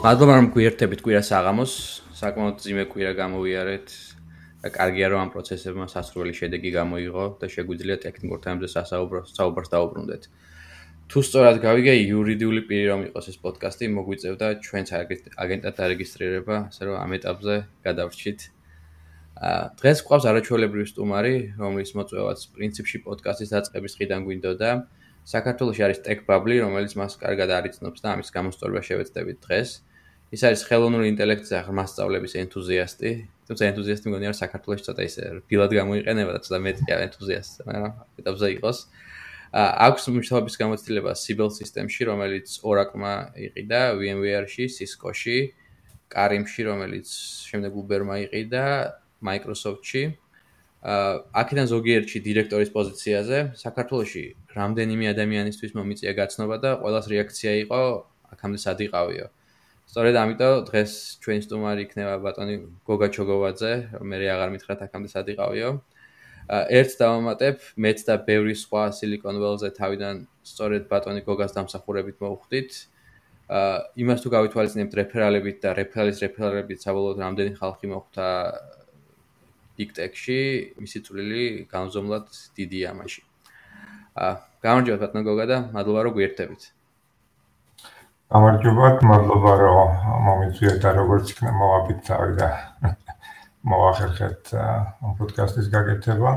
მადლობა რომ გვიერთებით კვირა საღამოს. საკმაოდ ძიმე კვირა გამოვიარეთ და კარგია რომ ამ პროცესებმა სასრული შედეგი გამოიღო და შეგვიძლია ტექნიკურ თემებზე სასაუბრო საუბარს დაუბრუნდეთ. თუ სწორად გავიგე იურიდიული პირი რომ იყოს ეს პოდკასტი, მოგვიწევდა ჩვენც აგენტად დარეგისტრირება, ასე რომ ამ ეტაპზე გადავრჩით. დღეს გვყავს არაჩვეულებრივი სტუმარი, რომლის მოწვევაც პრინციპში პოდკასტის დაწყების დღიდან გვინდოდა. საქართველოს არის Bubble, რომელიც მას კარგად არიცნობს და ამის გამოსწორება შევეცდებით დღეს. ის არის ხელოვნური ინტელექტის აღმასწავლების ენთუზიასტი. თუმცა ენთუზიასტი მგონი არ საქართველოს ცოტა ისე ფილად გამოიყენება და ცოტა მეტია ენთუზიასტი, მაგრამ ეტაპზე იყოს. აქვს მნიშვნელობის გამოცდილება Siebel Systems-ში, რომელიც Oracle-მა იყიდა, VMware-ში, Cisco-ში, Karim-ში, რომელიც შემდეგ Uber-მა იყიდა, Microsoft-ში. აა აქედან ზოგიერთში დირექტორის პოზიციაზე საქართველოში რამდენიმე ადამიანისთვის მომიწია გაცნობა და ყოველას რეაქცია იყო აქამდე სად იყავიო. სწორედ ამიტომ დღეს ჩვენი სტუმარი იქნება ბატონი გოგა ჩოგოვაძე, მე აღარ მითხრათ აქამდე სად იყავიო. ერთ დავამატებ, მეც და ბევრი სხვა Silicon Valley-ზე თავიდან სწორედ ბატონი გოგას დამსახურებით მოვხვდით. აა იმას თუ გავითვალისწინებთ რეფერალებით და რეფერალის რეფერალებით საბოლოოდ რამდენი ხალხი მოხვდა big tech-ში, მისი წვლილი განზომლად დიდია მაშინ. აა გამარჯობა ბატონო გოგა და მადლობა რომ გვერდებით. გამარჯობა, მადლობა რომ მომიწვიეთ და როგორც იქნა მოვაბით თავი და მოახერხეთ ამ პოდკასტის გაკეთება.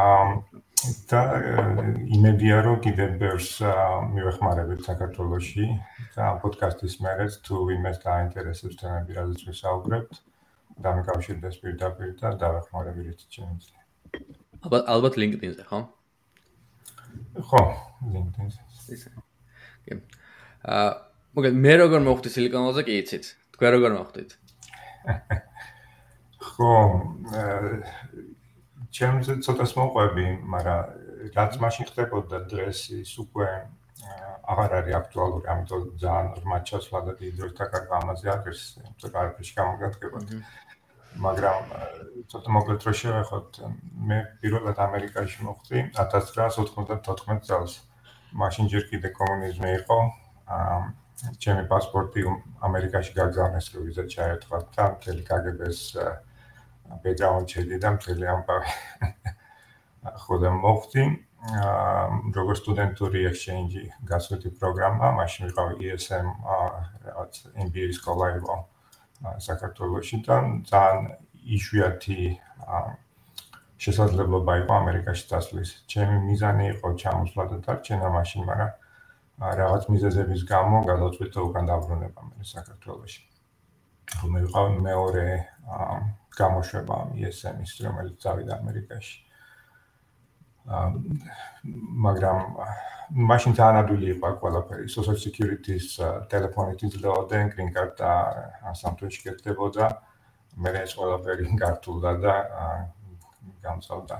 აა და იმედია რომ კიდევ ბევრს მივეხმარებით საქართველოსში და ამ პოდკასტის მერეც თუ ვინმეს დაინტერესებს თემები, რაზეც ვისაუბრებთ, დამიკავშირდეს პირდაპირ და დავეხმარებით ჩემს. ალბათ ალბათ LinkedIn-ზე, ხო? ხო, LinkedIn-ზე. ისე. კი. აა, მოგეთ მე როგორ მოხდი Silicon Valley-ზე კი იცით? თქვენ როგორ მოხდით? ხო, ჩემს ცოტას მოყვები, მაგრამ რაც მაშინ ხდებოდა დღეს ის უკვე აღარ არის აქტუალური, ამიტომ ძალიან რმა ჩასვლა და დიდ დროს დაკარგვა ამაზე აღერს, თუმცა კარგში გამოგადგებოდი. მაგრამ ცოტა მოკლედ რო შევეხოთ, მე პირველად ამერიკაში მოხვდი 1994 წელს. მაშინ ჯერ კიდე კომუნიზმი იყო. ჩემი პასპორტი ამერიკაში გაგზავნეს რო ვიზა ჩაერთვა და მთელი კგბ-ს ბეჭდავენ ჩედი და მთელი ამბავი. ხოდა მოხდი აა როგორც სტუდენტური ექსჩენჯი გასვეთი პროგრამა, მაშინ ვიყავი ESM რაღაც MBA სკოლა იყო საქართველოში და ძალიან იშვიათი შესაძლებლობა იყო ამერიკაში დასვლის. ჩემი მიზანი იყო ჩამოსვლა და დარჩენა მაშინ, მაგრამ რაღაც მიზეზების გამო გადავწყვიტე უკან დაბრუნება მე საქართველოში. მე ვიყავ მეორე გამოშვება ESM-ის, რომელიც წავიდა ამერიკაში. მაგრამ მაშინ ძალიან ადვილი იყო ყველაფერი. social security-ს ტელეფონით იძლეოდნენ, green card და სამთვეში კეთდებოდა. მე ეს ყველაფერი გართულდა და გამწავდა.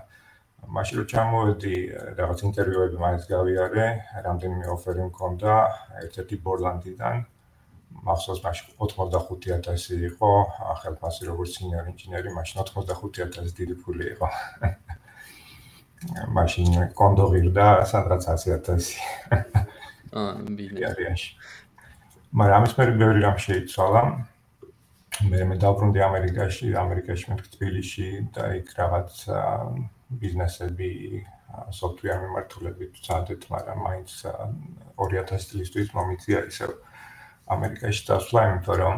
მაშინ რომ ჩამოვედი, რაღაც ინტერვიუები მაინც გავიარე, რამდენიმე ოფერი მქონდა ერთ-ერთი ბორლანდიდან. მახსოვს მაშინ 85000 იყო, ხელფასი როგორც სინიორ ინჟინერი, მაშინ 85000 დიდი ფული იყო. მაშინ კონდო ღირდა სადღაც 100000. აა, ბიზნესი. მაგრამ ამის მე ბევრი რამ შეიცვალა. მე მე დავბრუნდი ამერიკაში, ამერიკაში მე თბილისში და იქ რაღაც ბიზნესები software მიმართულებით წადეთ, მაგრამ მაინც 2000 წლისთვის მომიწია ისე ამერიკაში დასვლა, იმიტომ რომ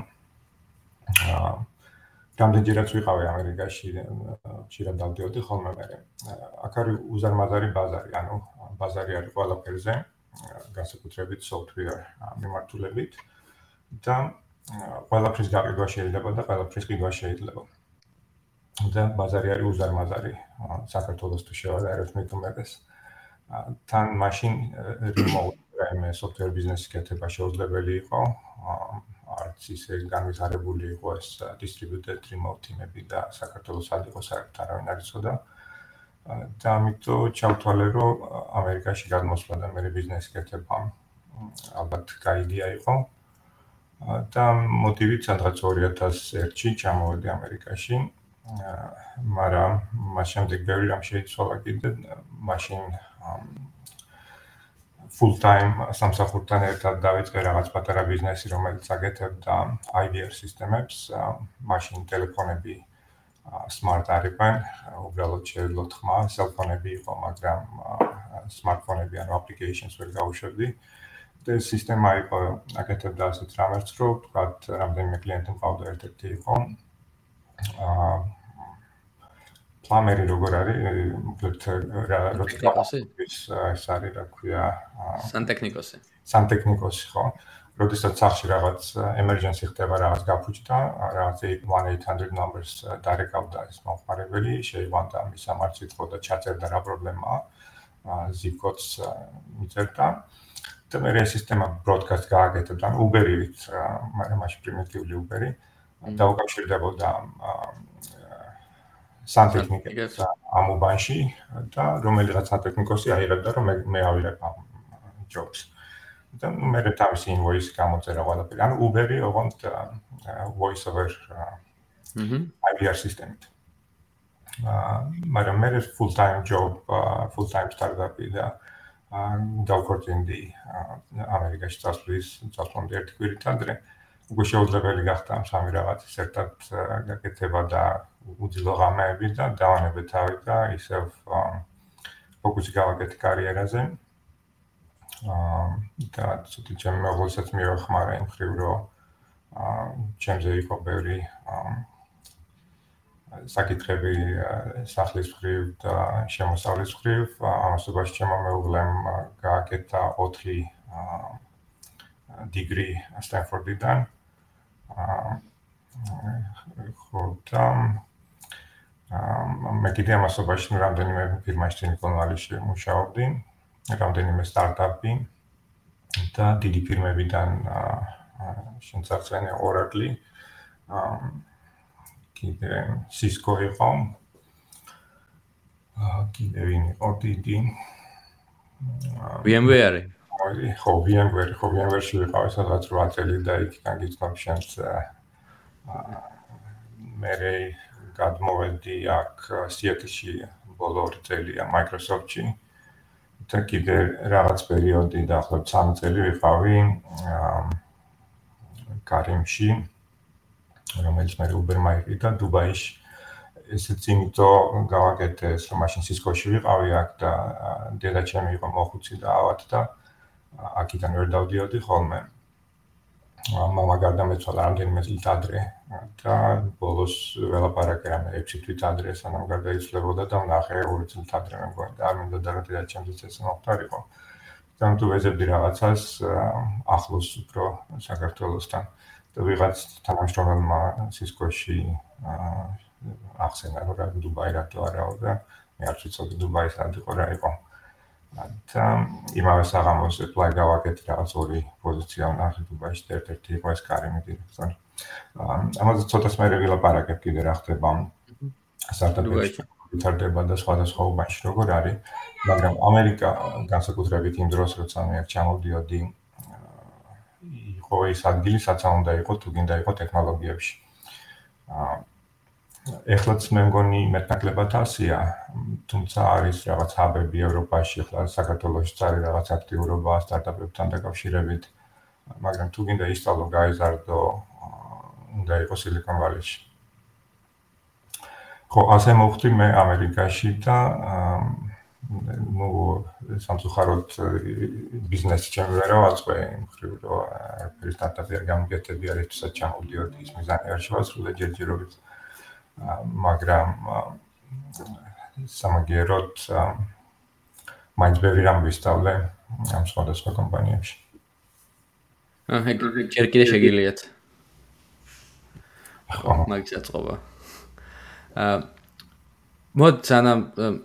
აა რამდენჯერაც ვიყავი ამერიკაში, შეიძლება დავდიოდი ხოლმე მე. აქ არის უზარმაზარი ბაზარი, ანუ ბაზარი არის ყველაფერზე, განსაკუთრებით software მიმართულებით და ყველაფრის გაყიდვა შეიძლება და ყველაფრის ყიდვა შეიძლება. და ბაზარი არის უზარმაზარი, საქართველოს თუ შევადარებთ მე თუმეტეს. თან მაშინ რაიმე software business-ის კეთება შეუძლებელი იყო. არც ისე განვითარებული იყო ეს distributed remote team-ები და საქართველოს სად იყო საერთოდ არავინ არ იცოდა. და ამიტომ ჩავთვალე, რომ ამერიკაში გადმოსვლა და მე ბიზნესი კეთება ალბათ გაიგია იყო. და მოტივით სადღაც 2001-ში ჩამოვედი ამერიკაში. მაგრამ მას შემდეგ ბევრი რამ შეიცვალა კიდე, მაშინ full time სამსახურთან ერთად დავიწყე რაღაც პატარა ბიზნესი, რომელიც აკეთებდა IVR სისტემებს, მაშინ ტელეფონები smart არიან, უბრალოდ შეიძლება თქმა, cellphone-ები იყო, მაგრამ smartphone-ები ან applications ვერ გავუშვებდი. და სისტემა იყო აკეთებდა ასეთ რამებს, რომ თქვა, რამდენიმე კლიენტი მყავდა ერთ-ერთი იყო. აა პლამერი როგორ არის? მოკლედ რა როცა ეს არის რა ქვია? სანტექნიკოსი. სანტექნიკოსი ხო? როდესაც სახში რაღაც emergency ხდება, რაღაც გაფუჭდა, რაღაც 1800 numbers დარეკავდა ეს მომხმარებელი, შეიყვანდა მის სამართლით ხო და ჩაწერდა რა პრობლემაა. zip codes მიწერდა. და მე ეს სისტემა broadcast გააკეთებდა, ანუ Uber-ით, მაგრამ მაშინ პრიმიტიული Uber-ი დაუკავშირდებოდა სანტექნიკებს ამ უბანში და რომელიღაც სანტექნიკოსი აიღებდა რომ მე მე ავიღებ ამ ჯობს. და მე რა თავისი invoice გამოწერა ყველაფერი. ანუ Uber-ი ოღონდ voice over აჰა IVR სისტემით. აა მაგრამ მე full time job, full time startup-ი და აა დავქორწინდი ამერიკაში წასვლის წასვლამდე ერთი კვირით ადრე. უკვე შეუძლებელი გახდა ამ სამი რაღაცის ერთად გაკეთება და უძილო ღამეები და დავანებე თავი და ისევ ფოკუსი გავაკეთე კარიერაზე. აა და ცოტა ჩემ მოგოსაც მივახმარა იმ ხრივ რომ აა ჩემზე იყო ბევრი აა საკითხები სახლის ხრივ და შემოსავლის ხრივ. ამასობაში ჩემო მეუღლემ გააკეთა 4 აა დეგრი სტენფორდიდან. აა ხო და მე კიდე ამასობაში რამდენიმე ფირმაში სილიკონვალიში მუშაობდი, რამდენიმე სტარტაპი და დიდი ფირმებიდან შენცარცენე Oracle კიდე Cisco იყო. კიდე ვინ იყო დიდი. VMware აი ხო VMware ხო VMware-ში ვიყავ სადღაც 8 წელი და იქიდან გიცნობ შენს მე გადმოვედი აქ Seattle-ში ბოლო წელია Microsoft-ში. და კიდე რაღაც პერიოდი დაახლოებით 3 წელი ვიყავი კარიმში რომელიც მე Uber-მა იყიდა დუბაიში ესეც იმიტომ გავაკეთე რომ მაშინ Cisco-ში ვიყავი აქ და დედაჩემი იყო მოხუცი და ავად და აქიდან ვერ დავდიოდი ხოლმე. მამა გარდამეცვალა რამდენიმე წელი ადრე და ბოლოს ველაპარაკე რამე 6 თვით ადრე სანამ გარდაიცვლებოდა და ნახე 2 წელი ადრე მე მგონი და არ მინდა და რა ჩემს ეს მოხდარიყო და თუ ვეზებდი რაღაცას ახლოს უფრო საქართველოსთან. და ვიღაც თანამშრომელმა სისკოში ახსენა რომ დუბაი რატო არაო და მე არ ვიცოდი დუბაი სად იყო რა იყო და იმავე საღამოს ეპლაი გავაკეთე რაღაც ორი პოზიცია ნახე დუბაიში და ერთ-ერთი იყო ეს კარიმი დირექტორი. ამაზე ცოტას მე ვილაპარაკებ კიდე რა ხდება სტარტაპებში ვითარდება და სხვადასხვა უბანში როგორ არის, მაგრამ ამერიკა განსაკუთრებით იმ დროს როცა მე ჩამოვდიოდი იყო ის ადგილი, სადაც უნდა იყო თუ გინდა იყო ტექნოლოგიებში. აა ეხლაც მე მგონი მეტნაკლებად ასია, თუმცა არის რაღაც ჰაბები ევროპაში, ახლა საქართველოში წარი რაღაც აქტიურობა სტარტაპებთან დაკავშირებით, მაგრამ თუ გინდა ისწავლო გაიზარდო, უნდა იყოს Silicon Valley-ში. ხო, ასე მოხდი მე ამერიკაში და ну სამწუხაროდ ბიზნესი ჩემი ვერა ვაწყე იმ ხრივ რომ ეს სტარტაპი არ გამიგეთები არის თუსაც ჩამოვდიოდი ის მიზანი არ შევასრულე ჯერჯერობით. აა მაგრამ სამაგეროთ მაინც ბევრი რამ ვისწავლე ამ სხვადასხვა კომპანიებში. აჰა, ჯერ კიდე შეგიძლიათ. ხო, მაგისაც ყოფა. აა მოდ სანამ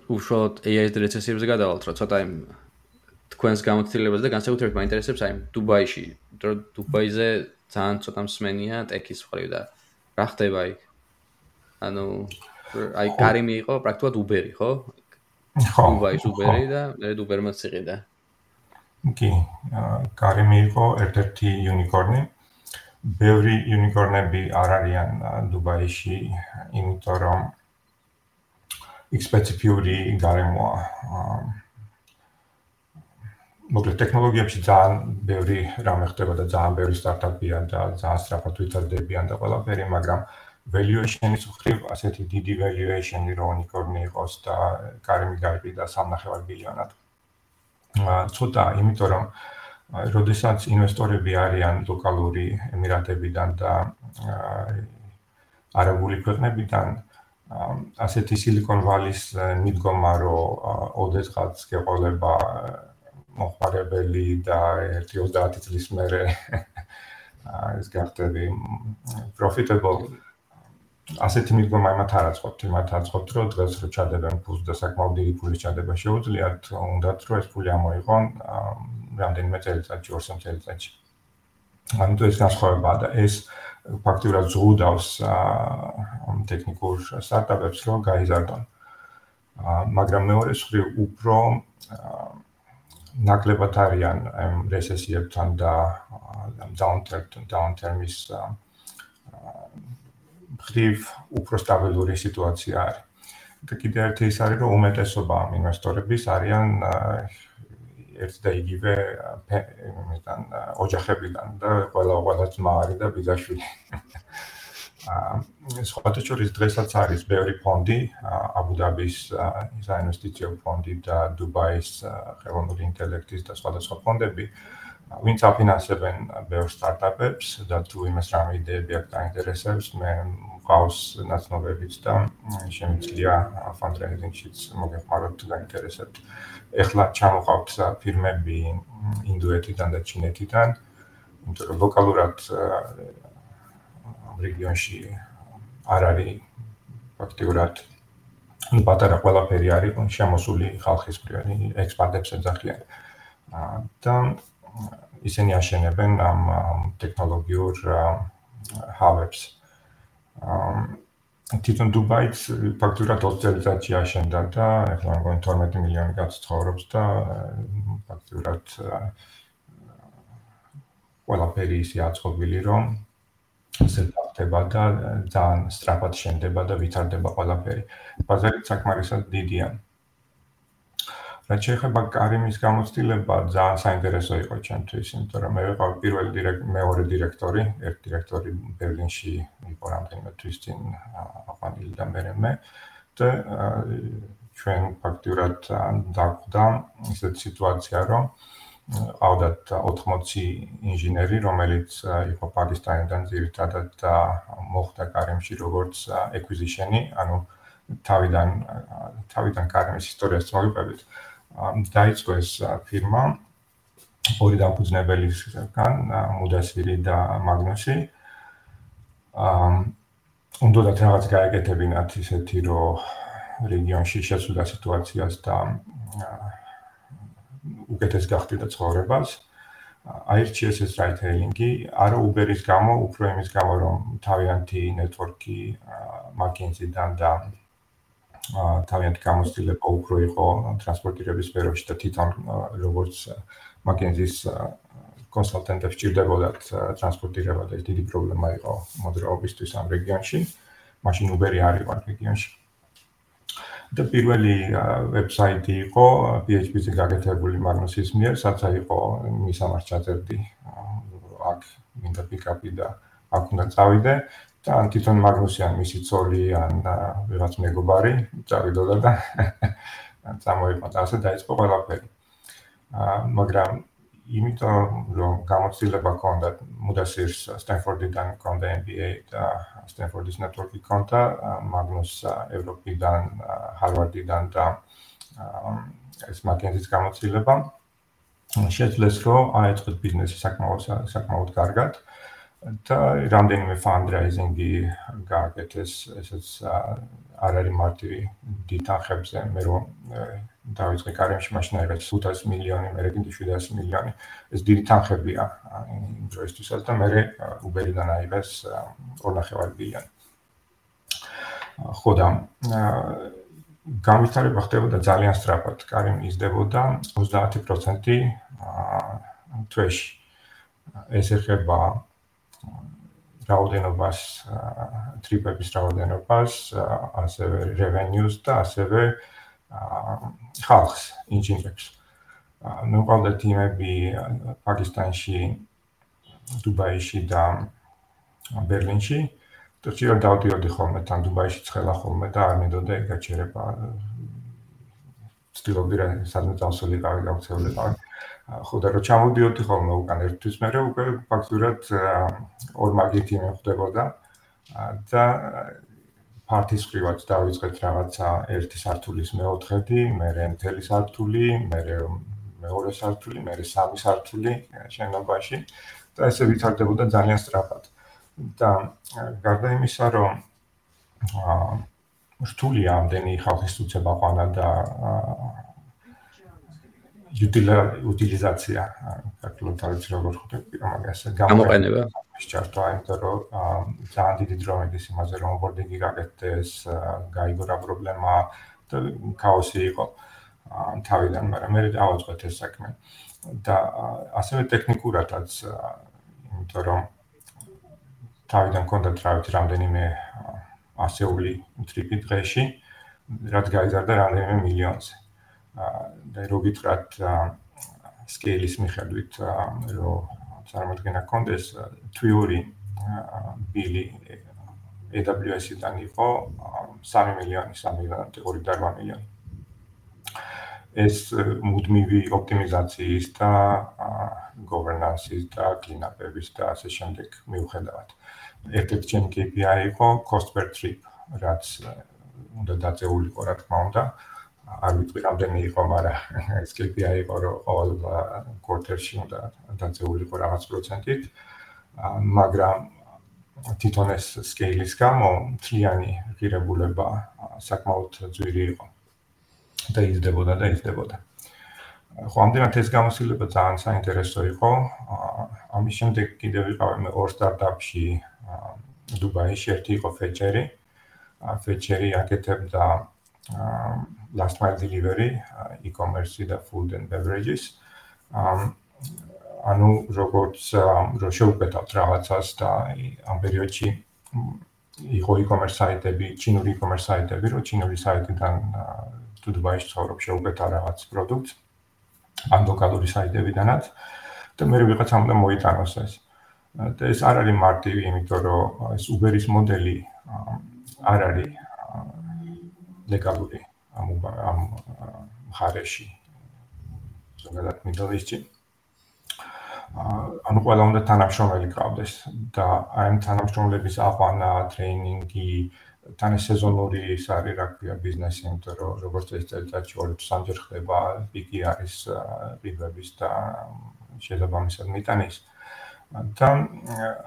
უშუალოდ AI-ს რეცესიებზე გადავალთ, რომ ცოტა იმ თქვენს გამოცდილებას და განსაკუთრებით მაინტერესებს აი დუბაიში, რომ დუბაიზე ძალიან ცოტა მსმენია ტექის მხრივ და რა ხდება იქ? ანუ აი კარიმი იყო პრაქტიკულად უბერი, ხო? ხო. უბაის უბერი და მე უბერმაც იყიდა. კი, კარიმი იყო ერთ-ერთი იუნიკორნი. ბევრი იუნიკორნები არ არიან დუბაიში, იმიტომ რომ იქ სპეციფიური გარემოა. მოკლედ ტექნოლოგიებში ძალიან ბევრი რამე ხდება და ძალიან ბევრი სტარტაპია და ძალიან სწრაფად ვითარდებიან და ყველაფერი, მაგრამ valuation-ის მხრივ ასეთი დიდი valuation-ი რო unicorn-ი იყოს და კარიმი გაიყიდა 3.5 ბილიონად. აა ცოტა, იმიტომ რომ როდესაც ინვესტორები არიან ლოკალური ემირატებიდან და არაბული ქვეყნებიდან ასეთი silicon valley-ის მიდგომა რომ ოდესღაც გეყოლება მოხარებელი და 1-30 წლის მერე ეს გახდები profitable ასეთი მიდგომა იმათ არ აწყობთ, იმათ აწყობთ, რომ დღეს რო ჩადებენ ფულს და საკმაოდ დიდი ფულის ჩადება შეუძლიათ, უნდათ რომ ეს ფული ამოიღონ რამდენიმე წელიწადში, 2-3 წელიწადში. ამიტომ ეს განსხვავებაა და ეს ფაქტურად ზღუდავს ამ ტექნიკურ სტარტაპებს რომ გაიზარდონ. მაგრამ მეორე მხრივ უფრო ნაკლებად არიან ამ რესესიებთან და ამ downturn downturn-ის მხრივ უფრო სტაბილური სიტუაცია არის. და კიდევ ერთი ის არის, რომ უმეტესობა ამ ინვესტორების არიან ერთ და იგივე იმიდან ოჯახებიდან და ყველა ყველა ძმა არის და ბიძაშვილი. აა სხვათა შორის დღესაც არის ბევრი ფონდი, აბუ-დაბის საინვესტიციო ფონდი და დუბაის ხელოვნური ინტელექტის და სხვადასხვა ფონდები, ვინც აფინანსებენ ბევრ სტარტაპებს და თუ იმას რამე იდეები აქვს დაინტერესებს, მე მყავს ნაცნობებიც და შემიძლია ფანდრეიზინგშიც მოგეხმაროთ დაინტერესებთ. ეხლა ჩამოყავთ ფირმები ინდოეთიდან და ჩინეთიდან, იმიტომ რომ ლოკალურად რეგიონში არ არის ფაქტიურად ну პატარა ყველაფერი არის შემოსული ხალხის პრიორი ექსპანდებს ეძახიან. და ისინი აშენებენ ამ ტექნოლოგიურ ჰაბებს. აა თვითონ დუბაიც ფაქტურად 20 წელიწადში აშენდა და ახლა მგონი 12 მილიონი კაცი ცხოვრობს და ფაქტურად ყველაფერი ისე აწყობილი რომ ესე ხდება და ძალიან სწრაფად შენდება და ვითარდება ყველაფერი. ბაზარი საკმარისად დიდია. რაც შეეხება კარიმის გამოცდილება, ძალიან საინტერესო იყო ჩემთვის, იმიტომ რომ მე ვიყავ პირველი დირექტორი, მეორე დირექტორი, ერთ დირექტორი ბერლინში იყო რამდენიმე თვის წინ აყვანილი და მე მე და ჩვენ ფაქტურად დაგვდა ისეთ სიტუაცია, რომ ყავდათ 80 ინჟინერი, რომელიც იყო პაკისტანიდან ძირითადად და მოხდა კარიმში როგორც acquisition-ი, ანუ თავიდან თავიდან კარიმის ისტორიას მოგიყვებით. დაიწყო ეს ფირმა ორი დამფუძნებელისგან, მუდასირი და მაგნუსი. აა უნდათ რაღაც გაეკეთებინათ ისეთი, რომ რეგიონში შეცვლა სიტუაციას და უკეთეს გახდიდა ცხოვრებას. აირჩიეს ეს რაითეილინგი, არა Uber-ის გამო, უფრო იმის გამო, რომ თავიანთი ნეტვორკი McKinsey-დან და თავიანთი გამოცდილება უფრო იყო ტრანსპორტირების სფეროში და თვითონ როგორც McKinsey-ის კონსალტენტებს ჭირდებოდათ ტრანსპორტირება და ეს დიდი პრობლემა იყო მოძრაობისთვის ამ რეგიონში. მაშინ Uber-ი არ იყო რეგიონში. და პირველი ვებსაიტი იყო PHP-ზე გაკეთებული მაგნუსის მიერ, სადაც იყო მისამართ ჩაწერდი აქ მინდა პიკაპი და აქ უნდა წავიდე. ან თვითონ მაგნუსი ან მისი ცოლი ან ვიღაც მეგობარი წავიდოდა და წამოიყვანა ასე დაიწყო ყველაფერი. აა მაგრამ იმიტომ რომ გამოცდილება ჰქონდა მუდასირს სტენფორდიდან ჰქონდა MBA და სტენფორდის ნეტვორკი ჰქონდა მაგნუს ევროპიდან ჰარვარდიდან და ეს მაგენზის გამოცდილება შეძლეს რომ აეწყოთ ბიზნესი საკმაოდ საკმაოდ კარგად. აა და რამდენიმე fundraising-ი გააკეთეს, ესეც არ არის მარტივი დიტახებზე, მე რომ დავიწყე კარიერში მაშინ აიღეს 500 მილიონი, მე რეკინდი 700 მილიონი. ეს დიდი თანხებია იმ დროისთვისაც და მე Uber-დან აიღეს 2.5 ბილიონი. ხოდა გამვითარება ხდებოდა ძალიან სწრაფად. კარიმ იზრდებოდა 30% თვეში. ეს ეხება რაოდენობას ტრიპების რაოდენობას, ასევე revenues და ასევე ხალხს, ინჟინერებს. ნუ ყავდა თიმები პაკისტანში, დუბაიში და ბერლინში. შეიძლება დავდიოდი ხოლმე თან დუბაიში ცხელა ხოლმე და არ მინდოდა ეგ გაჩერება. ცდილობდი რა სადმე წავსულიყავი გავცეულიყავი. ხო და რო ჩამოდიოდი ხოლმე უკან ერთვის მე უკვე ფაქტურად ორ მაგითი მეხვდებოდა და პარტის ხრივაც დავიწყეთ რაღაცა ერთი სართულის მეოთხედი, მერე მთელი სართული, მერე მეორე სართული, მერე სამი სართული შენობაში და ესე ვითარდებოდა ძალიან სწრაფად. და გარდა იმისა, რომ აა რთულია ამდენი ხალხის უწება ყანა და უტილიზაცია, ფაქტობრივად არის როგორ ხვდები, მაგას გამოყენება. შეჭარდა, იმიტომ რომ ძალიან დიდი დრო მიდის იმაზე, რომ ბორდინგი გაკეთდეს, გაიგო რა პრობლემა და ქაოსი იყო თავიდან, მაგრამ მე დავაწყეთ ეს საქმე. და ასევე ტექნიკურადაც, იმიტომ რომ თავიდან კონდა თრავით რამდენიმე ასეული ტრიპი დღეში, რაც გაიზარდა რამდენიმე მილიონზე. და რო გითხრათ სკეილის მიხედვით, რომ წარმოადგენა კონდეს თვიური ბილი AWS-დან იყო 3 მილიონი, 3 მილიონი, 2.8 მილიონი. ეს მუდმივი ოპტიმიზაციის და governance-ის და clean-up-ების და ასე შემდეგ მიუხედავად. ერთ-ერთი ჩემი KPI იყო cost per trip, რაც უნდა დაწეულიყო, რა თქმა უნდა. არ ვიცი რამდენი იყო, მაგრამ ეს KPI იყო, რომ ყოველ quarter-ში უნდა დაწეულიყო რაღაც პროცენტით. მაგრამ თვითონ ეს scale-ის გამო მთლიანი ღირებულება საკმაოდ ძვირი იყო. და იზრდებოდა და იზრდებოდა. ხო, ამდენად ეს გამოსილება ძალიან საინტერესო იყო. ამის შემდეგ კიდევ ვიყავი მე ორ სტარტაპში დუბაიში, ერთი იყო Fetcher-ი. Fetcher-ი აკეთებდა last mile delivery, e-commerce და food and beverages. ანუ როგორც რო შევუკეთავთ რაღაცას და ამ პერიოდში იყო e-commerce საიტები, ჩინური e-commerce საიტები, რო ჩინური საიტიდან თუ დუბაიში ცხოვრობ შევუკეთა რაღაც პროდუქტს ამ ლოკალური საიტებიდანაც და მე ვიღაცამ უნდა მოიტანოს ეს. და ეს არ არის მარტივი, იმიტომ რომ ეს Uber-ის მოდელი არ არის ლეგალური ამ ამ ხარეში. ზოგადად Middle East-ში. ანუ ყველა უნდა თანამშრომელი ყავდეს და აი ამ თანამშრომლების აყვანა, ტრეინინგი, თან სეზონური ის არის რა ქვია ბიზნესი, იმიტომ რომ როგორც ეს წელიწადში ორი სამჯერ ხდება, პიკი არის პიბების და შესაბამისად მიტანის. და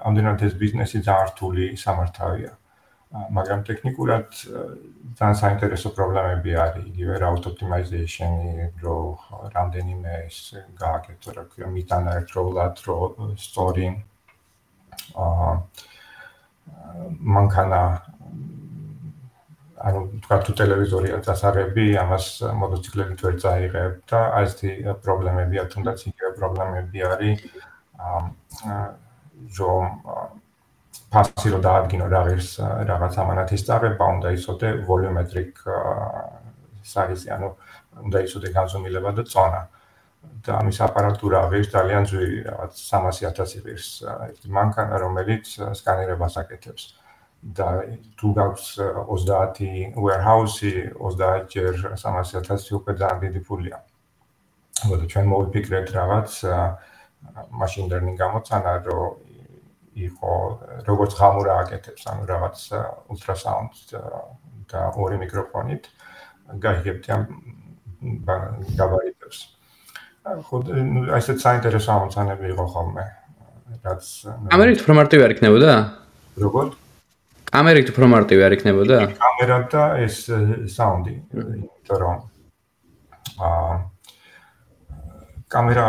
ამდენად ეს ბიზნესი ძალიან რთული სამართავია. მაგრამ ტექნიკურად ძალიან საინტერესო პრობლემები არის, იგივე route optimization-ი, რო რამდენიმე ეს გააკეთო, რა ქვია, მიტანა ერთდროულად, რო story აა მანქანა ანუ თქვა თუ ტელევიზორია დასარები, ამას მოტოციკლებით ვერ წაიღებ და აი ესეთი პრობლემებია, თუნდაც იგივე პრობლემები არის აა რომ ფასი რო დაადგინო რაღაც რაღაც ამანათის წაღება, უნდა ისოდე ვოლიუმეტრიკ საიზი, ანუ უნდა ისოდე განზომილება და წონა. და ამის აპარატურა ღირს ძალიან ძვირი, რაღაც 300.000 ღირს ერთი მანქანა, რომელიც სკანერებას აკეთებს. და თუ გაქვს 30 warehouse-ი 30 ჯერ 300.000 უკვე ძალიან დიდი ფულია. მოდი ჩვენ მოვიფიქრეთ რაღაც machine learning გამოცანა, რომ იყო როგორც ღამურა აკეთებს, ანუ რაღაც ultrasound და ორი მიკროფონით გაიგებთ ამ გაბარიტებს. ხო, ასეთ საინტერესო ამოცანები იყო ხოლმე. რაც ამერიკ უფრო მარტივი არ იქნებოდა? როგორ? ამერიკ უფრო მარტივი არ იქნებოდა? კამერა და ეს საუნდი, იმიტომ რომ აა კამერა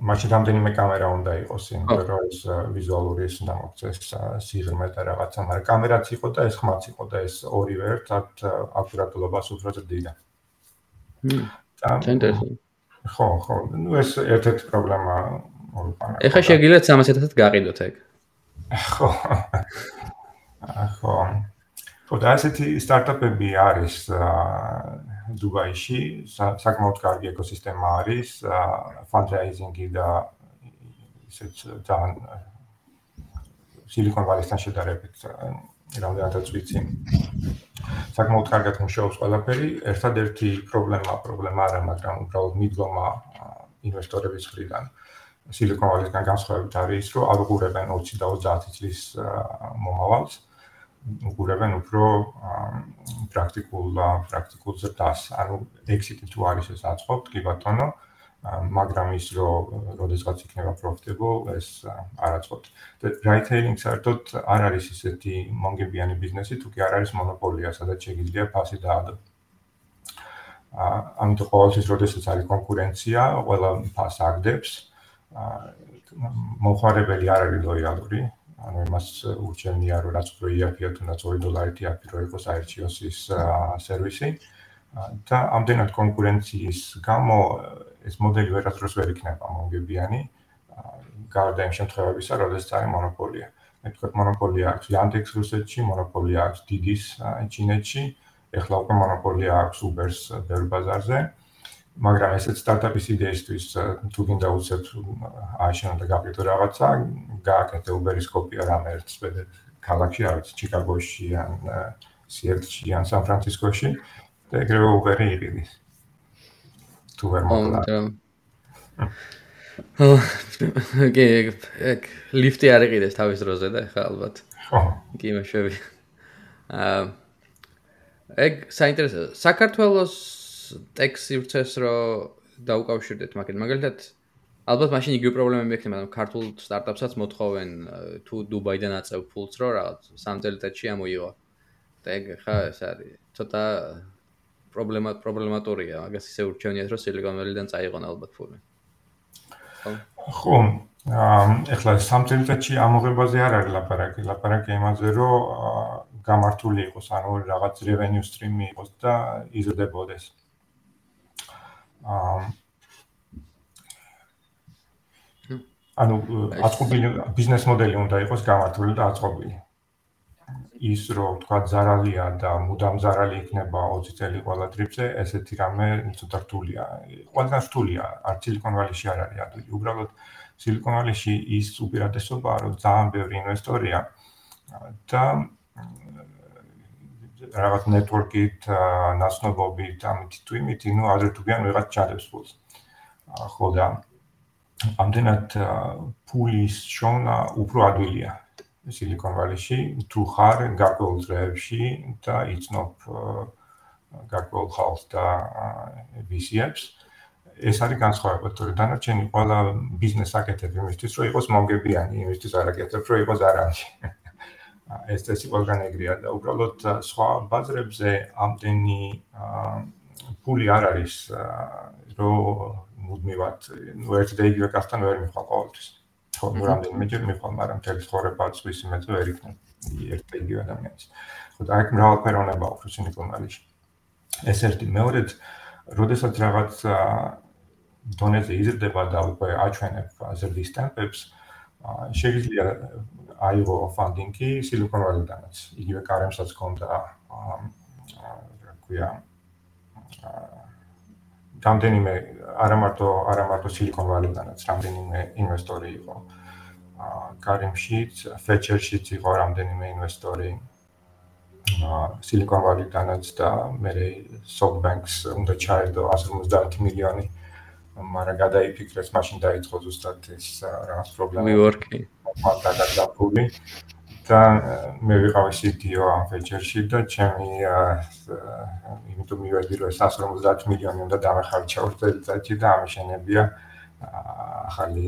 მაშინ რამდენიმე კამერა უნდა იყოს, იმიტომ რომ ეს ვიზუალური ეს უნდა მოქცეს სიღრმე და რაღაცა, მაგრამ კამერაც იყო და ეს ხმაც იყო და ეს ორივე ერთად აკურატულობას უფრო ზრდიდა. მმ. ხო, ხო, ну ეს ერთ-ერთი პრობლემა მოიყვანა. ეხლა შეგიძლიათ 300-ად გაყიდოთ ეგ. ხო. ხო. ხო, და ასეთი სტარტაპები არის დუბაიში საკმაოდ კარგი ეკოსისტემა არის fundraising-ი და ისეთ ძალიან silicon valley-სთან შედარებით რამდენადაც ვიცი საკმაოდ კარგად მუშაობს ყველაფერი. ერთადერთი პრობლემა პრობლემა არა მაგრამ უბრალოდ მიდგომა ინვესტორების მხრიდან silicon valley-სგან განსხვავებით არის რომ არ უყურებენ 20 და 30 წლის მომავალს უყურებენ უფრო პრაქტიკულ პრაქტიკულ ზრდას. ანუ ექსიტი თუ არის ეს აწყობთ, კი ბატონო, მაგრამ ის რომ როდესაც იქნება profitable, ეს არ აწყობთ. და retailing საერთოდ არ არის ისეთი მონგებიანი ბიზნესი, თუ კი არ არის მონოპოლია, სადაც შეიძლება ფასი დაადო. აა ამიტომ ყოველთვის როდესაც არის კონკურენცია, ყველა ფას აგდებს. აა მოხარებელი არ არის ლოიალური, ანუ იმას ურჩევნია რომ რაც უფრო იაფია თუნდაც 2 დოლარით იაფი რო იყოს აერჩიოს ის სერვისი. და ამდენად კონკურენციის გამო ეს მოდელი ვერასდროს ვერ იქნება მომგებიანი გარდა იმ შემთხვევებისა როდესაც არის მონოპოლია. მე თქვა მონოპოლია აქვს Yandex რუსეთში მონოპოლია აქვს Didi-ს ჩინეთში ეხლა უკვე მონოპოლია აქვს Uber-ს ბევრ ბაზარზე მაგრამ ესეც სტარტაპის იდეისთვის თუ გინდა უცებ ააშენო და გაკეთო რაღაცა, გააკეთე Uber-ის კოპია რამე ერთ სპედეთ ქალაქში, არის ჩიკაგოში ან სიერთში ან სან-ფრანცისკოში და ეგრევე Uber-ი იყიდის. თუ ვერ მოკლა. კი, ეგ ლიფტი არ იყიდეს თავის დროზე და ხა ალბათ. ხო. კი, მეშვები. აა ეგ საინტერესო. საქართველოს ტექს სივრცეს რო დაუკავშირდეთ მაგით მაგალითად ალბათ მაშინ იგივე პრობლემები ექნება მაგრამ ქართულ სტარტაპსაც მოთხოვენ თუ დუბაიდან აწევ ფულს რო რაღაც სამ წელიწადში ამოიღო. და ეგ ხა ეს არის. ცოტა პრობლემა პრობლემატურია მაგას ისე ურჩევნიათ რომ სილიკონ ველიდან წაიღონ ალბათ ფული. ხო? ეხლა სამ წელიწადში ამოღებაზე არ არის ლაპარაკი. ლაპარაკი იმაზე რომ გამართული იყოს ანუ რაღაც revenue stream-ი იყოს და იზრდებოდეს ანუ აწყობილი ბიზნეს მოდელი უნდა იყოს გამართული და აწყობილი. ის რომ თქვა ზარალია და მუდამ ზარალი იქნება 20 წელი ყველა ტრიპზე, ესეთი რამე ცოტა რთულია. ყველგან რთულია, არც სილიკონ ვალიში არ არის ადვილი. უბრალოდ სილიკონ ვალიში ის უპირატესობაა, რომ ძალიან ბევრი ინვესტორია და რაღაც ნეტვორკით, ნაცნობობით, ამით თუ იმით, ნუ აზრ თუ გიან ვიღაც ჩადებს ფულს. ხო და ამდენად ფულის შონა უფრო ადვილია სილიკონ ვალიში, თუ ხარ გარკვეულ დროებში და იცნობ გარკვეულ ხალხს და VC-ებს. ეს არის განსხვავება, თორე დანარჩენი ყველა ბიზნეს აკეთებ იმისთვის, რომ იყოს მომგებიანი, იმისთვის არ აკეთებ, რომ იყოს არამში. ეს წესი ყველგან ეგრეა და უბრალოდ სხვა ბაზრებზე ამდენი ფული არ არის რომ მუდმივად ნუ ერთ და იგივე კასთან ვერ მიხვალ ყოველთვის. ხო ნუ რამდენიმე ჯერ მიხვალ მაგრამ თელი ცხოვრება წვის იმედზე ვერ იქნება. ერთ და იგივე ადამიანის. ხო და აქ მრავალფეროვნება აქვს სინიკომალიში ეს ერთი. მეორედ როდესაც რაღაც დონეზე იზრდება და უკვე აჩვენებ ზრდის ტემპებს შეიძლება აიღო ფანდინგი Silicon Valley-დანაც. იგივე კარემსაც ჰქონდა რა ქვია რამდენიმე არამარტო არამარტო Silicon Valley-დანაც რამდენიმე ინვესტორი იყო. აა კარემში, Fetcher-შიც იყო რამდენიმე ინვესტორი. Silicon Valley-დანაც და მე SoftBank-ს უნდა ჩაერდო 150 მილიონი. მაგრამ გადაიფიქრეს, მაშინ დაიწყო ზუსტად ეს რაღაც პრობლემა. WeWork-ი. მაგალითად დაფული და მე ვიყავი CTO ამ ფეჩერში და ჩემი იმიტომ მივედი რომ 150 მილიონი უნდა დამეხარჯა ორთელიცაჩი და ამიშენებია ახალი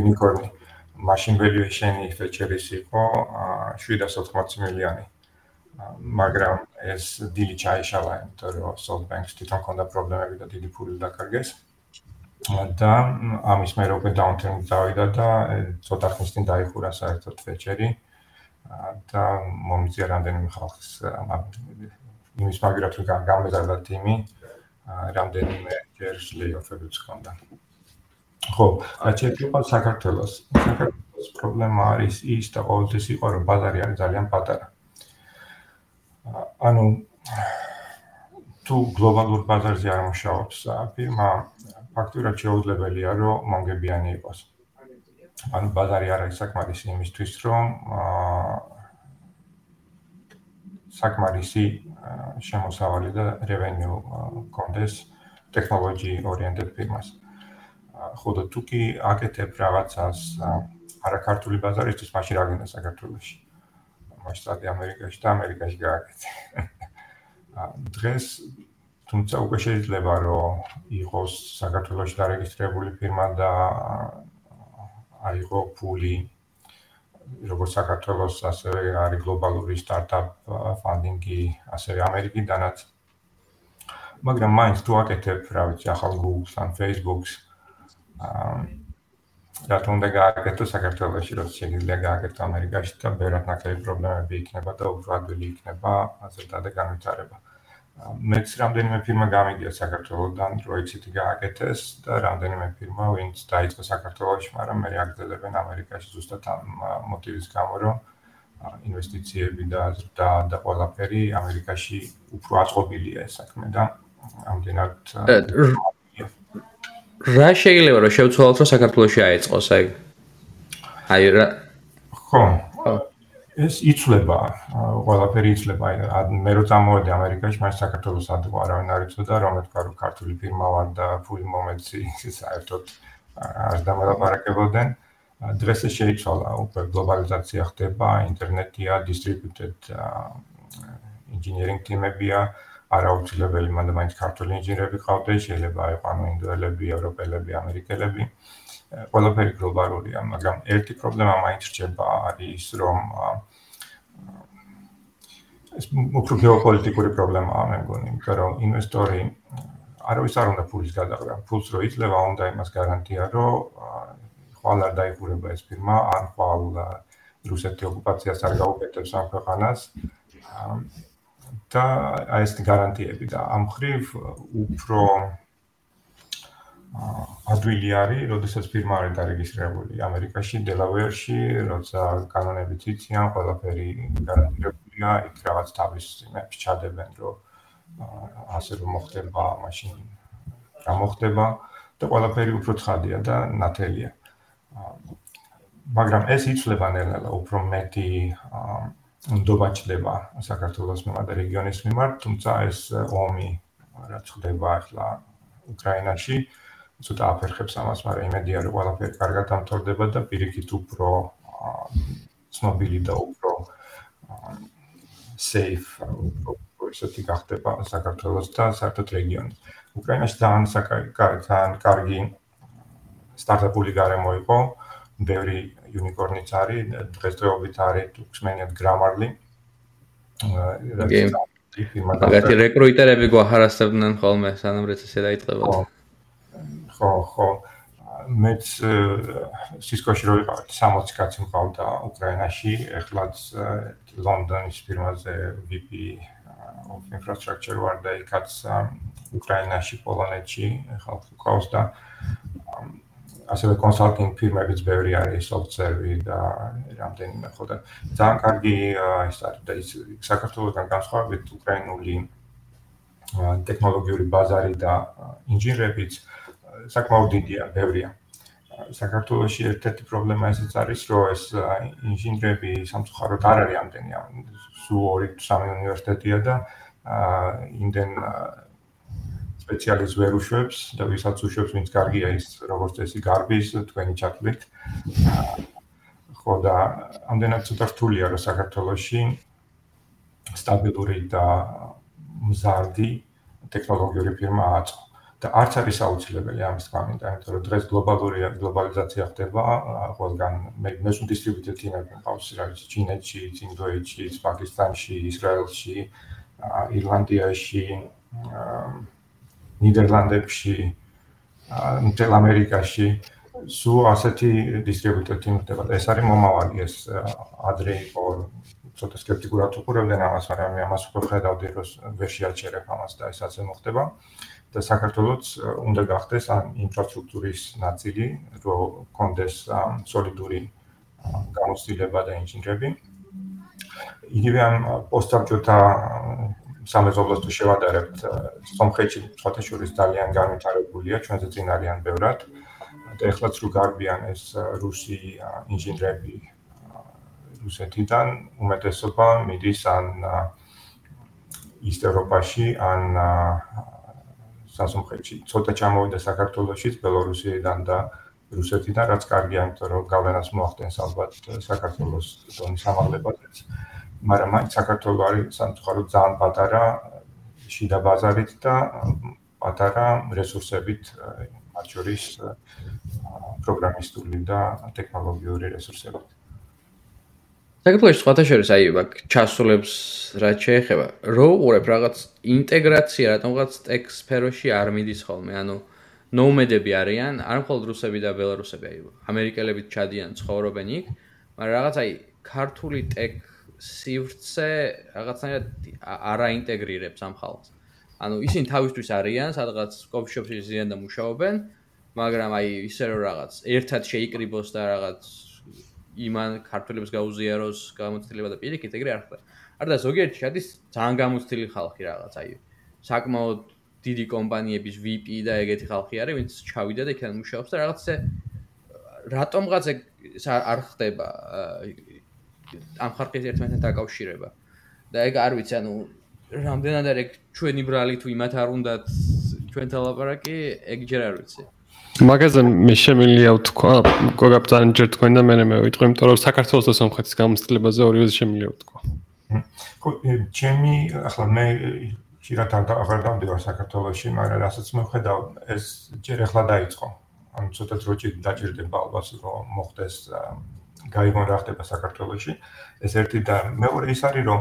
unicorn machine valuation-ი ფეჩერის იყო 780 მილიონი მაგრამ ეს დილი ჩაიშალა იმიტომ რომ SoftBank-ს თვითონ ჰქონდა პრობლემები და დიდი ფული დაკარგეს. და ამის მერე უკვე დაუნტერნი წავიდა და ცოტა ხნის წინ დაიხურა საერთოდ ფეჩერი და მომიწია რამდენიმე ხალხს იმის მაგერად რომ გამეზარდა ტიმი რამდენიმე ჯერ ლეიოფებიც ჰქონდა. ხო რაც შეეხება საქართველოს. საქართველოს პრობლემა არის ის და ყოველთვის იყო რომ ბაზარი არის ძალიან პატარა. ანუ თუ გლობალურ ბაზარზე არ მუშაობს ფირმა, ფაქტურად შეუძლებელია რომ მონგებიანი იყოს. ანუ ბაზარი არ არის საკმარისი იმისთვის, რომ საკმარისი შემოსავალი და revenue კონდეს technology oriented firmas. ხოდა თუ კი აკეთებ რაღაცას არაქართული ბაზარისთვის, მაშინ რა გინდა საქართველოში? მასშტაბი ამერიკაში და ამერიკაში გააკეთე. დღეს თუმცა უკვე შეიძლება რომ იყოს საქართველოში დარეგისტრირებული ფირმა და აიღო ფული როგორც საქართველოს ასევე არის გლობალური სტარტაპ ფანდინგი ასევე ამერიკიდანაც მაგრამ მაინც თუ აკეთებ რა ვიცი ახალ Google-ს ან Facebook-ს აა რატომ უნდა გააკეთო საქართველოში, რომ შეიძლება გააკეთო ამერიკაში და ბევრად ნაკლები პრობლემები იქნება და უფრო ადვილი იქნება ასეთადა განვითარება. მეც რამდენიმე ფირმა გამიგია საქართველოსდან, რომ ეცეთი გააკეთეს და რამდენიმე ფირმა ვინც დაიწყო საქართველოში, მაგრამ მე აგრძელებენ ამერიკაში ზუსტად ამ მოტივის გამო, რომ ინვესტიციები და და და ყველაფერი ამერიკაში უფრო აწყობილია ეს საქმე და ამდენად რა შეიძლება რომ შევცვალოთ რომ საქართველოსი აეწყოს აი? აი რა ხო ეს იცლება ყველაფერი იცლება აი მე რო წამოვედი ამერიკაში მას საქართველოს ადვო არავინ არ იცოდა რომ მეთქვა რომ ქართული ფირმა ვარ და ფული მომეცი საერთოდ არ დამალაპარაკებოდნენ დღეს ეს შეიცვალა უკვე გლობალიზაცია ხდება ინტერნეტია დისტრიბიუტედ ინჟინერინგ ტიმებია არაუცილებელი მანდ მაინც ქართული ინჟინერები ყავდნენ, შეიძლება იყოს ინდოელები, ევროპელები, ამერიკელები. ყველაფერი გლობალურია, მაგრამ ერთი პრობლემა მაინც რჩება არის რომ ეს უფრო გეოპოლიტიკური პრობლემაა, მე მგონი, იმიტომ რომ ინვესტორი არავის არ უნდა ფულის გადაღრა. ფულს რო იძლევა, უნდა იმას გარანტია, რომ ხვალ არ დაიხურება ეს ფირმა, ან ხვალ რუსეთი ოკუპაციას არ გაუკეთებს ამ ქვეყანას. და აი ეს გარანტიები და ამ ხრივ უფრო ადვილი არის, როდესაც ფირმა არის დარეგისტრირებული ამერიკაში, დელავერში, როცა კანონები ციციან, ყველაფერი გარანტირებულია, იქ რაღაც თავის იმებს ჩადებენ, რომ ასე რომ მოხდება, მაშინ რა მოხდება და ყველაფერი უფრო ცხადია და ნათელია. მაგრამ ეს იცლება ნელა უფრო მეტი აა ნდობა ჩდება საქართველოს მიმართ და რეგიონის მიმართ, თუმცა ეს ომი რაც ხდება ახლა უკრაინაში, ცოტა აფერხებს ამას, მაგრამ იმედია რომ ყველაფერი კარგად დამთავრდება და პირიქით უფრო ცნობილი და უფრო safe უფრო ისეთი გახდება საქართველოს და საერთოდ რეგიონი. უკრაინაში ძალიან ძალიან კარგი სტარტაპული გარემო იყო. ბევრი unicorn-იც არის, დღესდღეობით არის თუქსმენიად Grammarly. მაგათი რეკრუიტერები გვაჰარასებდნენ ხოლმე, სანამ რეცესია დაიწყებოდა. ხო, ხო. მეც Cisco-ში რო ვიყავ, 60 კაცი მყავდა უკრაინაში, ეხლაც ლონდონის ფირმაზე VP of infrastructure ვარ და იქაც უკრაინაში, პოლონეთში ხალხი ყავს და ასევე კონსალტინგ ფირმებიც ბევრი არის, software-ი და რამდენიმე ხო და ძალიან კარგი ის არის და ის საქართველოსთან განსხვავებით უკრაინული ტექნოლოგიური ბაზარი და ინჟინერებიც საკმაოდ დიდია, ბევრია. საქართველოში ერთ-ერთი პრობლემა ესეც არის, რომ ეს ინჟინერები სამწუხაროდ არ არის ამდენი, სულ 2-3 უნივერსიტეტია და იმდენ სპეციალისტ ვერ უშვებს და ვისაც უშვებს, ვინც კარგია ის, როგორც წესი, გარბის თქვენი ჩათვლით. ხო და ამდენად ცოტა რთულია რა საქართველოში სტაბილური და მზარდი ტექნოლოგიური ფირმა აწყო. და არც არის აუცილებელი ამის თქმა, იმიტომ რომ დღეს გლობალური გლობალიზაცია ხდება ყველგან მე მესუ დისტრიბუტივ ტიმები მყავს რა ვიცი ჩინეთში, ინდოეთში, პაკისტანში, ისრაელში, ირლანდიაში, ნიდერლანდებში, მთელ ამერიკაში სულ ასეთი დისტრიბუტივ ტიმი ხდება და ეს არის მომავალი ეს ადრე იყო ცოტა скептიკურად უყურებდნენ ამას, მაგრამ მე ამას უფრო ხედავდი რომ ვერ შეაჩერებ ამას და ესაც მოხდება. აა და საქართველოს უნდა გახდეს ამ ინფრასტრუქტურის ნაწილი, რომ კონდეს სოლიდური გამოცდილება და ინჟინერები. იგივე ამ პოსტაბჭოთა სამეზობლოს თუ შევადარებთ, სომხეთში სხვათა შორის ძალიან განვითარებულია, ჩვენზე წინ არიან ბევრად. და ეხლაც რო გარბიან ეს რუსი ინჟინრები რუსეთიდან, უმეტესობა მიდის ან ისეთ ევროპაში, ან სასომხეთში. ცოტა ჩამოვიდა საქართველოსშიც, ბელორუსიიდან და რუსეთიდან, რაც კარგია, იმიტომ რომ გავლენას მოახდენს ალბათ საქართველოს დონის ამაღლებაზეც. მაგრამ აი საქართველოს არის სამწუხაროდ ძალიან პატარა შიდა ბაზარით და პატარა რესურსებით, მათ შორის პროგრამისტული და ტექნოლოგიური რესურსებით. საქართველოს სხვათა შორის აი მაგ ჩასულებს რა შეეხება, რო უყურებ რაღაც ინტეგრაცია რატომღაც ტექ სფეროში არ მიდის ხოლმე, ანუ ნოუმედები არიან, არ მხოლოდ რუსები და ბელარუსები, აი ამერიკელები ჩადიან ცხოვრობენ იქ, მაგრამ რაღაც აი ქართული ტექ სივრცე რაღაცნაირად არაინტეგრირებს ამ ხალხს. ანუ ისინი თავისთვის არიან, სადღაც კოფიშოპში ზიან და მუშაობენ, მაგრამ აი ისე რომ რაღაც ერთად შეიკრიბოს და რაღაც იმან ქართველებს გაუზიაროს გამოცდილება და პირიქით ეგრე არ ხდება. არა და ზოგიერთი შედის ძალიან გამოცდილი ხალხი რაღაც აი საკმაოდ დიდი კომპანიების VP და ეგეთი ხალხი არის, ვინც ჩავიდა და იქიდან მუშაობს და რაღაც ესე რატომღაც ეგ არ ხდება ამ ხალხის ერთმანეთთან დაკავშირება. და ეგ არ ვიცი, ანუ რამდენად არის ეგ ჩვენი ბრალი თუ იმათ არ უნდათ ჩვენთან ლაპარაკი, ეგ ჯერ არ ვიცი. მაგაზე მე შემილია ვთქვა, გოგა ძალიან ჯერ თქვენ და მე მე ვიტყვი, იმიტომ რომ საქართველოს და სომხეთის გამოცდილებაზე ორივე შემილია ვთქვა. ხო, ჩემი ახლა მე თან აღარ დავდივარ საქართველოსში, მაგრამ რასაც მე ვხედავ, ეს ჯერ ახლა დაიწყო. ანუ ცოტა დროჭი დაჭირდება ალბათ რომ მოხდეს გაიგონ რა ხდება საქართველოსში. ეს ერთი და მეორე ის არის რომ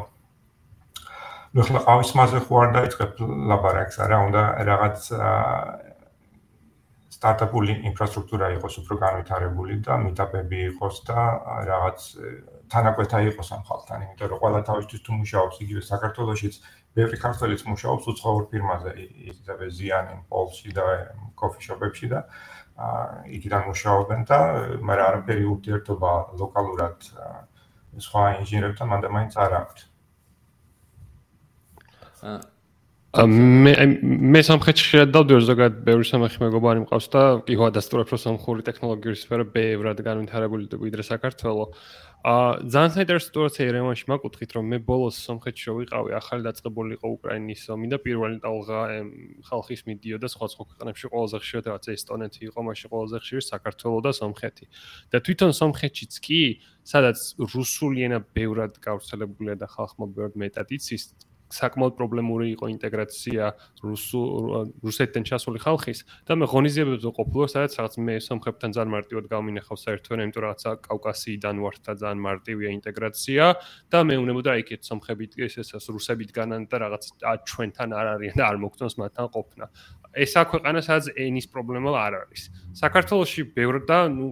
ახლა ყავის მასზე არ დაიწყებ ლაბარაკს, არა, უნდა რაღაც სტარტაპული ინფრასტრუქტურა იყოს უფრო განვითარებული და მიტაპები იყოს და რაღაც თანაკვეთა იყოს ამ ხალხთან, იმიტომ რომ ყველა თავისთვის თუ მუშაობს იგივე საქართველოსშიც, ბევრი ქართველიც მუშაობს უცხოურ ფირმაზე, იზრდება ზიანი პოლში და კოფიშოპებში და იქიდან მუშაობენ და მაგრამ არაფერი ურთიერთობა ლოკალურად სხვა ინჟინერებთან მანდ მაინც არ აქვს. მე მე სამხრეთში დავდივარ ზოგადად ბევრი სამხი მეგობარი მყავს და კი ხო ადასტურებ რომ სამხური ტექნოლოგიური სფერო ბევრად განვითარებული ვიდრე საქართველოს. აა ძალიან საინტერესო სიტუაცია ერევანში მაკუთხით რომ მე ბოლოს სამხეთში ვიყავი ახალი დაწყებული იყო უკრაინის ომი და პირველი ტალღა ხალხის მიდიოდა სხვა სხვა ქვეყნებში ყველაზე ხშირად რაც ესტონეთი იყო მაშინ ყველაზე ხშირად საქართველოს და სამხეთი. და თვითონ სამხეთშიც კი სადაც რუსული ენა ბევრად გავრცელებულია და ხალხმა ბევრად მეტად იცის საკმაოდ პრობლემური იყო ინტეგრაცია რუსულ რუსეთთან ჩასული ხალხის და მე ღონისძიებებზე ყოფილვარ სადაც რაღაც მე სომხებთან ძალიან მარტივად გავმინახავ საერთოდ იმიტომ რაღაცა კავკასიიდან ვარ და ძალიან მარტივია ინტეგრაცია და მე უნებოდა იქეთ სომხებით ეს ეს რუსებით განან და რაღაც ჩვენთან არ არიან და არ მოგწონს მათთან ყოფნა ეს აქვეყანა სადაც ენის პრობლემა არ არის. საქართველოსში ბევრ და ნუ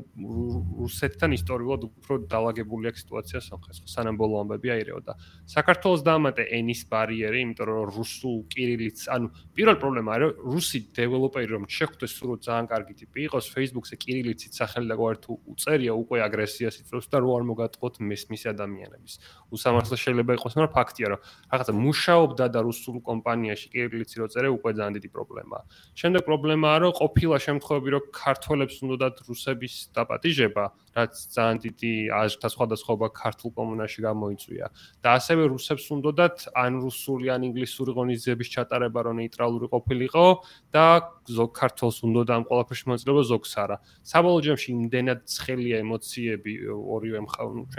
რუსეთთან ისტორიულად უფრო დაალაგებული აქვს სიტუაცია სამხრეთს. სანამ ბოლო ამბები აირეო და საქართველოს დაამატე ენის ბარიერი, იმიტომ რომ რუსულ კირილიც, ანუ პირველ პრობლემა არის რუსი დეველოპერი რომ შეხვდეს სულ ძალიან კარგი ტიპი იყოს Facebook-ზე კირილიცით სახელი და გვარ თუ უწერია უკვე აგრესიას იწვევს და რო არ მოგატყოთ მესმის ადამიანების. უსამართლო შეიძლება იყოს, მაგრამ ფაქტია რომ რაღაცა მუშაობდა და რუსულ კომპანიაში კირილიცი რო წერე უკვე ძალიან დიდი პრობლემაა. შემდეგ პრობლემაა რომ ყოფილა შემთხვევები რომ ქართველებს უნდათ რუსების დაპატიჟება რაც ძალიან დიდი აზრთა სხვადასხვაობა ქართულ კომუნაში გამოიწვია. და ასევე რუსებს უნდათ ან რუსული ან ინგლისური ღონისძიების ჩატარება რომ ნეიტრალური ყოფილიყო და ზოგ ქართულს უნდათ ამ ყველაფერში მონაწილეობა ზოგს არა საბოლოო ჯამში იმდენად ცხელია ემოციები ორივე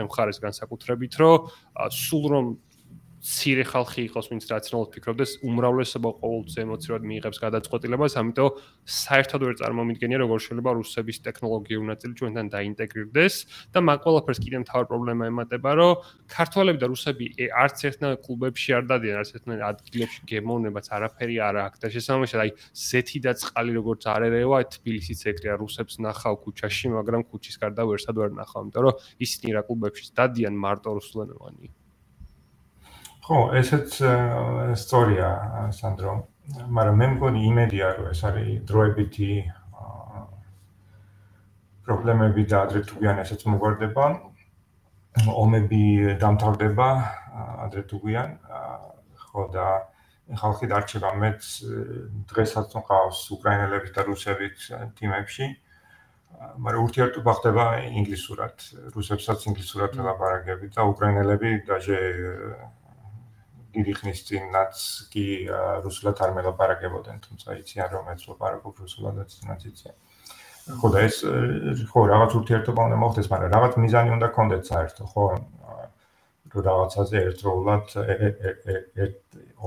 მხარეს განსაკუთრებით რომ სულ რომ ცირე ხალხი იყოს, ვინც რაციონალურად ფიქრობდეს, უმრავლესობა ყოველთვის ემოციურად მიიღებს გადაწყვეტილებას, ამიტომ საერთოდ ვერ წარმომიდგენია, როგორ შეიძლება რუსების ტექნოლოგიური ნაწილი ჩვენთან დაინტეგრირდეს და მაგ ყველაფერს კიდევ მთავარ პრობლემა ემატება, რომ ქართველები და რუსები არც ერთნაირ კლუბებში არ დადიან, არც ერთნაირ ადგილებში გემოვნებაც არაფერი არ აქვს და შესაბამისად, აი ზეთი და წყალი როგორც არ ერევა, თბილისიც ეგრეა, რუსებს ნახავ ქუჩაში, მაგრამ ქუჩის გარდა ვერსად ვერ ნახავ, იმიტომ რომ ისინი რა კლუბებში დადიან მარტო რუსულენოვანი. ხო, ესეც სწორია, სანდრო. მაგრამ მე მგონი იმედია, რომ ეს არის დროებითი პრობლემები და ადრე თუ გვიან ესეც მოგვარდება. ომები დამთავრდება ადრე თუ გვიან. ხო და ხალხი დარჩება მეც დღესაც მყავს უკრაინელების და რუსების თიმებში მაგრამ ურთიერთობა ხდება ინგლისურად რუსებსაც ინგლისურად ელაპარაკები და უკრაინელები დაჟე დიდი ხნის წინაც კი რუსულად არ მელაპარაკებოდნენ თუმცა იციან რომ ეს ლაპარაკობ რუსულადაც თუნდაც იციან. ხო და ეს ხო რაღაც ურთიერთობა უნდა მოხდეს მაგრამ რაღაც მიზანი უნდა კონდეთ საერთო ხო? რომ რაღაცაზე ერთდროულად ერთ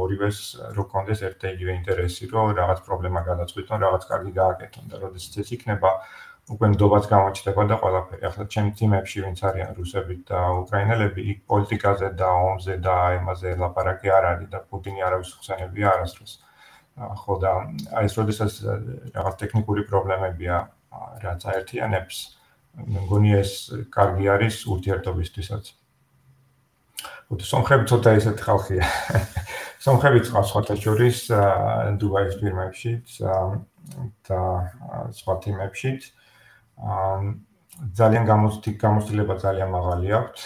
ორივეს რო კონდეს ერთ-ერთი ინტერესი რომ რაღაც პრობლემა გადაწყვიტონ რაღაც კარგი გააკეთონ და როდესაც ეს იქნება უკვე ნდობაც გამოჩნდება და ყველაფერი. ახლა ჩემი თიმებში ვინც არიან რუსები და უკრაინელები, იქ პოლიტიკაზე და ომზე და აიმაზე ლაპარაკი არ არის და პუტინი არავის ხსენებია არასდროს. ხო და აი ეს როდესაც რაღაც ტექნიკური პრობლემებია რაც აერთიანებს, მგონი ეს კარგი არის ურთიერთობისთვისაც. უთო სომხები ცოტა ისეთ ხალხია. სომხები სხვა სხვა შორის დუბაის ფირმებში და სხვა თიმებში ძალიან გამოცდი გამოცდილება ძალიან მაღალი აქვს.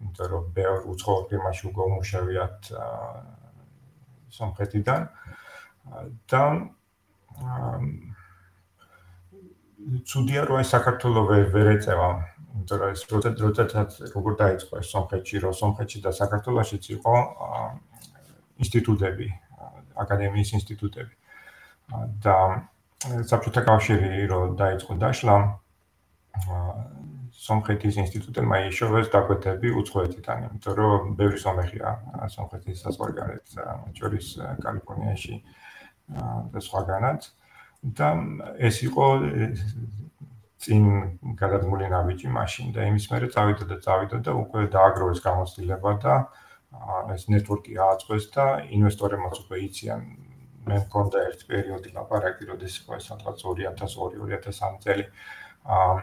იმიტომ რომ ბევრ უცხოურ ფირმაში უკვე მუშავიათ სამხრეთიდან და ცუდია რომ ეს საქართველოს ვერ ვერ ეწევა. იმიტომ რომ ეს როდესაც როგორ დაიწყო ეს სამხრეთში, რომ სამხრეთში და საქართველოსშიც იყო ინსტიტუტები, აკადემიის ინსტიტუტები. და საბჭოთა კავშირი რო დაიწყო დაშლა სომხეთის ინსტიტუტებმა იშოვეს დაკვეთები უცხოეთიდან, იმიტომ რომ ბევრი სომეხია სომხეთის საზღვარგარეთ, შორის კალიფორნიაში და სხვაგანაც. და ეს იყო წინ გადადგმული ნაბიჯი მაშინ და იმის მერე წავიდა და წავიდა და უკვე დააგროვეს გამოცდილება და ეს ნეტვორკი ააწყვეს და ინვესტორებმაც უკვე იციან მე მქონდა ერთ პერიოდი ლაპარაკი, როდის იყო სადღაც 2002-2003 წელი. აა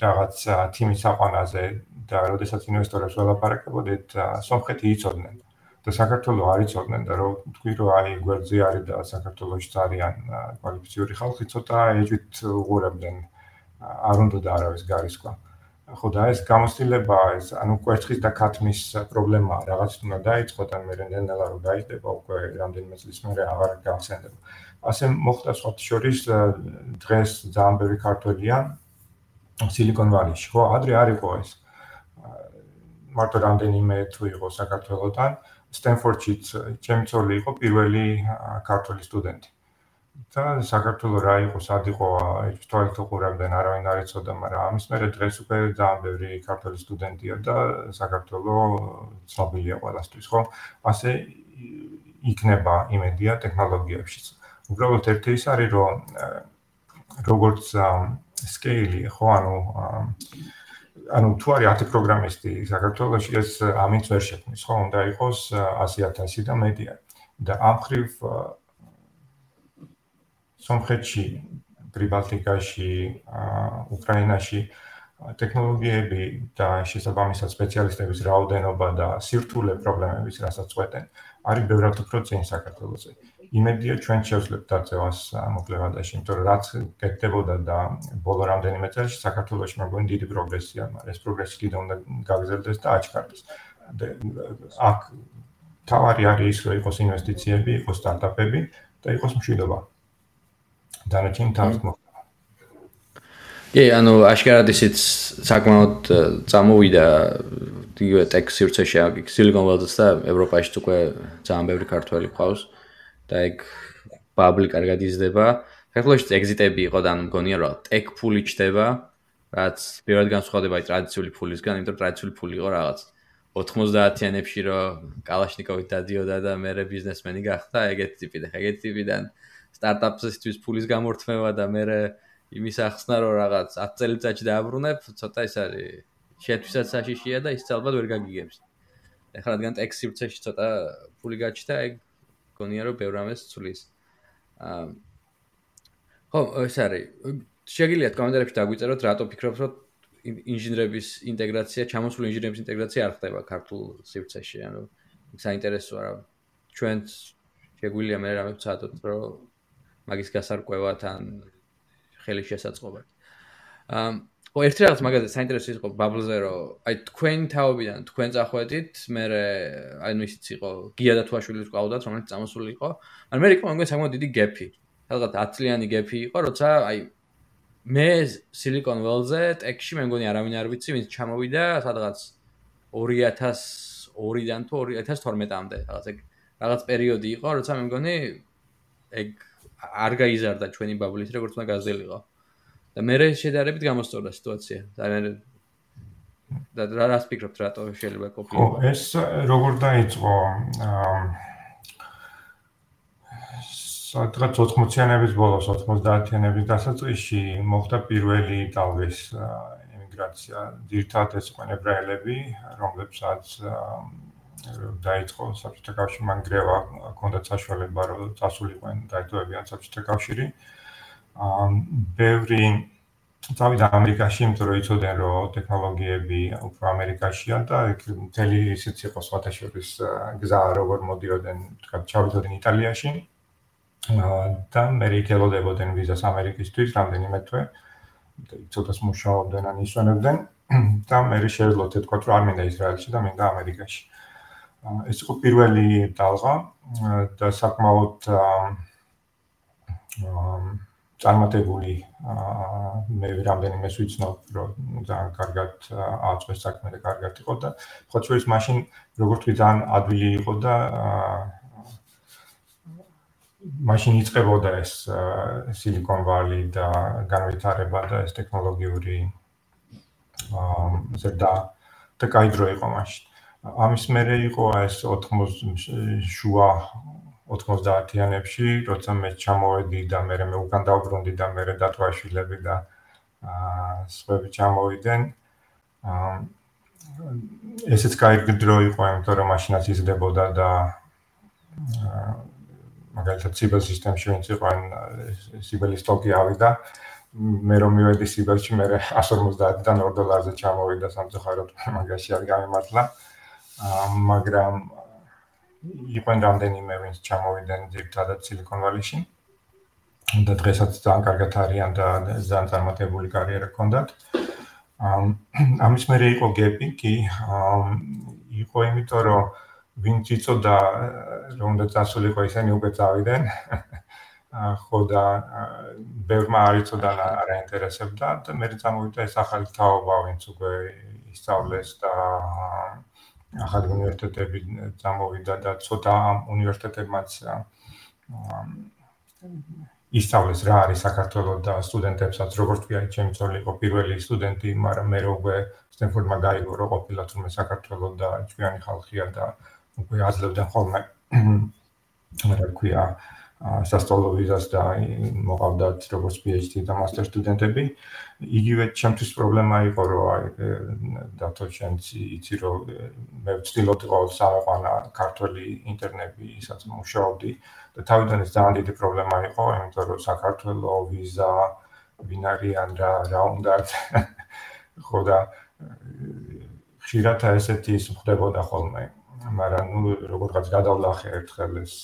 რაღაც თიმის აყვანაზე და როდესაც ინვესტორებს ველაპარაკებოდით, სომხეთი იცოდნენ და საქართველოს არ იცოდნენ და რომ თქვი რომ აი გვერდზე არის და საქართველოსში ძალიან კვალიფიციური ხალხი ცოტა ეჭვით უღურებდნენ არ უნდა და არავის გარისკვა. აა ხო და ეს გამოცდილება ეს ანუ კვერცხის და ქათმის პრობლემა რაღაც უნდა დაიწყო და მე რენდელა რომ დაიწყება უკვე რამდენიმე წლის მერე აღარ გავხსენდება. ასე მოხდა სხვა შორის დღეს ძალიან ბევრი ქართველია სილიკონ ვალიში. ხო, ადრე არ იყო ეს. მარტო რამდენიმე თუ იყო საქართველოსთან, სტენფორდშიც ჩემი ცოლი იყო პირველი ქართველი სტუდენტი. და საქართველოს რა იყო, სად იყო, ეს თვალით უყურებდნენ, არავინ არ იცოდა, მაგრამ ამის მერე დღეს უკვე ძალიან ბევრი ქართული სტუდენტია და საქართველოს ცნობილია ყველასთვის, ხო? ასე იქნება იმედია ტექნოლოგიებშიც. უბრალოდ ერთი ის არის, რომ როგორც სკეილი, ხო, ანუ ანუ თუ არის 10 პროგრამისტი საქართველოში ეს ამინც ვერ შექმნის, ხო? უნდა იყოს 100000 და მეტია. და ამ ხრივ სომხეთში, პრიბალტიკაში, უკრაინაში ტექნოლოგიები და შესაბამისად სპეციალისტების რაოდენობა და სირთულე პრობლემების რასაც წვეტენ, არის ბევრად უფრო წინ საქართველოსზე. იმედია ჩვენ შევძლებთ დაწევას მოკლევადაში, იმიტომ რომ რაც გეკეთებოდა და ბოლო რამდენიმე წელს საქართველოში მოგონი დიდი პროგრესია, მაგრამ ეს პროგრესი კიდე უნდა გაგრძელდეს და აჩქარდეს. აქ თავარი არის ის, რომ იყოს ინვესტიციები, იყოს სტარტაპები და იყოს მშვიდობა. დანარჩენი თავს მოხდა. კი, ანუ აშკარად ისიც საკმაოდ წამოვიდა იგივე ტექ სივრცეში, აქ სილიკონ ვალდს და ევროპაში უკვე ძალიან ბევრი ქართველი ყავს და ეგ ბაბლი კარგად იზრდება. ფეხლოში ეგზიტები იყო და ანუ მგონია რომ ტექ ფული ჩდება, რაც პირველად განსხვავდება აი ტრადიციული ფულისგან, იმიტომ რომ ტრადიციული ფული იყო რაღაც 90-იანებში რომ კალაშნიკოვი დადიოდა და მე ბიზნესმენი გახდა, ეგეთი ტიპი და ეგეთი ტიპიდან სტარტაპსისთვის ფულის გამორთმევა და მე იმის ახსნა რომ რაღაც 10 წელიწადში დააბრუნებ, ცოტა ის არის შეთვისაც საშიშია და ის ალბათ ვერ გაგიგებს. ეხლა რადგან ტექსტივცეში ცოტა ფული გაჩნდა, ეგ გონია რომ ბევრ ამას ცulis. აა ხო, ეს არის. შეგიძლიათ კომენტარებში დაგვიწეროთ, რატო ფიქრობთ, რომ ინჟინერების ინტეგრაცია, ჩამოსული ინჟინერების ინტეგრაცია არ ხდება ქართულ სივრცეში, ანუ საინტერესოა რა. ჩვენც შეგვიძლია მე რამე ვცადოთ, რომ მაგის გასარკვევად ან ხელი შესაწყობად. აა ხო ერთი რაღაც მაგაზე საინტერესო იყო ბაბლზე რომ აი თქვენ თაობიდან თქვენ წახვედით მე აი ნუ ისიც იყო გია და თუაშვილი ყავდათ რომელიც წამოსული იყო. ან მე იყო მგონი საკმაოდ დიდი გეფი. რაღაც 10 წლიანი გეფი იყო როცა აი მე silicon valley-ზე ტექში მე მგონი არავინ არ ვიცი ვინც ჩამოვიდა სადღაც 2002-დან თუ 2012-მდე რაღაც ეგ რაღაც პერიოდი იყო როცა მე მგონი ეგ არ გაიზარდა ჩვენი ბაბლით როგორც უნდა გაზელიყო და მე შედარებით გამოსწორდა სიტუაცია. და და რა რას ფიქრობთ რატო შეიძლება ყოფილიყო? ხო, ეს როგორ დაიწყო? აა სადღაც 80-იანების ბოლოს, 90-იანების დასაწყისში მოხდა პირველი ტალღის ემიგრაცია. ძირთადად ეს იყო ებრაელები, რომლებსაც დაიწყო საბჭოთა კავშირი, მან გრევა ჰქონდათ საშუალება რომ წასულიყვნენ დაეტოვებიან საბჭოთა კავშირი. აა ბევრი წავიდა ამერიკაში, იმიტომ რომ იცოდნენ რომ ტექნოლოგიები უფრო ამერიკაშია და იქ მთელი ისიც იყო სხვათაშორის გზა როგორ მოდიოდნენ, თქვა ჩავიდოდნენ იტალიაში. აა და მე რეკელოდებოდნენ ვიზას ამერიკისთვის რამდენიმე თვე. ცოტას მუშაობდნენ ან ისვენებდნენ და მე შეძლო თქო რომ არ მინდა ისრაელში და მინდა ამერიკაში. ეს იყო პირველი დალღა და საკმაოდ წარმატებული მე რამდენიმე ვიცნობ რომ ძალიან კარგად აწყვეს საქმე და კარგად იყო და ხო შეიძლება მაშინ როგორც ვი ძალიან ადვილი იყო და მაშინ იწყებოდა ეს silicon valley და განვითარება და ეს ტექნოლოგიური ზედა და კაი დრო იყო მაშინ ამის მერე იყო ეს 97 90-იანებში, როცა მე ჩამოვედი და მე მე უკან დავბრუნდი და მე დათვაშვილები და აა სხვები ჩამოვიდნენ. აა ესეც кайგი დრო იყო, იმიტომ რომ მაშინაც იზრდებოდა და მაგალითად ციბელ სისტემში ვინც იყო ან ციბელის ტოკი ავიდა მე რომ მივედი ციბელში მე 150-დან 2 დოლარზე ჩამოვიდა სამწუხაროდ მაგაში არ გამიმართლა აა მაგრამ იყვენ რამდენიმე ვინც ჩამოვიდნენ ძირთადად Silicon Valley-ში. და დღესაც ძალიან კარგად არიან და ძალიან წარმატებული კარიერა ჰქონდათ. ამის მერე იყო გეპი კი იყო იმიტომ რომ ვინც იწოდა რომ უნდა წასულიყო ისინი უკვე წავიდნენ. ხო და ბევრმა არ იწოდა და არ აინტერესებდა და მე წამოვიდა ეს ახალი თაობა ვინც უკვე ისწავლეს და ახალი უნივერსიტეტები წამოვიდა და ცოტა ამ უნივერსიტეტებმაც ისწავლეს რა არის საქართველოს და სტუდენტებსაც როგორც ვიარი ჩემი ძოლი იყო პირველი სტუდენტი, მაგრამ მე როგე სტენფორდმა გაიგო რომ ყოფილა თუმე საქართველოს და ჩვენი ხალხია და უკვე აძლევდნენ ხოლმე რა ქვია სასწავლო ვიზას და მოყავდათ როგორც PhD და master სტუდენტები. იგივე ჩემთვის პრობლემა იყო რომ აი დათო შენც იცი რომ მე ვცდილობდი ყოველ სამყარო ქართული ინტერნეტი ისაც მუშაობდი და თავიდან ეს ძალიან დიდი პრობლემა იყო, იმიტომ რომ საქართველოს ვიზა ვინ არიან რა რა უნდა ხო და ხშირად ესეთი ის ხდებოდა ხოლმე. მაგრამ ნუ როგორღაც გადავლახე ერთხელ ეს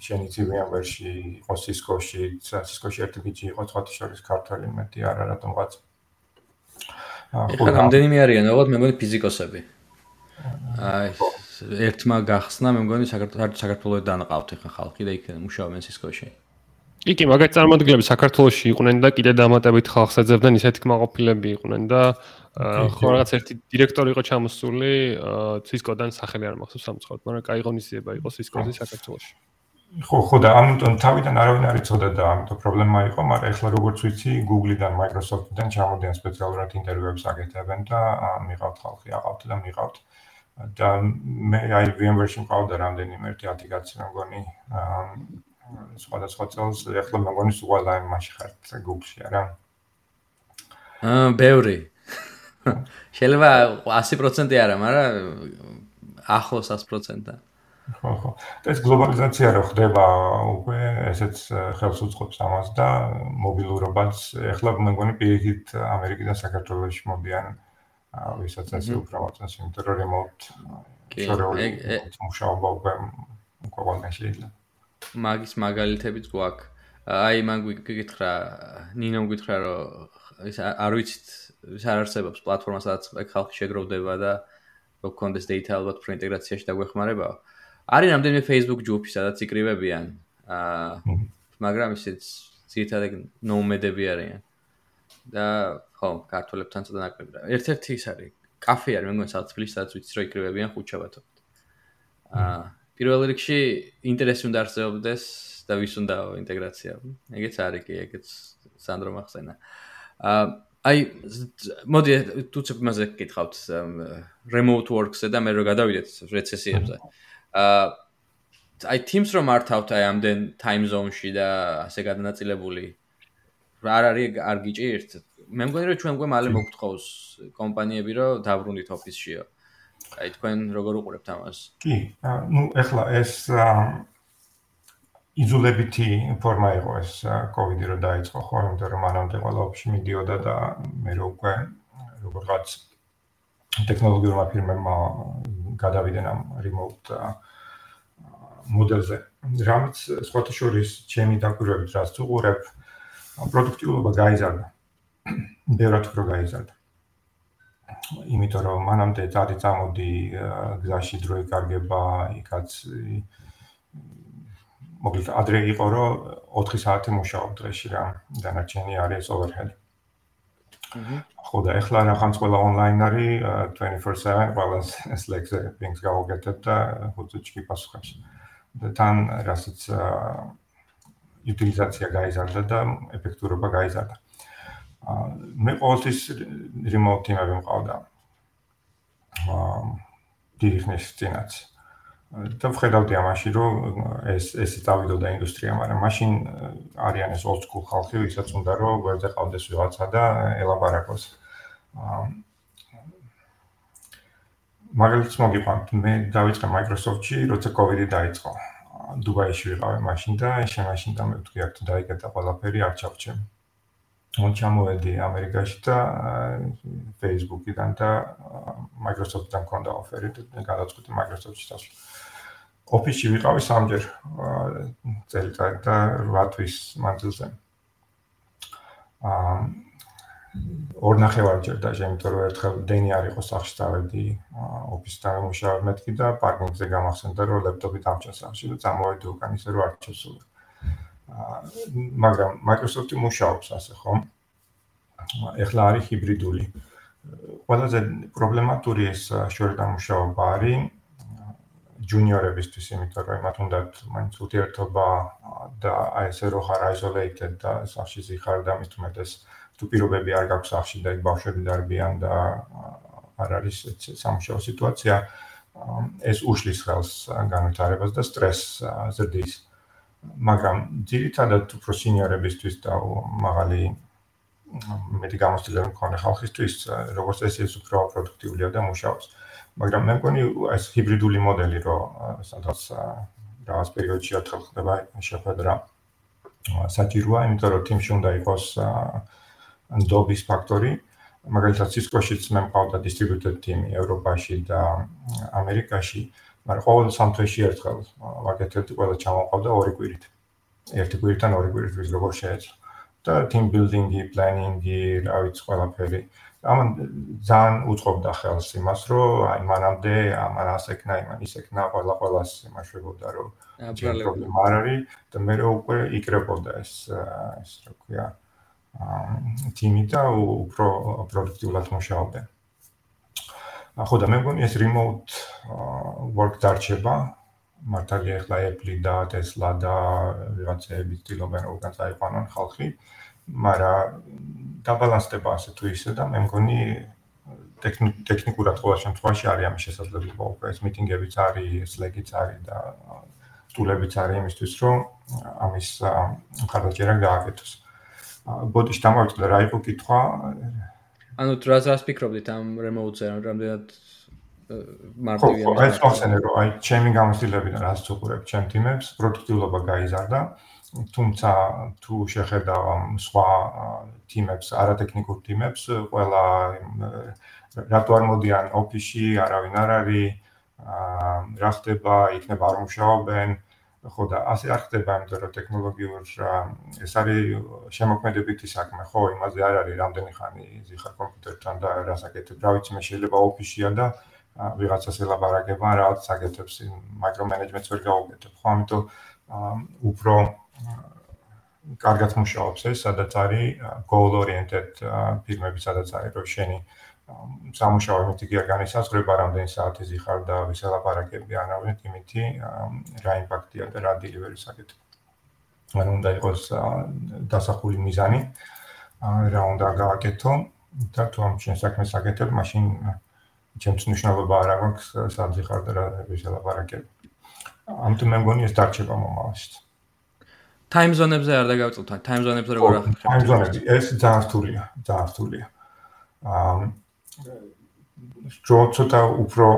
შენი ცივიანვერში იყო სისკოში, სისკოში ერთი ბიჭი იყო თქვათი შორის ქართველი მეტი არა რატომღაც. ახლა რამდენიმე არიან, ალბათ მე მგონი ფიზიკოსები. აი ერთმა გახსნა, მე მგონი საქართველოს საქართველოს დანყავთ ახლა ხალხი და იქ მუშაობენ სისკოში. იგი მაგათ წარმოადგენლები საქართველოსში იყვნენ და კიდე დამატებით ხალხს ეძებდნენ ისეთი კმაყოფილები იყვნენ და ხო რაღაც ერთი დირექტორი იყო ჩამოსული ცისკოდან სახელი არ მახსოვს სამწუხაროდ, მაგრამ კაი ღონისძიება იყო სისკოზე საქართველოსში. ხო ხო და ამიტომ თავიდან არავინ არ იცოდა და ამიტომ პრობლემა იყო, მაგრამ ეხლა როგორც ვიცი, Google-დან, Microsoft-დან ჩამოდიან სპეციალურად ინტერვიუებს აკეთებენ და მიყავთ ხალხი, აყავთ და მიყავთ. და მე აი VMware-ში მყავდა რამდენიმე ერთი 10 კაცი მგონი აა სხვადასხვა წელს ეხლა მგონი სულ აი მასში ხართ Google-ში არა? აა ბევრი. შეიძლება 100% არა, მაგრამ ახლოს 100%-ა. ხო ხო. ეს გლობალიზაცია რო ხდება უკვე ესეც ხელს უწყობს ამას და მობილურობაც ეხლა მეგონი პირიქით ამერიკიდან საქართველოში მოდიან ვისაც ასე უფრო მოწონს იმიტომ რომ რემოუტ შორეული მუშაობა უკვე უკვე შეიძლება. მაგის მაგალითებიც გვაქვს. აი მან გიკითხრა ნინომ გითხრა რომ ის არ ვიცით ის არ არსებობს პლატფორმა სადაც ხალხი შეგროვდება და გქონდეს data ალბათ უფრო ინტეგრაციაში დაგვეხმარებაო. არის რამდენიმე Facebook ჯგუფი სადაც იკრიბებიან აა მაგრამ ისიც ძირითადად ნომედები არიან. და ხო, ქართველებთან ცოტა ნაკლები ერთ-ერთი ის არის კაფე არის, მე მგონი სადაც თბილისში სადაც ვიცი რომ იკრიბებიან ხუთშაბათობით. აა პირველ რიგში ინტერესი უნდა არსებობდეს და ვის უნდა ინტეგრაცია. ეგეც არის კი, ეგეც სანდრო მახსენა. აა აი მოდი თუცებ მასე გითხავთ remote works-ზე და მე რო გადავიდეთ რეცესიებზე. აა აი teams რომ მართავთ აი ამდენ time zone-ში და ასე გადანაწილებული არ არის არ გიჭირთ. მე მგონი რომ ჩვენ გვე მალე მოგთხოვს კომპანიები რომ დაბრუნდით ოფისშიო. აი თქვენ როგორ უყურებთ ამას? კი, ну ეხლა ეს იზოლებითი ფორმა იყო ეს COVID-ი რო დაიწყო ხო, იმიტომ რომ მანამდე ყველა ოფისში მიდიოდა და მე რო უკვე როგორღაც ტექნოლოგიურმა ფირმებმა გადავიდნენ ამ remote მოდელზე. რამაც სხვათა შორის ჩემი დაკვირვებით რაც უყურებ, პროდუქტიულობა გაიზარდა. ბევრად უფრო გაიზარდა. იმიტომ რომ მანამდე წარი წამოდი გზაში დრო იკარგება, იქაც მოკლედ ადრე იყო რომ 4 საათი მუშაობ დღეში რა, დანარჩენი არის overhead. ხო და ეხლა რაღაც ყველა ონლაინ არის 24/7 ყველა Slack-ზე things გავაკეთებ და ხუთი პასუხებს. და თან რასაც უტილიზაცია გაიზარდა და ეფექტურობა გაიზარდა. მე ყოველთვის team-ები მყავდა. აა დირიქნის წინაც. და ვხედავდი ამაში, რომ ეს ეს წავიდოდა ინდუსტრია, მაგრამ მაშინ არიან ეს old school ხალხი, ვისაც უნდა რომ გვერდზე ყავდეს ვიღაცა და ელაპარაკოს. აა მაგალითს მოგიყვანთ, მე დავიწყე Microsoft-ში, როცა COVID-ი დაიწყო. დუბაიში ვიყავი მაშინ და შემაშინ და მე ვთქვი, აქ თუ დაიგეთა ყველაფერი არ ჩავჭემ. მონ ჩამოვედი ამერიკაში და Facebook-იდან და Microsoft-თან კონდა ოფერი და გადაწყვეტი Microsoft-ში წასვლა. ოფისში ვიყავი სამჯერ წელიწად და 8 თვის მანძილზე. აა ორ ნახევარჯერ და შემიტომ რომ ერთხელ დენი არ იყო სახში დავედი ოფისთან მუშაობ მეთქი და პარკინგზე გამახსენდა რომ ლეპტოპი დამჭა სახში და წამოვედი უკან ისე რომ არ ჩასულა. მაგრამ Microsoft-ი მუშაობს ასე ხომ? ეხლა არის ჰიბრიდული. ყველაზე პრობლემატური ეს შორდამუშაობა არის ჯუნიორებისთვის, იმიტომ რომ მათ უნდათ მაინც ურთიერთობა და აი ესე რო ხარ isolated და სახში ზიხარ და მით უმეტეს თუ პირობები არ გაქვს სახში და იქ ბავშვები დარბიან და არ არის სამშობლო სიტუაცია, ეს უშლის ხელს განვითარებას და სტრესს ზრდის. მაგრამ ძირითადად უფრო სინიორებისთვის და მაღალი მეტი გამოცდილება მქონე ხალხისთვის როგორც ეს ის უფრო პროდუქტიულია და მუშაობს. მაგრამ მე მგონი ეს ჰიბრიდული მოდელი რო სადაც რაღაც პერიოდში ერთხელ ხდება შეხვედრა საჭიროა, იმიტომ რომ თიმში უნდა იყოს ნდობის ფაქტორი. მაგალითად Cisco-შიც მე მყავდა distributed team-ი ევროპაში და ამერიკაში. მაგრამ ყოველ სამთვეში ერთხელ ვაკეთებდი ყველა ჩამოყავდა ორი კვირით. ერთი კვირიდან ორი კვირით როგორ შეეძლო. და team building-ი, planning-ი, რა ვიცი, ყველაფერი. ამან ძალიან უწყობდა ხელს იმას, რომ აი მანამდე ამან ასეკნა, იმან ისეკნა, ყველა ყველას იმაშვებოდა, რომ პრობლემა არ არის და მე უკვე იკრებოდა ეს ეს რა ქვია აა team-ი და უფრო პროდუქტიულად მუშაობდნენ. ხო და მე მგონი ეს remote work დარჩება მართალია ახლა Apple და Tesla და ვიღაცები ცდილობენ როგორ წაიყვანონ ხალხი მაგრამ დაბალანსდება ასე თუ ისე და მე მგონი ტექნიკურად ყოველ შემთხვევაში არის ამის შესაძლებლობა უკვე ეს მიტინგებიც არის Slack-იც არის და სტულებიც არის იმისთვის რომ ამის მხარდაჭერა გააკეთოს. ბოტიში დამოვიწყდა რა იყო კითხვა? ანუ დრას რას ფიქრობდით ამ remote-ზე რამდენად მარტივია ხო ეს ხოსენე რომ აი ჩემი გამოცდილებიდან რაც უყურებ? ჩემ თიმებს პროდუქტიულობა გაიზარდა თუმცა თუ შეხედავ ამ სხვა თიმებს არატექნიკურ თიმებს ყველა რატო არ მოდიან ოფისში არავინ არ არის რა ხდება იქნება არ მუშაობენ ხო და ასე არ ხდება, იმიტომ რომ ტექნოლოგიურ ეს არის შემოქმედებითი საქმე, ხო, იმაზე არ არის რამდენი ხანი ზიხარ კომპიუტერთან და რასაკეთებ, რა ვიცი, მე შეიძლება ოფისშია და ვიღაცას ელაბარაგება, რაღაც საკეთებს, მაიკრომენეჯმენტს ვერ გავუკეთებ, ხო, ამიტომ უფრო კარგად მუშაობს ეს, სადაც არის goal oriented ფირმები, სადაც არის რომ შენი სამუშაო იმითი კი არ განისაზღვრება რამდენი საათი ზიხარ და ვის ელაპარაკები ანავით იმითი რა იმპაქტია და რა დილივერის აკეთებ. ანუ უნდა იყოს დასახული მიზანი რა უნდა გააკეთო და თუ ამ შენ საქმეს აკეთებ, მაშინ ჩემს მნიშვნელობა არ აქვს სად ზიხარ და რა ვის ელაპარაკები. ამიტომ მე მგონი ეს დარჩება მომავალში. time zone-ებზე არ დაგავწუთა, time zone-ებზე როგორ ახერხებთ? time zone-ები ეს ძალიან რთულია, ძალიან რთულია. აა ჯო ცოტა უფრო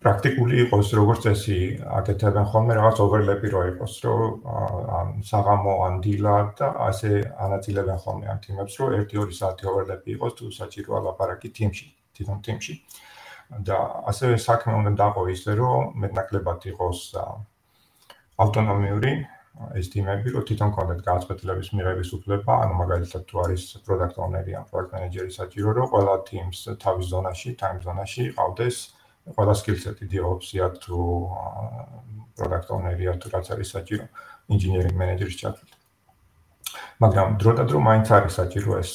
პრაქტიკული იყოს როგორც წესი აკეთებენ. ხოლმე რაღაც overlap-ი რო იყოს რომ ან საღამო ან დილა და ასე ანაწილებენ ხოლმე ამ თემებს რომ 1-2 საათი overlap-ი იყოს თუ საჭიროა ლაპარაკი თიმში თვითონ თიმში და ასევე საქმე უნდა დაყო ისე რომ მეტნაკლებად იყოს ავტონომიური ეს ტიმები, რომ თვითონ კონტენტ გაწყვეტილების მიღების უფლება, ანუ მაგალითად თუ არის product owner-ი ან product manager-ი საჭირო, რომ ყველა teams თავის ზონაში, time zone-ში ყავდეს ყველა skill-set-ი DevOps-ია თუ product owner-ია თუ რაც არის საჭირო engineering manager-ის ჩათვლით. მაგრამ დრო და დრო მაინც არის საჭირო ეს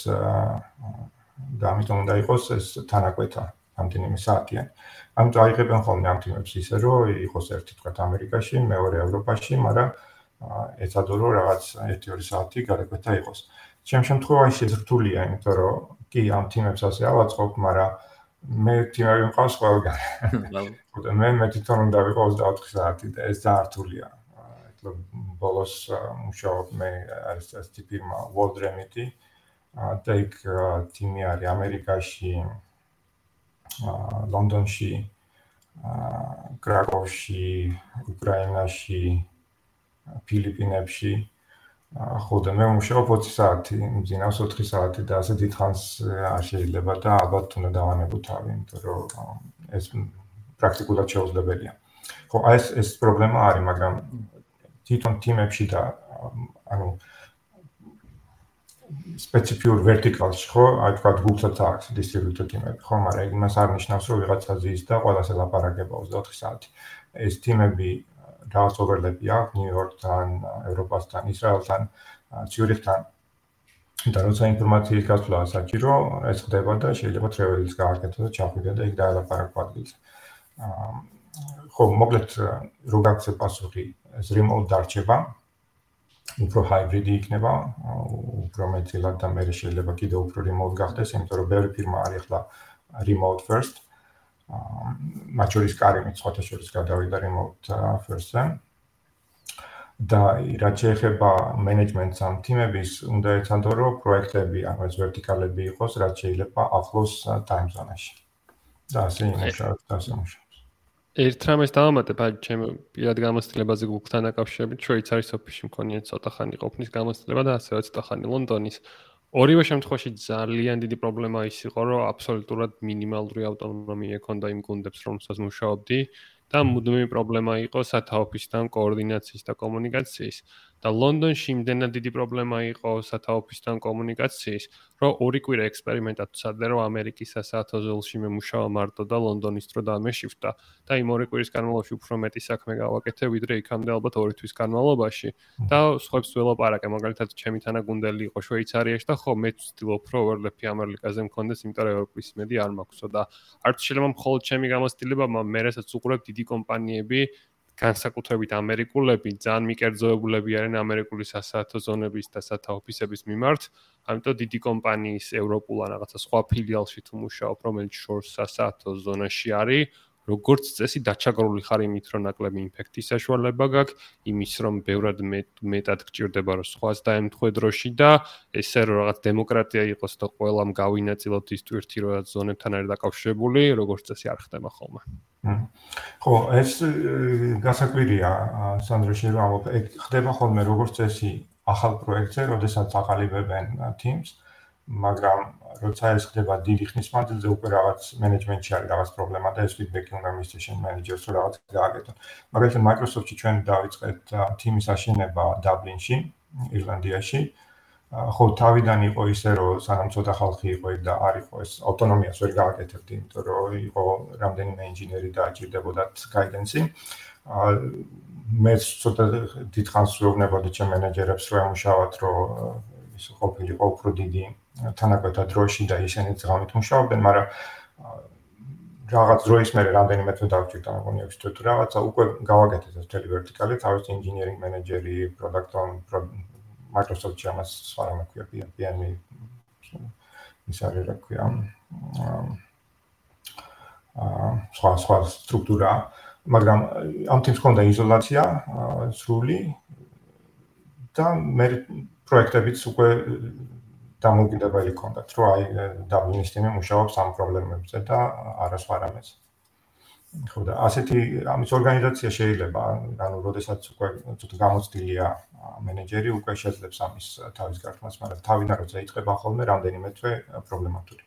და ამიტომ უნდა იყოს ეს თანაკვეთა ამდენიმე საათიანი. ამიტომ აიღებენ ხოლმე ამ ტიმებს ისე რომ იყოს ერთი თქვა ამერიკაში, მეორე ევროპაში, მაგრამ ეცადო რომ რაღაც 1-2 საათი გადაკვეთა იყოს. ჩემ შემთხვევაში რთულია, იმიტომ რომ კი ამ თემებს ასე ავაწყობ, მაგრამ მე თემები მყავს ყველგან. მე მე თვითონ უნდა ვიყო 24 საათი და ეს ძალიან რთულია. ბოლოს მუშაობ მე არის ეს ტიპირმა World Remedy. და იქ თიმი არის ამერიკაში, ლონდონში, კრაკოვში, უკრაინაში, ფილიპინებში ხო და მე ვმუშაობ 20 საათი, მძინავს 4 საათი და ასე დიდხანს არ შეიძლება და ალბათ უნდა დავანებო თავი, იმიტომ რომ ეს პრაქტიკულად შეუძლებელია. ხო, ეს ეს პრობლემა არის, მაგრამ თვითონ თიმებში და ანუ სპეციფიურ ვერტიკალში ხო, აი თქვა გულსაც აქვს დისტრიბიუტორ თიმები, ხო, მაგრამ იმას არ ნიშნავს, რომ ვიღაცა ზის და ყველას ელაპარაკება 24 საათი. ეს თიმები overlap-ი აქვს ნიუ-იორკთან, ევროპასთან, ისრაელთან, ციურიხთან. და როცა ინფორმაციის გასვლა საჭირო, ეს ხდება და შეიძლება travel-ის გააკეთო და ჩახვიდე და იქ დაელაპარაკო ადგილზე. აა ხო, მოკლედ რო გაქცე პასუხი, ეს remote დარჩება. უფრო hybrid იქნება, უფრო მეტილად და მე შეიძლება კიდევ უფრო remote გახდეს, იმიტომ რომ ბევრი ფირმა არის ახლა remote first. მათ შორის კარიმი ცოტა შორის გადავიდა remote first-ზე. და რაც შეეხება მენეჯმენტს ამ თიმების, უნდა ეცადო რომ პროექტები, ეს ვერტიკალები იყოს, რაც შეიძლება ახლოს time zone-ში. და ასე იმუშავებს, ასე იმუშავებს. ერთ რამეს დავამატებ, აი ჩემ პირად გამოცდილებაზე გუგლთან დაკავშირებით, შვეიცარიის ოფისში მქონია ცოტა ხანი ყოფნის გამოცდილება და ასევე ცოტა ხანი ლონდონის. ორივე შემთხვევაში ძალიან დიდი პრობლემა ის იყო, რომ აბსოლუტურად მინიმალური ავტონომია ჰქონდა იმ გუნდებს, რომელსაც მუშაობდი და მუდმივი პრობლემა იყო სათაოფისთან კოორდინაციის და კომუნიკაციის. და ლონდონში იმდენად დიდი პრობლემა იყო სათაოფისთან კომუნიკაციის, რომ ორი კვირა ექსპერიმენტად ვცადე, რომ ამერიკის სასაათო ზოლში მე მუშავა მარტო და ლონდონის დრო დამეშიფტა და იმ ორი კვირის განმავლობაში უფრო მეტი საქმე გავაკეთე, ვიდრე იქამდე ალბათ ორი თვის განმავლობაში. და სხვებს ველაპარაკე, მაგალითად, ჩემი თანაგუნდელი იყო შვეიცარიაში და ხო, მე ვცდილობ რო overlap-ი ამერიკაზე მქონდეს, იმიტომ რომ ევროპის მედი არ მაქვსო და არც შეიძლება მხოლოდ ჩემი გამოცდილება, მაგრამ მე რასაც უყურებ დიდი კომპანიები განსაკუთრებით ამერიკულები ძალიან მიკერძოებულები არიან ამერიკული სასაათო ზონების და სათა ოფისების მიმართ. ამიტომ დიდი კომპანიის ევროპულ ან რაღაცა სხვა ფილიალში თუ მუშაობ, რომელიც შორს სასაათო ზონაში არის, როგორც წესი დაჩაგრული ხარ იმით, რომ ნაკლები ინფექციის საშუალება გაქვს, იმის რომ ბევრად მეტად გჭირდება რომ სხვას დაემთხვა დროში და ესე რომ რაღაც დემოკრატია იყოს და ყველამ გავინაწილოთ ის ტვირთი რომ ზონებთან არის დაკავშირებული, როგორც წესი არ ხდება ხოლმე. ხო, ეს გასაკვირია სანდროში რომ ხდება ხოლმე როგორც წესი ახალ პროექტზე, როდესაც აყალიბებენ teams მაგრამ როცა ეს ხდება დიდი ხნის მანძილზე უკვე რაღაც მენეჯმენტში არის რაღაც პრობლემა და ეს ფიდბექი უნდა მისცეს შენ მენეჯერს რომ რაღაც გააკეთონ. მაგალითად Microsoft-ში ჩვენ დავიწყეთ თიმის აშენება დაბლინში, ირლანდიაში. ხო, თავიდან იყო ისე, რომ სანამ ცოტა ხალხი იყო და არ იყო ეს ავტონომიას ვერ გააკეთებდი, იმიტომ რომ იყო რამდენიმე ინჟინერი და აჭირდებოდათ გაიდენსი. აა მე ცოტა დიდხანს ვეუბნებოდი ჩემ მენეჯერებს რომ ამუშავოთ, რომ ის ყოფილიყო უფრო დიდი თანაკვეთა დროში და ისინიც ღამით მუშაობდნენ, მაგრამ რაღაც დროის მერე რამდენიმე თვე დავჭირდა, მგონი აქვს თუ რაღაცა უკვე გავაკეთეთ ეს მთელი ვერტიკალი, თავის ინჟინერინგ მენეჯერი, პროდუქტ ონ Microsoft-ში ამას სხვა რამე ქვია, PM ის არის რა ქვია. აა სხვა სხვა სტრუქტურა, მაგრამ ამ თემს ქონდა იზოლაცია სრული და მე პროექტებიც უკვე დამოუკიდებელი ქონდათ, რომ აი დაბლინის ტიმი მუშაობს ამ პრობლემებზე და არასვარ ამას. ხო და ასეთი ამის ორგანიზაცია შეიძლება, ანუ როდესაც უკვე ცოტა გამოცდილია მენეჯერი, უკვე შეძლებს ამის თავის გართმას, მაგრამ თავიდან როცა იწყება ხოლმე რამდენიმე თვე პრობლემატური.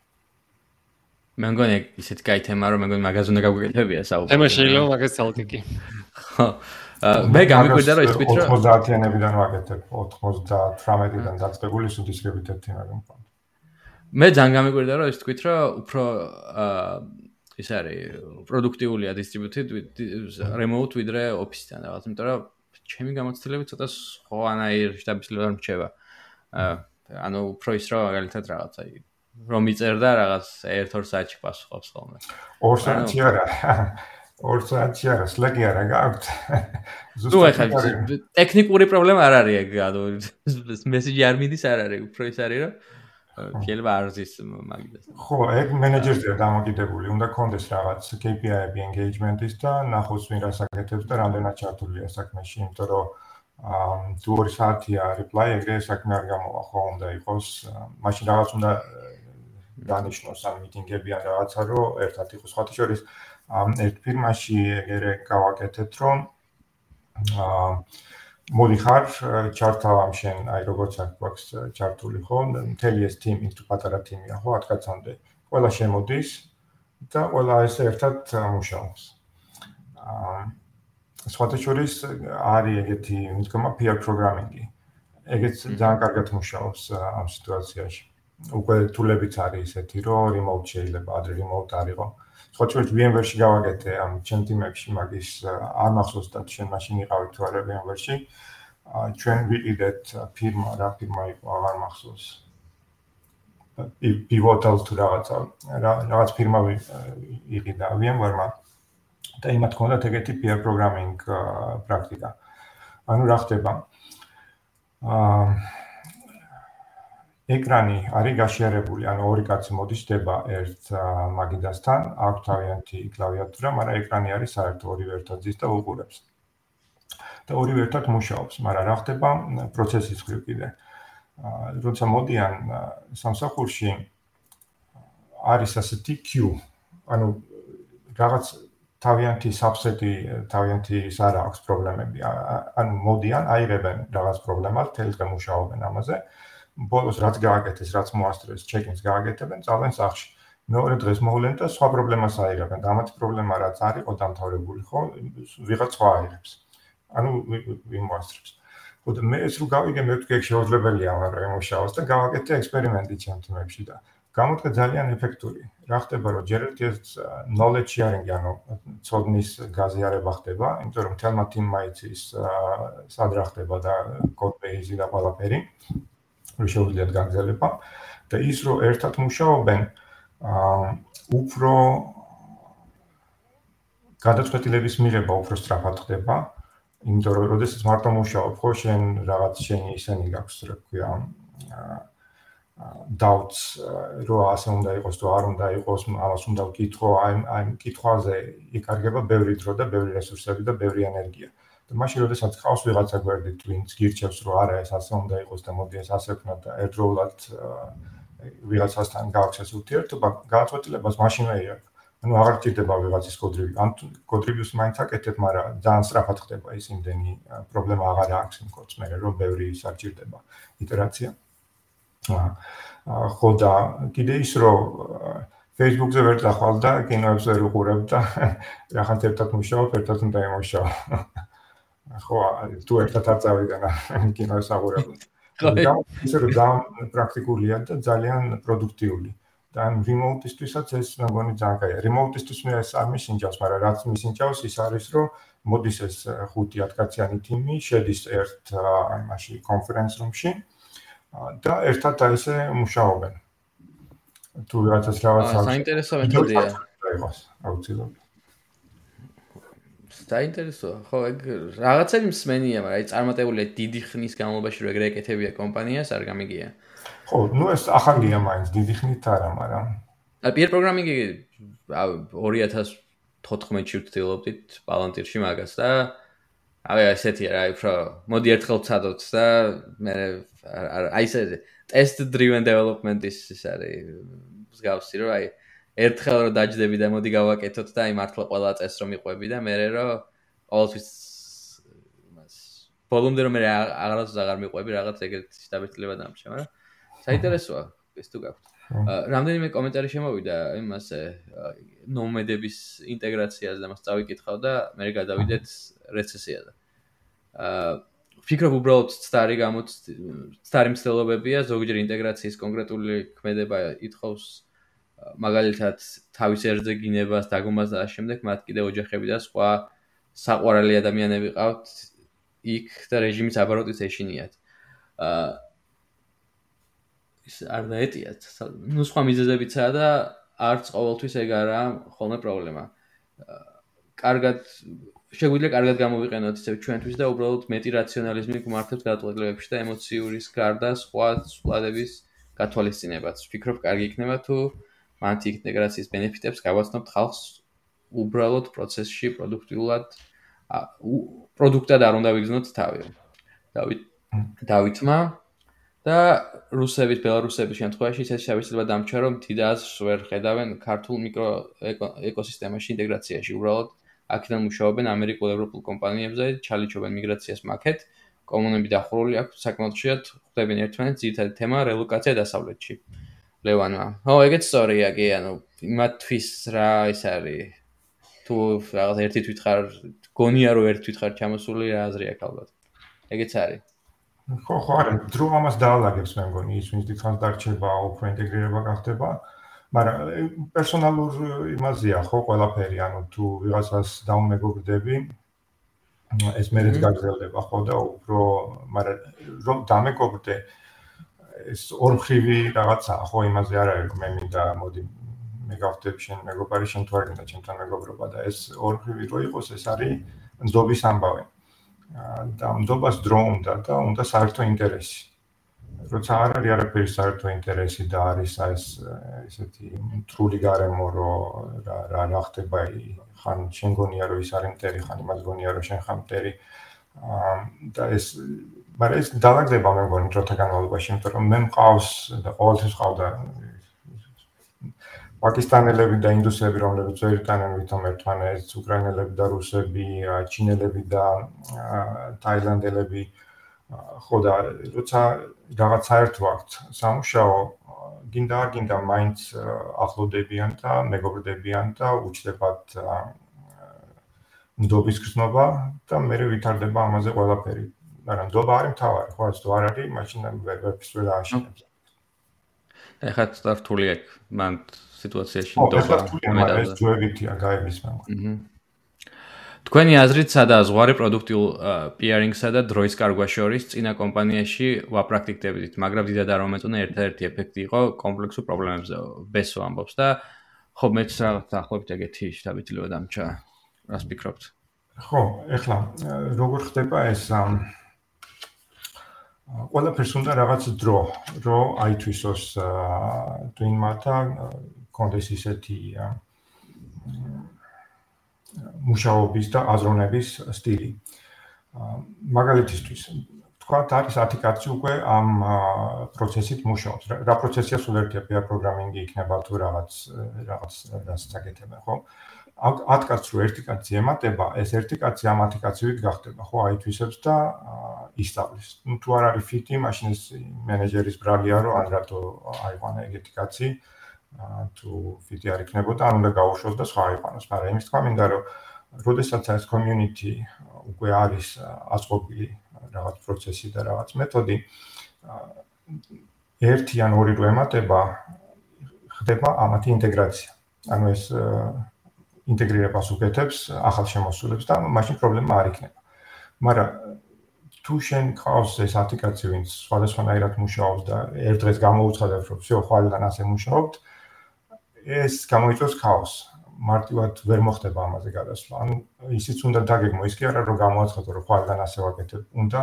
მე მგონი ისეთი კაი თემაა, რომ მე მგონი მაგაზე უნდა გაგვეკეთებია საუბარი. თემა შეიძლება მაგას ძალკი კი. ხო. მე გამიკვირდა რომ ის თქვით რომ 90-იანებიდან ვაკეთებ 98-დან დაწყებული სუდისრებით ერთი მაგრამ მე ძალიან გამიკვირდა რომ ის თქვით რომ უფრო ის არის პროდუქტიულია დისტრიბუტი remote ვიდრე office-თან რაღაც იმიტომ რომ ჩემი გამოცდილები ცოტა სხვანაირ შტაბისლებად მრჩება ანუ უფრო ის რომ მაგალითად რაღაცა რომ იწერდა რაღაც 1-2 საათში პასუხობს ხოლმე. 2 საათი არა ორ საათი არა, სლაგი არა გაქვთ. ნუ ახლა ტექნიკური პრობლემა არ არის ეგ, ანუ მესიჯი არ მიდის არ არის, უფრო ის არის რომ შეიძლება არ ზის მაგიდას. ხო, ეგ მენეჯერზეა დამოკიდებული, უნდა კონდეს რაღაც KPI-ები engagement-ის და ნახოს ვინ რას აკეთებს და რამდენად ჩართულია საქმეში, იმიტომ რომ აა თუ 2 საათია reply ეგრე საქმე არ გამოვა, ხო, უნდა იყოს, მაშინ რაღაც უნდა დანიშნოს ამ მიტინგები ან რაღაცა, რომ ერთად იყოს. ხათი შორის ერთ ფირმაში ეგრე გავაკეთეთ, რომ აა მოდიხარ ჩართავ ამ შენ, აი როგორც აქვს ჩართული ხო, მთელი ეს თიმი თუ პატარა თიმია ხო, 10 კაცამდე. ყველა შემოდის და ყველა ეს ერთად მუშაობს. აა სხვათაშორის არის ეგეთი მითქმა peer programming-ი. ეგეც ძალიან კარგად მუშაობს ამ სიტუაციაში. უკვე თულებიც არის ესეთი, რომ remote შეიძლება, ადრე remote არისო. აა ხოჭვერთ VMware-ში გავაკეთე ამ ჩემ თიმებში მაგის არ მახსოვს და შენ მაშინ იყავით თუ არა VMware-ში. ჩვენ ვიყიდეთ ფირმა, რა ფირმა იყო, აღარ მახსოვს. Pivotal თუ რაღაცა, რაღაც ფირმა იყიდა VMware-მა და იმათ ქონდათ ეგეთი peer programming პრაქტიკა. ანუ რა ხდება? აა ეკრანი არის გაშიარებული, ანუ ორი კაცი მოდიშდება ერთ მაგიდასთან, აქვს თავიანთი კლავიატურა, მაგრამ ეკრანი არის საერთო ორივე ერთად ძის და უყურებს. და ორივე ერთად მუშაობს, მაგრამ რა ხდება პროცესის ხრივ კიდე? აა როცა მოდიან სამსახურში არის ასეთი queue, ანუ რაღაც თავიანთი subset-ი, თავიანთი სარა აქვს პრობლემები, ანუ მოდიან, აიღებენ რაღაც პრობლემას, თელს გამუშაობენ ამაზე. ბოლოს რაც გააკეთეს, რაც მოასწრეს, ჩეკინს გააკეთებენ, წავენ სახში. მეორე დღეს მოვლენ და სხვა პრობლემას აიღებენ. და ამათი პრობლემა რაც არის, ყო დამთავრებული, ხო? ვიღაც სხვა აიღებს. ანუ ვინ მოასწრებს. ხო და მე ეს რო გავიგე, მე ვთქვი, შეუძლებელია მაგრამ იმუშაოს და გავაკეთე ექსპერიმენტი ჩემთმებში და გამოდგა ძალიან ეფექტური. რა ხდება, რომ ჯერ ერთი ეს knowledge sharing, ანუ ცოდნის გაზიარება ხდება, იმიტომ რომ თელმა თიმმა იცის სად რა ხდება და base-ი და ყველაფერი. რომ შეუძლიათ გაგზელება და ის რომ ერთად მუშაობენ აა უფრო გადაწყვეტილების მიღება უფრო სწრაფად ხდება იმიტომ რომ როდესაც მარტო მუშაობ ხო შენ რაღაც შენი ისენი გაქვს რა ქვია აა დაუც რო ასე უნდა იყოს თუ არ უნდა იყოს ამას უნდა ვკითხო აი აი კითხვაზე იკარგება ბევრი დრო და ბევრი რესურსები და ბევრი ენერგია და მაშინ როდესაც ყავს ვიღაცა გვერდით ვინც გირჩევს რომ არა ეს ასე უნდა იყოს და მოდი ეს ასე ვქნა და ერთდროულად ვიღაცასთან გააქვს ურთიერთობა გააწყვეტილებას მაშინვე იარ ანუ აღარ ჭირდება ვიღაცის კოდრივი. ან კოდრივიუს მაინც აკეთებ მაგრამ ძალიან სწრაფად ხდება ის იმდენი პრობლემა აღარ აქვს იმ კოდს მე რომ ბევრი საჭირდება იტერაცია ხო და კიდე ის რომ Facebook-ზე ვერ დახვალ და კინოებს ვერ უყურებ და რაღაც ერთად მუშაობ, ერთად უნდა იმუშაო. ხო, თუ ერთად არ წავიდე კინოს აღურებ. ხო, ისე რომ ძალიან პრაქტიკულია და ძალიან პროდუქტიული. და remote-ისთვისაც ეს მეგონი ძალიან კაია. remote-ისთვის მე ეს არ მისინჯავს, მაგრამ რაც მისინჯავს ის არის, რომ მოდის ეს 5-10 კაციანი თიმი, შედის ერთ აი მასში კონფერენს რუმში და ერთად აი ესე მუშაობენ. თუ რაღაცას რაღაცა საინტერესო მეთოდია. აუცილებლად. საინტერესოა. ხო, ეგ რაღაცები მსმენია, მაგრამ აი წარმატებულია დიდი ხნის განმავლობაში რომ ეგრე ეკეთებია კომპანიას, არ გამიგია. ხო, ნუ ეს ახალია მაინც დიდი ხნით არა, მაგრამ აი პიერ პროგრამინგი 2014-ში ვთქვილობდით პალანტირში მაგას და აი ესეთია რა, უფრო მოდი ერთხელ ვცადოთ და მე აი ესე test driven development is ის არის მსგავსი რომ აი ერთხელ რომ დაждები და მოდი გავაკეთოთ და აი მართლა ყველა წეს რომ იყვები და მე რომ ყოველთვის მას ბოლომდე რომ მე აღარაც აღარ მიყვები რაღაც ეგეთი დაბეჭდილება დამჭა მაგრამ საინტერესოა ეს თუ გაქვთ. რამდენიმე კომენტარი შემოვიდა იმასე ნომედების ინტეგრაციაზე და მას წავიკითხავ და მე გადავიდეთ რეცესიაზე. აა ფიქრობ უბრალოდ სტარი გამოც სტარი მცდელობებია ზოგჯერ ინტეგრაციის კონკრეტული ქმედება ითხოვს მაგალითად თავის ერთზე გინებას დაგომას და შემდეგ მათ კიდე ოჯახები და სხვა საყვარელი ადამიანები ყავთ იქ და რეჟიმის აბაროტის ეშინიათ. აა ის არ დაეტიათ. ნუ სხვა მიზეზებიცაა და არც ყოველთვის ეგ არა ხოლმე პრობლემა. კარგად შეგვიძლია კარგად გამოვიყენოთ ისევ ჩვენთვის და უბრალოდ მეტი რაციონალიზმი გვმართებს გადაწყვეტილებებში და ემოციურის გარდა სხვა სულადების გათვალისწინებაც. ვფიქრობ, კარგი იქნება თუ მანტი ინტეგრაციის ბენეფიტებს გავაცნობთ ხალხს უბრალოდ პროცესში პროდუქტიულად პროდუქტად არ უნდა ვიგზნოთ თავი. დავით დავითმა და რუსების, ბელარუსების შემთხვევაში ეს შეიძლება დამჩა რომ თიდას ვერ ხედავენ ქართულ მიკრო ეკოსისტემაში ინტეგრაციაში. უბრალოდ აქედან მუშაობენ ამერიკულ ევროპულ კომპანიებზე ჩალიჩობენ მიგრაციას მაქეთ კომუნები დახურული აქვს საკმაოდ შეად ხვდებიან ერთმანეთს ძირითადი თემა რელოკაცია დასავლეთში ლევანმა ო ეგეც სწორია კი ანუ იმათთვის რა ის არის? თუ რაღაც ერთი თვითხარ გონია რომ ერთი თვითხარ ჩამოსული რა აზრი აქვს ალბათ? ეგეც არის. ხო ხო არა. დრო ამას დაალაგებს მე მგონი ის ვინც დიდხანს დარჩება უფრო ინტეგრირება გახდება. მაგრამ პერსონალურ იმაზეა ხო ყველაფერი ანუ თუ ვიღაცას დაუმეგობრდები ეს მეც გაგრძელდება ხო და უფრო მაგრამ რომ დამეგობრდე ეს ორხრივი რაღაცა ხო იმაზე არ არის მე მინდა მოდი მე გავხდები შენ მეგობარი შენ თუ არ გინდა ჩემთან მეგობრობა და ეს ორხრივი რო იყოს ეს არის ნდობის ამბავი და ნდობას დრო უნდა და უნდა საერთო ინტერესი. როცა არ არის არაფერი საერთო ინტერესი და არის ეს ესეთი მთრული გარემო რო რა რა რა ხდება ხან შენ გონია რომ ის არის მტერი ხან იმას გონია რომ შენ ხან მტერი და ეს მაგრამ ეს დაალაგდება მე მგონი დროთა განმავლობაში იმიტომ რომ მე მყავს და ყოველთვის ყავდა პაკისტანელები და ინდუსები, რომლებიც ერთთან ვითომ ერთმანეთს, უკრაინელები და რუსები, ჩინელები და თაილანდელები ხო და როცა რაღაც საერთო აქვთ სამუშაო, გინდა არ გინდა მაინც ახლოდებიან და მეგობრდებიან და უჩდებათ ნდობის გზნობა და მე ვითარდება ამაზე ყველაფერი. მაგრამ ნდობა არის მთავარი, ხო, თუ არ არის, მაშინ ვერ ვერ აშენებს. ეხლა სტარტული აქვს, მან სიტუაციაში ნდობა უმეტესად ეს ჯუებითია გაების მაგრამ თქვენი აზრით სადაა ზღვარი პროდუქტიულ პიარინგსა და დროის კარგვა შორის წინა კომპანიაში ვაპრაქტიკდებდით მაგრამ დიდად არ მომეწონა ერთ-ერთი ეფექტი იყო კომპლექსურ პრობლემებზე ბესო ამბობს და ხო მეც რაღაც ახლობთ ეგეთი შტაბითილება დამჭა რას ფიქრობთ? ხო ეხლა როგორ ხდება ეს ყველაფერს უნდა რაღაც დრო რო აითვისოს twin-მა და კონდეს ისეთი მუშაობის და აზროვნების სტილი. მაგალითისთვის თქვა, არის 10 კაცი უკვე ამ პროცესით მუშაობს. რა პროცესია სულ ერთია, პიარ პროგრამინგი იქნება თუ რაღაც რაღაც რაც წაკეთება, ხო? 10 კაცს რო ერთი კაცი ემატება, ეს ერთი კაცი ამ 10 კაცივით გახდება, ხო? აითვისებს და ისწავლის. ნუ თუ არ არის ფიტი, მაშინ ეს მენეჯერის ბრალია რო ან რატო აიყვანა ეგეთი კაცი? თუ ფიტი არ იქნებოდა, ან უნდა გაუშვოს და სხვა აიყვანოს, მაგრამ იმის თქვა მინდა რომ როდესაც ეს community უკვე არის აწყობილი რაღაც პროცესი და რაღაც მეთოდი ერთი ან ორი რო ემატება ხდება ამათი ინტეგრაცია. ანუ ეს ინტეგრირებას უკეთებს ახალ შემოსულებს და მაშინ პრობლემა არ იქნება. მაგრამ თუ შენ ყავს ეს აპლიკაცია, ვინც სხვადასხვანაირად მუშაობს და ერთ დღეს გამოუცხადებს, რომ всё, ხვალიდან ასე მუშაობთ, ეს გამოიწვევს ქაოსს. მარტივად ვერ მოხდება ამაზე გადასვლა. ანუ ისიც უნდა დაგეგმო, ის კი არა რომ გამოაცხადო, რომ ხვალიდან ასე ვაკეთებ, უნდა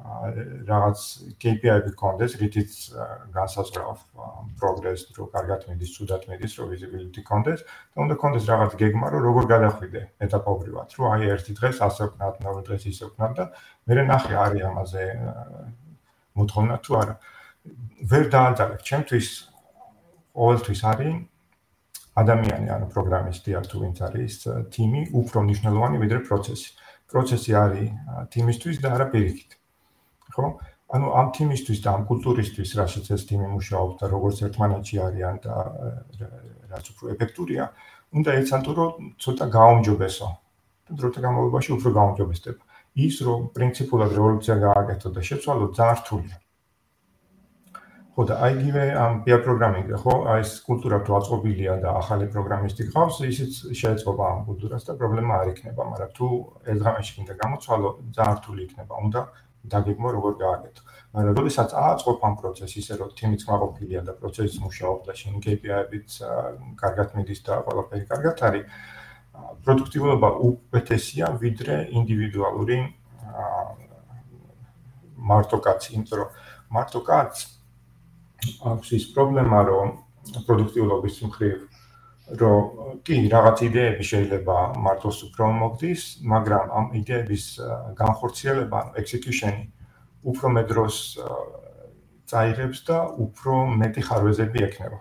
რაღაც KPI-ები კონდეს, რითიც განსაზღვრავს პროგრესს, რომ კარგად მიდის, ცუდად მიდის, რომ visibility კონდეს, და უნდა კონდეს რაღაც გეგმა, რომ როგორ გადახვიდე ეტაპობრივად, რომ აი ერთი დღეს ასე ვქნათ, მეორე დღეს ისე ვქნათ და მე ნახე არის ამაზე მოთხოვნა თუ არა. ვერ დაანტალებ, ჩემთვის ყოველთვის არის ადამიანი, ანუ პროგრამისტი არ თუ ვინც არის თიმი, უფრო მნიშვნელოვანი ვიდრე პროცესი. პროცესი არის თიმისთვის და არა პირიქით. ხო? ანუ ამ თიმისთვის და ამ კულტურისთვის, რასაც ეს თიმი მუშაობს და როგორც ერთმანეთში არიან და რაც უფრო ეფექტურია, უნდა ეცანტო რომ ცოტა გაუმჯობესო. დროთა განმავლობაში უფრო გაუმჯობესდება. ის რომ პრინციპულად რევოლუცია გააკეთო და შეცვალო ძალიან რთულია. ხო და აიგივე ამ პია პროგრამინგი ხო აი ეს კულტურა თუ აწყობილია და ახალი პროგრამისტი ყავს ისიც შეეწყობა ამ კულტურას და პრობლემა არ იქნება მაგრამ თუ ერთ დღეში კიდე გამოცვალო ძალიან რთული იქნება უნდა დაგეგმო როგორ გააკეთო. მაგრამ როდესაც აწყობ ამ პროცესს ისე რომ თიმიც მაყოფილია და პროცესი მუშაობს და შენ KPI-ებიც კარგად მიდის და ყველაფერი კარგად არის პროდუქტიულობა უკეთესია ვიდრე ინდივიდუალური მარტო კაცი იმიტომ რომ მარტო კაცი აქვს ის პრობლემა, რომ პროდუქტიულობის მხრივ რომ კი რაღაც იდეები შეიძლება მარტოს უფრო მოგდის, მაგრამ ამ იდეების განხორციელება, execution-ი უფრო მეტ დროს წაიღებს და უფრო მეტი ხარვეზები ექნება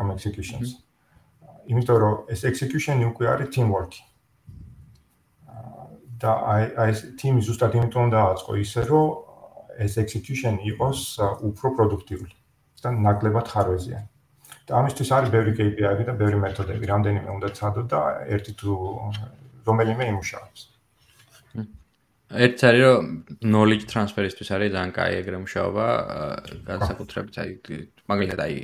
ამ execution-ს. იმიტომ რომ ეს execution-ი უკვე არის teamwork-ი. და აი აი team-ი ზუსტად იმიტომ დააწყო ისე რომ ეს execution იყოს უფრო პროდუქტიული. და ნაკლებად ხარვეზიან. ამისთვის არის ბევრი KPI-ები და ბევრი მეთოდები, რამდენიმე უნდა ცადო და ერთი თუ რომელიმე იმუშავებს. ერთ არის რომ knowledge transfer-ისთვის არის ძალიან კაი ეგრე მუშაობა, განსაკუთრებით აი მაგალითად აი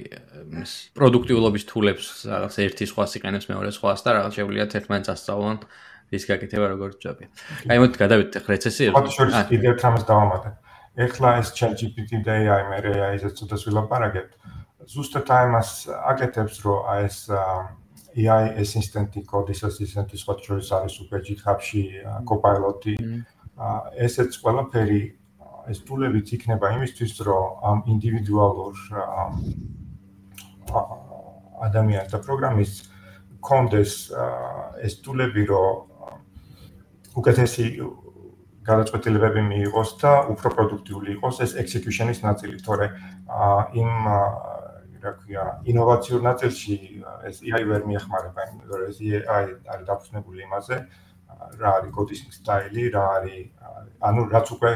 პროდუქტიულობის თულებს რაღაც ერთი სხვა სიყენებს მეორე სხვას და რაღაც შეუძლიათ ერთმანეთს ასწავლონ ის გაკეთება როგორც ჯობია. აი მოდი გადავიდეთ ახლა რეცესიაზე. ხო, შეიძლება კიდევ თამას დავამატებ. ეხლა ეს ChatGPT და AI მე AI-ზე ცოტა ვილაპარაკებ. ზუსტად ამას აკეთებს, რომ აი ეს AI assistant-ი, code assistant-ი სხვა შორის არის უკვე GitHub-ში, Copilot-ი. ესეც ყველაფერი ეს ტულებიც იქნება იმისთვის, რომ ამ ინდივიდუალურ ადამიანს და პროგრამისტს კონდეს ეს ტულები, რომ უკეთესი გადაწყვეტილებები მიიღოს და უფრო პროდუქტიული იყოს ეს execution-ის ნაწილი, თორე იმ რა ქვია, ინოვაციურ ნაწილში ეს AI ვერ მიეხმარება, იმიტომ რომ ეს AI არის დაფუძნებული იმაზე, რა არის კოდის სტაილი, რა არის, ანუ რაც უკვე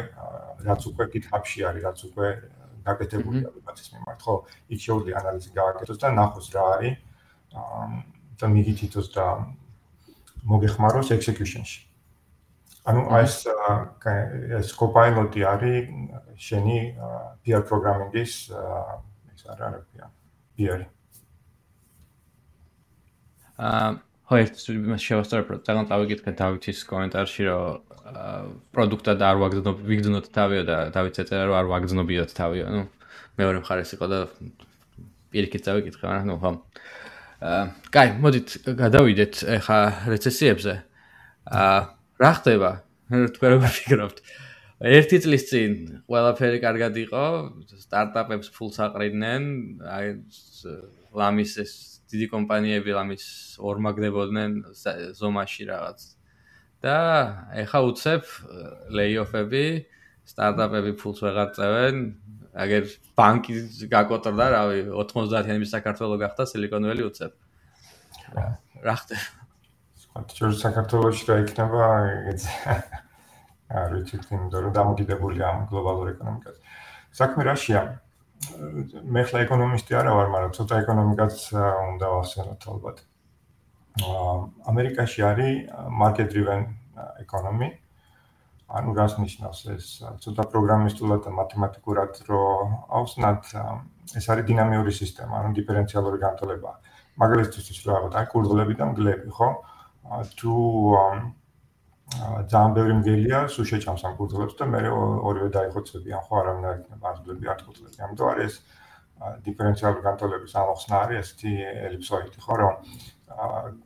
რაც უკვე GitHub-ში არის, რაც უკვე გაკეთებულია ვებაცის მიმართ, ხო? იქ შეუძლია ანალიზი გააკეთოს და ნახოს რა არის და მიგითითოს და მოგეხმაროს execution-ში. ანუ ეს ეს კოპაილოტი არის შენი PR პროგრამინგის არა რა ქვია PR აა ჰოერტ იმას შევასწორებ რომ ძალიან დავიკითხე დავითის კომენტარში რომ პროდუქტა და არ ვაგზნობ ვიგზნოთ თავიო და დავით ეწერა რომ არ ვაგზნობიოთ თავიო. ნუ მეორე მხარეს იყო და პირიქით დავიკითხე მაგრამ ნუ ხო აა კაი მოდით გადავიდეთ ახლა რეცესიებზე. აა რა ხდება? თქვენ როგორ ფიქრობთ? ერთი წლის წინ ყველაფერი კარგად იყო, სტარტაპებს ფულს აყრიდნენ, აი ლამის ეს დიდი კომპანიები ლამის ორმაგდებოდნენ ზომაში რაღაც. და ეხა უცებ ლეიოფები, სტარტაპები ფულს ვეღარ წევენ, აგერ ბანკი გაკოტრდა, რავი, 90-იანი საქართველოს გახდა Valley უცებ. რა ხდება? სხვა ჩვენ საქართველოში რა იქნება, ეგეც არ ვიცი, რომ დამოკიდებულია ამ გლობალურ ეკონომიკაზე. საქმე რაშია? მე ხლა ეკონომისტი არა ვარ, მაგრამ ცოტა ეკონომიკაც უნდა ვახსენოთ ალბათ. ამერიკაში არის market driven economy. ანუ რას ნიშნავს ეს? ცოტა პროგრამისტულად და მათემატიკურად რო ავსნათ, ეს არის დინამიური სისტემა, ანუ დიფერენციალური განტოლება. მაგალითისთვის რა ვთქვა, აი კურდღლები და მგლები, ხო? თუ ძალიან ბევრი მგელია, სულ შეჭამს ამ კურდღლებს და მე ორივე დაიხოცებიან, ხო, არავინ არ იქნება აზრები არ ხუთლები. ამიტომ არის დიფერენციალური განტოლების ამოხსნა არის ესეთი ელიფსოიდი, ხო, რომ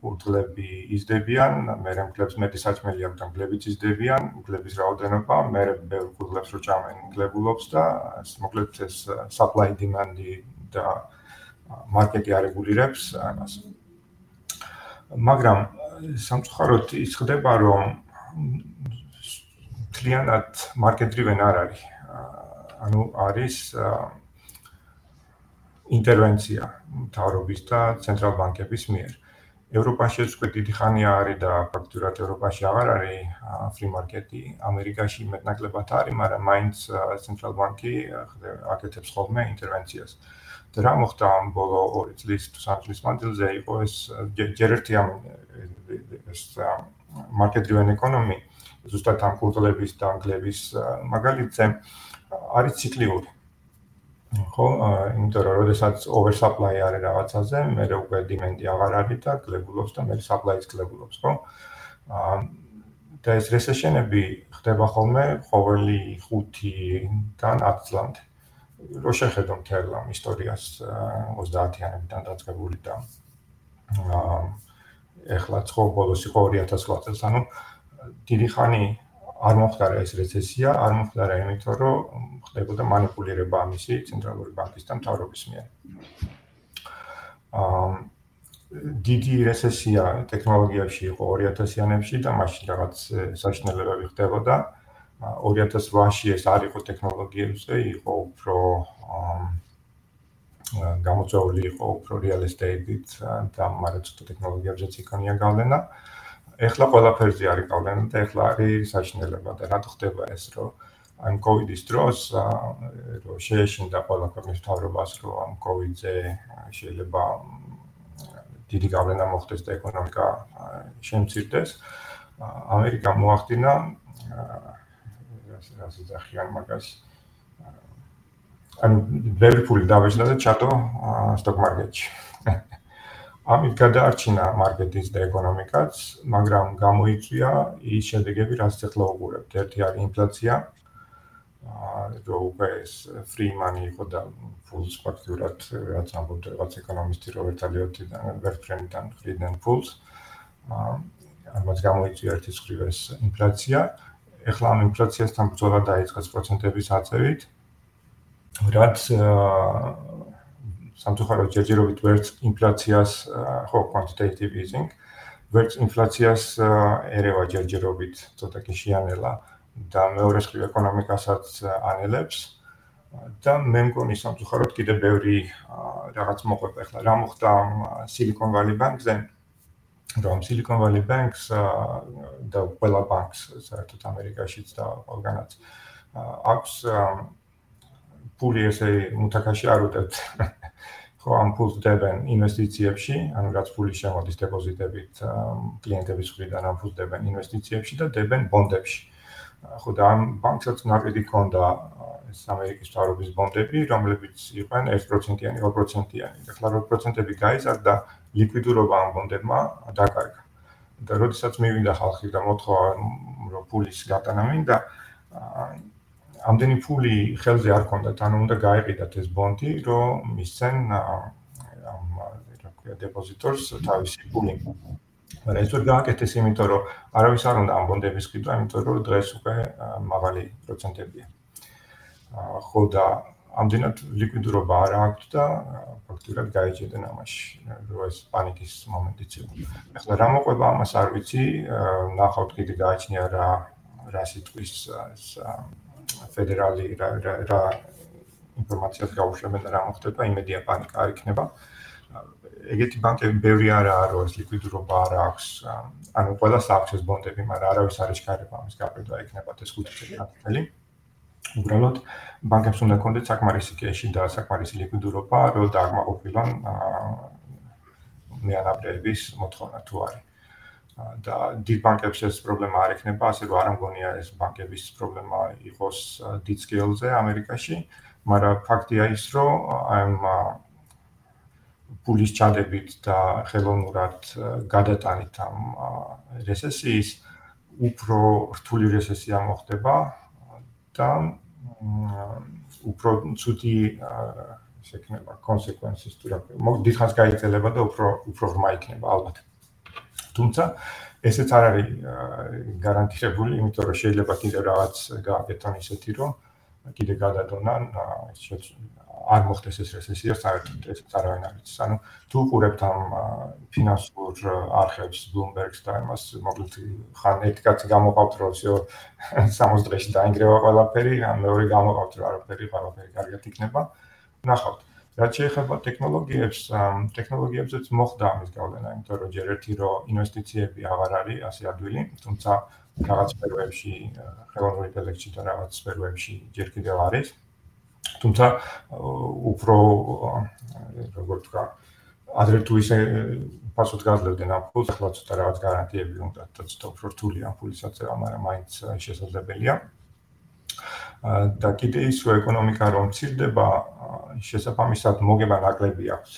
კურდღლები იზრდებიან, მე რემკლებს მეტი საჭმელი აქვს და მგლებიც იზრდებიან, მგლების რაოდენობა, მე ბევრ კურდღლებს რო ჭამენ მგლებულობს და მოკლედ ეს supply demand-ი და მარკეტი არეგულირებს ამას. მაგრამ სამწუხაროდ ის ხდება, რომ კლიენტად market driven არ არის. ანუ არის ინტერვენცია თავრობის და ცენტრალ ბანკების მიერ. ევროპაში ეს უკვე დიდი ხანია არის და ფაქტურად ევროპაში აღარ არის ფრი მარკეტი. ამერიკაში მეტნაკლებად არის, მაგრამ მაინც ცენტრალ ბანკი აკეთებს ხოლმე ინტერვენციას. და რა მოხდა ამ ბოლო 2 წლის თუ 3 წლის მანძილზე იყო ეს ჯერ ერთი ამ ეს market driven economy ზუსტად ამ კულტურების და ანგლების მაგალითზე არის ციკლიური. ხო, იმიტომ რომ შესაძ oversupply არის რაღაცაზე, მე უკვე demand-ი აღარ არის და გლებულობს და მე supply-ს გლებულობს, ხო? აა და ეს recession-ები ხდება ხოლმე ყოველი 5-დან 10 წლამდე. რო შეხედო მთელ ამ ისტორიას 30-იანებიდან დაწყებული და აა ეხლა ხო ბოლოს იყო 2008 წელს, ანუ დიდი ხანი არ მომხდარა ეს რეცესია, არ მომხდარა იმიტომ, რომ ხდებოდა манипуლირება ამისი ცენტრალური ბანკის და მთავრობის მიერ. აა დიდი რეცესია ტექნოლოგიაში იყო 2000-იანებში და მაშინ რაღაც საშინელებები ხდებოდა. 2008-ში ეს არ იყო ტექნოლოგიებზე, იყო უფრო აა გამოწვეული იყო უფრო real estate-ით და მაგრამ ცოტა ტექნოლოგიებზეც იქონია გავლენა. ეხლა ყველაფერზე არის გავლენა და ეხლა არის საშინელება და რა ხდება ეს რომ ამ კოვიდის დროს რომ შეეშინდა ყველა ქვეყნის თავრობას რომ ამ კოვიდზე შეიძლება დიდი გავლენა მოხდეს და ეკონომიკა შემცირდეს ამერიკა მოახდინა რას ეძახიან მაგას ანუ ბევრი ფული დავეშლა და ჩატო სტოკ მარკეტში ამით გადაარჩინა მარკეტინგს და ეკონომიკაც, მაგრამ გამოიწვია ის შედეგები, რაც ახლა უყურებთ. ერთი არის ინფლაცია. აა რო უკვე ეს free money იყო და ფულს ფაქტურად რაც ამბობთ რაღაც ეკონომისტი რობერტ ალიოტიდან, ვერფრენდიდან ხრიდან ფულს. აა ამას გამოიწვია ერთი მხრივ ეს ინფლაცია. ახლა ამ ინფლაციასთან ბრძოლა დაიწყეს პროცენტების აწევით. რაც სამწუხაროდ ჯერჯერობით ვერც ინფლაციას ხო quantitative easing ვერც ინფლაციას ერევა ჯერჯერობით ცოტა კი შეანელა და მეორე მხრივ ეკონომიკასაც ანელებს. და მე მგონი სამწუხაროდ კიდე ბევრი რაღაც მოყვება. ახლა რა მოხდა Silicon Valley Bank-ზე? რომ Silicon Valley Banks და ყველა ბანკს საერთოდ ამერიკაშიც და ყველგანაც აქვს ფული ესე მუთაკაში არ უდევთ ხო ამ ფულს დებენ ინვესტიციებში, ანუ რაც ფული შემოდის დეპოზიტებით კლიენტების მხრიდან ამ ფულს დებენ ინვესტიციებში და დებენ ბონდებში. ხო და ამ ბანკსაც ნაკედი ქონდა ეს ამერიკის თავრობის ბონდები, რომლებიც იყვნენ 1%-იანი, 2%-იანი. ახლა 2%-ები გაიზარდა, ლიკვიდურობა ამ ბონდებმა დაკარგა. და როდესაც მივიდა ხალხი და მოთხოვა რომ ფულის გატანა მინდა, ამდენი ფული ხელზე არ ქონდათ, ანუ უნდა გაიყიდათ ეს ბონდი, რომ მისცენ ამ რა ქვია დეპოზიტორს თავისი ფული. მაგრამ ეს ვერ გააკეთეს, იმიტომ რომ არავის არ უნდა ამ ბონდების ყიდვა, იმიტომ რომ დღეს უკვე მაღალი პროცენტებია. ხო და ამდენად ლიკვიდურობა არ აქვს და ფაქტურად გაიჭედენ ამაში, რომ ეს პანიკის მომენტიც იყო. ახლა რა მოყვება ამას არ ვიცი, ნახავთ კიდე გააჩნია რა რა სიტყვის ეს ფედერალი რა რა ინფორმაციას გაუშვებენ და რა მოხდება, იმედია პანიკა არ იქნება. ეგეთი ბანკები ბევრი არაა, რომ ეს ლიკვიდურობა არ აქვს. ანუ ყველა საფრთხეს ბონდები, მაგრამ არავის არ ეშქარება ამის გაყიდვა იქნება ეს 5 წელი ათელი. უბრალოდ ბანკებს უნდა კონდეთ საკმარისი კეში და საკმარისი ლიკვიდურობა, რომ დაგმაყოფილონ მეანაბრების მოთხოვნა თუ არის. და დიდ ბანკებს ეს პრობლემა არ ექნება, ასე რომ არ ამგონია ეს ბანკების პრობლემა იყოს დიდ სკეილზე ამერიკაში, მაგრამ ფაქტია ის, რომ ამ პულის ჩადებით და ხელოვნურად გადატანით ამ რესესიის უფრო რთული რესესია მოხდება და უფრო ცუდი შექნება კონსეკვენსის თუ რა დიდხანს გაიწელება და უფრო უფრო ღრმა იქნება ალბათ თუმცა ესეც არ არის გარანტირებული, იმიტომ რომ შეიძლება კიდე რაღაც გააკეთონ ისეთი, რომ კიდე გადადონან არ მოხდეს ეს რესესია საერთოდ ესეც არავინ არ იცის. ანუ თუ უყურებთ ამ ფინანსურ არხებს Bloomberg-ს და იმას მოკლედ ხან ერთი კაცი გამოყავთ რომ 60 დღეში დაინგრევა ყველაფერი, ან მეორე გამოყავთ რომ არაფერი ყველაფერი კარგად იქნება. ნახავთ. აა რაც შეეხება ტექნოლოგიებს, ტექნოლოგიებზეც მოხდა ამის გავლენა, იმიტომ რომ ჯერ ერთი რომ ინვესტიციები აღარ არის ასე ადვილი, თუმცა რაღაც სფეროებში, ხელოვნური ინტელექტში და რაღაც სფეროებში ჯერ კიდევ არის. თუმცა უფრო როგორ თქვა ადრე თუ ისე პასუხს გაძლევდნენ ამ ფულს, ახლა ცოტა რაღაც გარანტიები უნდა და ცოტა უფრო რთული ამ ფულის აწევა, მაგრამ მაინც შესაძლებელია. და კიდე ის რომ ეკონომიკა რომ ცირდება, შესაბამისად მოგება ნაკლები აქვს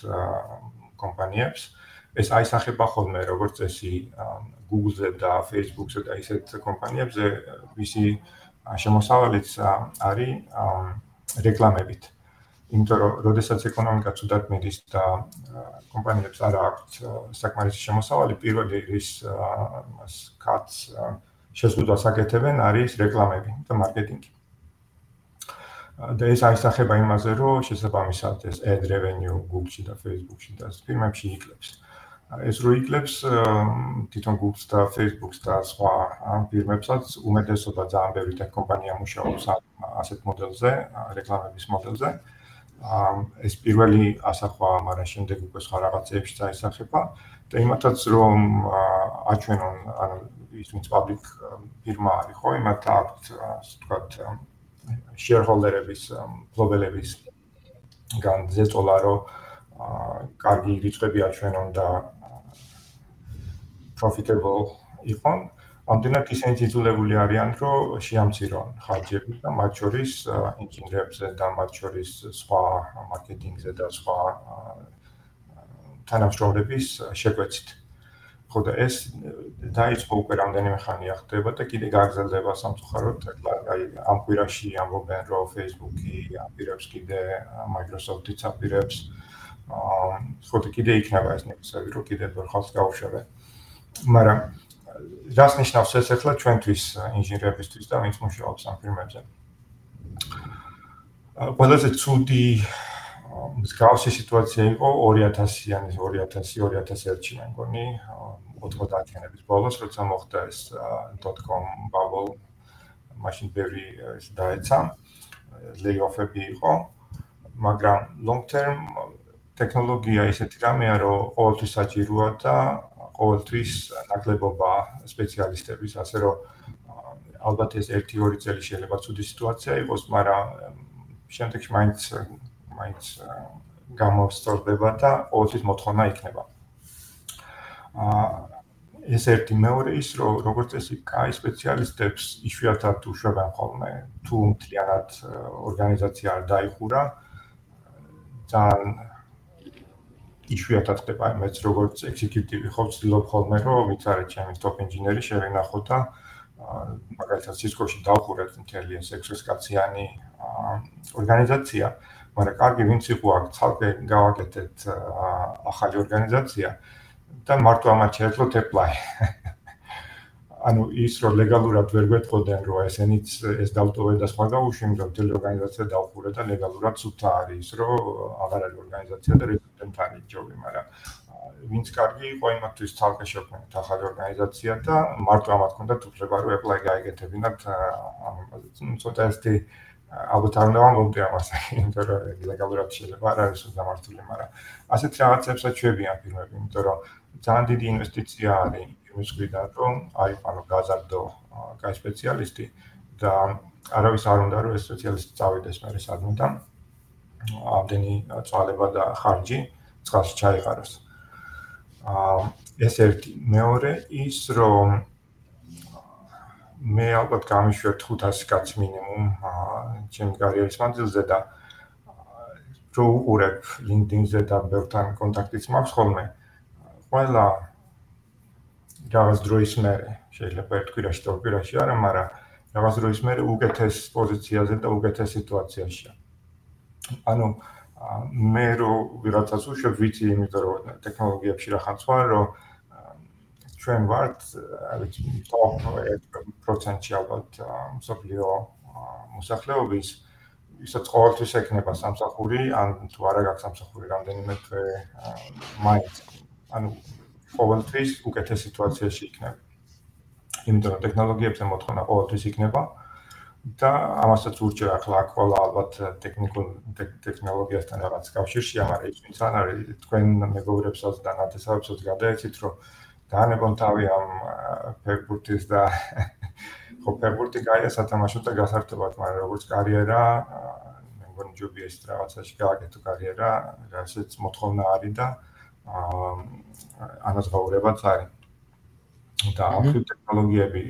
კომპანიებს. ეს აისახება ხოლმე როგორც წესი Google-ზე და Facebook-ზე და ისეთ კომპანიებზე, ვისი შემოსავალიც არის რეკლამებით. იმიტომ რომ როდესაც ეკონომიკა ცუდად მიდის და კომპანიებს არ აქვს საკმარისი შემოსავალი, პირველი ის მას კაც შესაძლოა საკეთებენ არის რეკლამები და მარკეტინგი. და ეს აისახება იმაზე, რომ შესაბამისად ეს ad revenue Google-ში და Facebook-ში და ფირმებში იკლებს. ეს რო იკლებს თვითონ Google-ს და Facebook-ს და სხვა ფირმებსაც უმეტესობა ძალიან ბევრი ტექ კომპანია მუშაობს ასეთ მოდელზე, რეკლამების მოდელზე. ეს პირველი ასახვა, მაგრამ შემდეგ უკვე სხვა რაღაცეებში წაისახება და იმათაც რომ აჩვენონ ანუ ის ვინც პაბლიკ ფირმა არის ხო, იმათ აქვს ასე ვთქვათ shareholder-ების, ფლობელების გან ზეწოლა რომ კარგი რიცხვები აჩვენონ და profitable იყონ. ამდენად ისინი ძულებული არიან, რომ შეამცირონ ხარჯები და მათ შორის ინჟინერებზე და მათ შორის სხვა მარკეტინგზე და სხვა თანამშრომლების შეკვეცით. ხო და ეს დაიწყო უკვე რამდენიმე ხანია ხდება და კიდე გაგრძელდება სამწუხაროდ, აი ამ კვირაში ამბობენ, რომ Facebook-ი აპირებს კიდე Microsoft-იც აპირებს აა ხო და კიდე იქნება ეს ნებისმიერი რომ კიდე ხალხს გაუშვებენ. მაგრამ რას ნიშნავს ეს ახლა ჩვენთვის ინჟინერებისთვის და ვინც მუშაობს ამ ფირმებზე? ყველაზე ცუდი მსგავსი სიტუაცია იყო 2000-იანი 2000-2001-ში მე მგონი. 90-იანების ბოლოს როცა მოხდა ეს .com bubble machine berry ეს დაეცა layoff-ები იყო მაგრამ long term ტექნოლოგია ისეთი რამეა რომ ყოველთვის საჭიროა და ყოველთვის ნაკლებობა სპეციალისტების, ასე რომ ალბათ ეს 1-2 წელი შეიძლება ცუდი სიტუაცია იყოს, მაგრამ შემდეგში მაინც მაინც გამოსწორდება და ყოველთვის მოთხოვნა იქნება. აა ეს ერთი მეორე ის რომ როგორც წესი კაი სპეციალისტებს იშვიათად უშვებენ ხოლმე თუ მთლიანად ორგანიზაცია არ დაიხურა ძალიან იშვიათად ხდება მეც როგორც ექსეკიუტივი ხო ვცდილობ ხოლმე რომ ვინც არის ჩემი ტოპ ინჟინერი შევენახო და მაგალითად Cisco-ში დავხურეთ მთელი ეს ექსესკაციანი ორგანიზაცია მაგრამ კარგი ვინც იყო აქ ცალკე გავაკეთეთ ახალი ორგანიზაცია და მარტო ამათ შეეძლოთ apply ანუ ის რომ ლეგალურად ვერ გვეთყოდნენ რომ ესენიც ეს დავტოვე და სხვა გავუშვი, რომ თელ ორგანიზაცია დავხურე და ლეგალურად სულთა არის რომ აღარ არის ორგანიზაცია და კონტენტ არის ჯობი, მაგრამ ვინც კარგი იყო იმათთვის თალკე შექმნით ახალი ორგანიზაცია და მარტო ამათ ქონდა თუფლება რომ ეპლაი გაიგეთებინათ ამ ამაზე. ცოტა ესეთი ალბათ არ უნდა მომდი ამას, იმიტომ რომ ლეგალურად შეიძლება არ არის გამართული, მაგრამ ასეთ რაღაცებსაც ჩვევიან ფირმები, იმიტომ რომ ძალიან დიდი ინვესტიცია არის იმის გვიდან, რომ აი ანუ გაზარდო კაი სპეციალისტი და არავის არ უნდა რომ ეს სპეციალისტი წავიდეს მე სადმე და ამდენი წვალება და ხარჯი წყალში ჩაიყაროს. აა ეს ერთი მეორე ის რომ მე ალბათ გამიშვერ 500 კაც მინიმუმ ჩემი კარიერის მანძილზე და რო უყურებ LinkedIn-ზე და ბევრთან კონტაქტიც მაქვს ხოლმე ყველა რაღაც დროის მერე შეიძლება ერთ კვირაში და კვირაში არა, მაგრამ რაღაც დროის მერე უკეთეს პოზიციაზე და უკეთეს სიტუაციაშია. ანუ მე რო ვიღაცას უშვებ ვიცი იმიტომ რომ ტექნოლოგიებში რახან სხვა რომ ჩვენ ვართ აი ტოპ 1%-ი ალბათ მსოფლიო მოსახლეობის ისაც ყოველთვის ექნება სამსახური ან თუ არა გაქვს სამსახური რამდენიმე თვე მაინც ანუ ყოველთვის უკეთეს სიტუაციაში იქნება. იმიტომ რომ ტექნოლოგიებზე მოთხოვნა ყოველთვის იქნება და ამასაც ურჩევ ახლა ყველა ალბათ ტექნიკურ ტექნოლოგიასთან რაღაც კავშირშია, მაგრამ ის ვინც არ არის თქვენ მეგობრებსაც და ნათესავებსაც გადაეცით, რომ განებონ თავი ამ ფეხბურთის და ხო ფეხბურთი კაია სათამაშო და გასართობად, მაგრამ როგორც კარიერა მე მგონი ჯობია ის რაღაცაში გააკეთო კარიერა, რასაც მოთხოვნა არის და ანაზღაურებაც არის. და ამ ტექნოლოგიები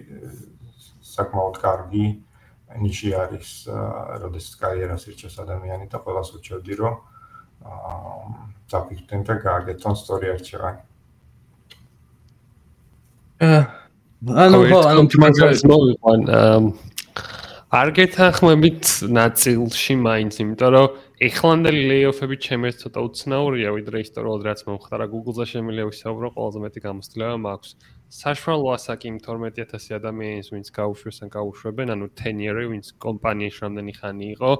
საკმაოდ კარგი ნიში არის, როდესაც კარიერას ირჩევს ადამიანი და ყველას უჩვევდი, რომ აა დაფიქრდნენ და გააკეთონ სწორი არჩევანი. ანუ ხო, ანუ მაგას მოვიყვან. არ გეთანხმებით ნაწილში მაინც, იმიტომ რომ ეხლანდელი ლეიოფები ჩემს ცოტა უცნაურია, ვიდრე ისტორიულად რაც მომხდარა Google-ზე შემიძლია ვისაუბრო, ყველაზე მეტი გამოცდილება მაქვს. საშუალო ასაკი 12000 ადამიანის, ვინც გაუშვეს ან გაუშვებენ, ანუ 10 year-ი, ვინც კომპანიაში რამდენი ხანი იყო,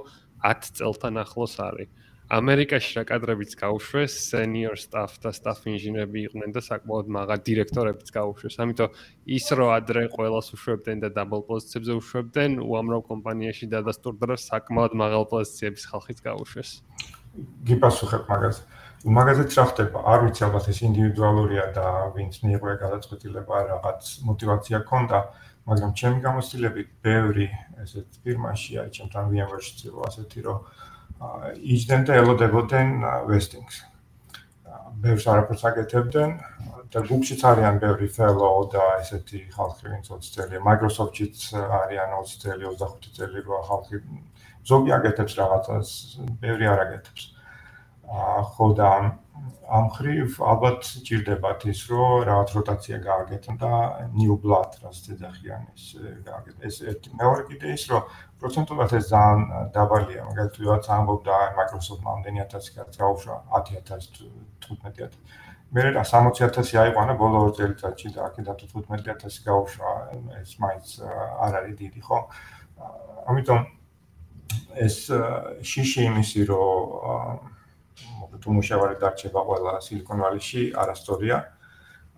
10 წელთან ახლოს არის. ამერიკაში რა კადრებიც გაუშვეს, senior staff და staff ინჟინერები იყვნენ და საკმაოდ მაღა დირექტორებიც გაუშვეს. ამიტომ ის რო ადრე ყველას უშვებდნენ და double პოზიციებზე უშვებდნენ, უამრავ კომპანიაში დადასტურდა რომ საკმაოდ მაღალ პოზიციების ხალხიც გაუშვეს. გიპასუხებ მაგას. მაგაზეც რა ხდება? არ ვიცი ალბათ ეს ინდივიდუალურია და ვინც მიიღო გადაწყვეტილება რაღაც мотиваცია ქონდა, მაგრამ ჩემი გამოცდილებით ბევრი ესეთ ფირმაშია, ჩემთან ვიანვარშიც იყო ასეთი რომ იჯდნენ და ელოდებოდნენ ვესტინგს. ბევრს არაფერს აკეთებდნენ და Google-შიც არიან ბევრი fellow და ესეთი ხალხი, ვინც 20 წელია, Microsoft-შიც არიან 20 წელი, 25 წელი რო ხალხი ზოგი აკეთებს რაღაცას, ბევრი არ აკეთებს. აა ხო და ამ ხრივ ალბათ ჭირდებათ ის, რომ რაღაც როტაცია გააკეთონ და new blood რაც ეძახიან ეს გააკეთონ. ეს ერთი მეორე კიდე ის, რომ პროცენტულად ეს ძალიან დაბალია, მაგალითად, ვიღაც ამბობდა Microsoft-მა ამდენი 1000 კაც გაუშვა 10000 15000. მე რა 60000 აიყვანა ბოლო ორ წელიწადში და აქედან 15000 გაუშვა, ეს მაინც არ არის დიდი, ხო? ამიტომ ეს შიში იმისი, რომ თუ მუშავარი დარჩება ყველა Silicon Valley-ში, არასწორია.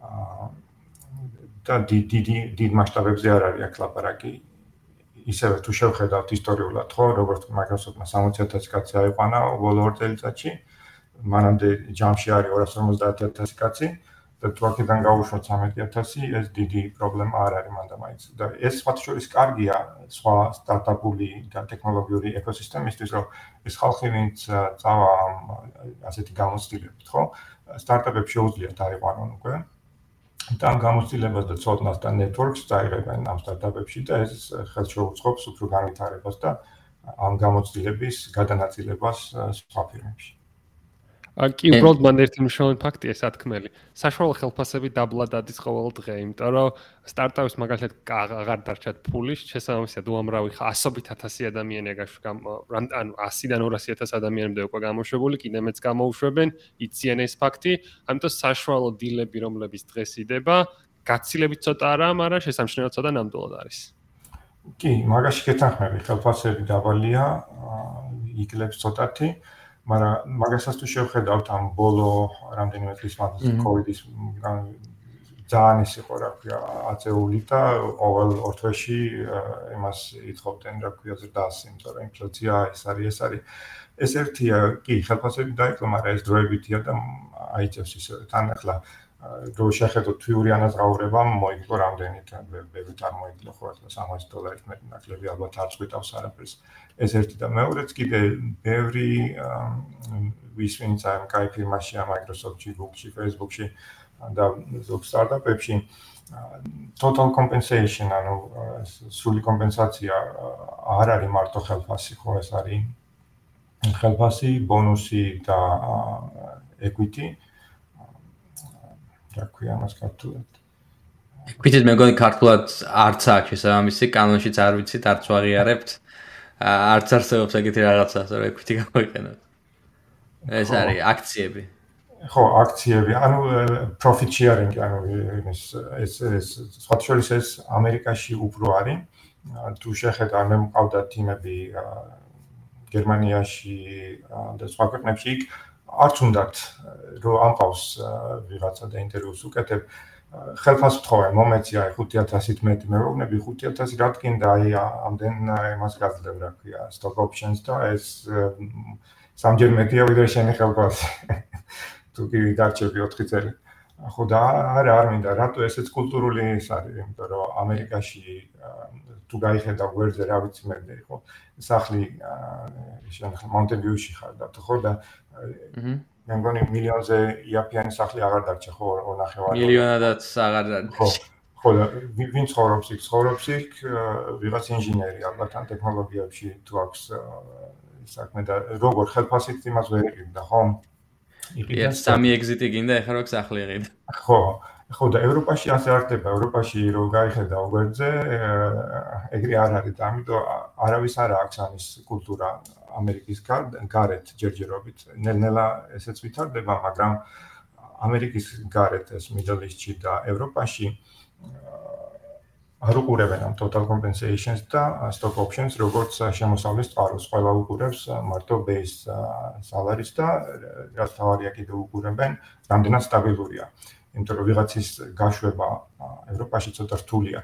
აა და დიდი დიდ მასშტაბებზე არ არის აქ ლაპარაკი. ისევე თუ შევხედავთ ისტორიულად, ხო, როგორც Microsoft-მა 60000 კაცი აიყვანა ბოლო ორ წელიწადში, მანამდე ჯამში არის 250000 კაცი. და თუ აქედან გავუშვათ 13000, ეს დიდი პრობლემა არ არის მანდა მაინც. და ეს სხვა შორის კარგია სხვა სტარტაპული და ტექნოლოგიური ეკოსისტემისთვის, რომ ეს ხალხი ვინც წავა ასეთი გამოცდილებით, ხო? სტარტაპებს შეუძლიათ დაიყვანონ უკვე. და ამ გამოცდილებას და ცოდნას და ნეტვორკს დაიღებენ ამ სტარტაპებში და ეს ხელშეუწყობს უფრო განვითარებას და ამ გამოცდილების გადანაწილებას სხვა ფირმებში. კი უბრალოდ მან ერთი მნიშვნელოვანი ფაქტია სათქმელი. საშუალო ხელფასები დაბლა დადის ყოველ დღე, იმიტომ რომ სტარტაპის მაგალითად აღარ დარჩათ ფული, შესაბამისად უამრავი ასობით ათასი ადამიანია გაშვ ანუ 100-დან 200.000 ადამიანამდე უკვე გამოშვებული, კიდე მეც გამოუშვებენ, იციან ეს ფაქტი, ამიტომ საშუალო დილები, რომლებიც დღეს იდება, გაცილებით ცოტა არა, მაგრამ შესამჩნევად ცოტა ნამდვილად არის. კი, მაგაში გეთანხმები, ხელფასები დაბალია, იკლებს ცოტათი. მაგრამ მაგასაც თუ შევხედავთ ამ ბოლო რამდენიმე წლის მანძილზე კოვიდის ძალიან ის იყო რა ქვია აწეული და ყოველ ორთვეში იმას ითხოვდნენ რა ქვია ზრდას იმიტომ რომ ინფლაცია ეს არის ეს არის. ეს ერთია კი ხელფასები დაიწყო მაგრამ ეს დროებითია და აიწევს ისე თან ახლა გავშახედოთ თვიური ანაზღაურება მოიგო რამდენი ბევრი წარმოიდგინა ხო ახლა 60 დოლარით მეტი ნაკლები ალბათ არ წვითავს არაფერს. ეს ერთი და მეორეც კიდე ბევრი ვის ვინც ამ კაი ფირმაში ამ Microsoft-ში, Google-ში, Facebook-ში და ზოგ სტარტაპებში total compensation ანუ სრული კომპენსაცია არ არის მარტო ხელფასი ხო ეს არის? ხელფასი, ბონუსი და equity-ი რა ქვია მას ქართულად. equity მე მგონი ქართულად არც აქვს შესაბამისი კანონშიც არ ვიცით არც ვაღიარებთ. არც არსებობს ეგეთი რაღაცა რომ equity გამოიყენოთ. ეს არის აქციები. ხო, აქციები, ანუ profit sharing, ანუ ეს ეს ეს სხვა შორის ეს ამერიკაში უფრო არის. თუ შეხედა, მე მყავდა თიმები გერმანიაში და სხვა ქვეყნებში, არც უნდათ რომ ამყავს ვიღაცა და ინტერვიუს უკეთებ. ხელფას ვთხოვე, მომეცი აი 5100-ით მეტი მეუბნები 5100 რა თქინდა აი ამდენ იმას გაძლევ რა ქვია, stock options და ეს სამჯერ მეტია ვიდრე შენი ხელფასი. თუ კი დარჩები 4 წელი. ხო და არა არ მინდა რატო ესეც კულტურული ის არის, იმიტომ რომ ამერიკაში თუ გაიხედა გვერდზე რა ვიცი მე ხო სახლი Mountain View-ში ხარ და ხო და მე მგონი მილიონზე იაფიანი სახლი აღარ დარჩა ხო ორნახევარი მილიონადაც აღარ დარჩა ხო და ვინ ცხოვრობს იქ? ცხოვრობს იქ ვიღაც ინჟინერი ალბათ ან ტექნოლოგიებში თუ აქვს საქმე და როგორ ხელფასით იმას ვერ იყიდა ხო იყიდა სამი ეგზიტი გინდა ეხლა რო სახლი იყიდა. ხო ხო და ევროპაში ასე არ ხდება ევროპაში რო გაიხედა უგერძე ეგრე არ არის და ამიტომ არავის არ აქვს ამის კულტურა ამერიკის გარეთ ჯერჯერობით ნელ-ნელა ესეც ვითარდება მაგრამ ამერიკის გარეთ ეს middle east-ში და ევროპაში არ უყურებენ ამ total compensations და stock options როგორც შემოსავლის წყაროს. ყველა უყურებს მარტო base salary-ს და რაც თავარია კიდე უყურებენ რამდენად სტაბილურია. იმიტომ რომ ვიღაცის გაშვება ევროპაში ცოტა რთულია.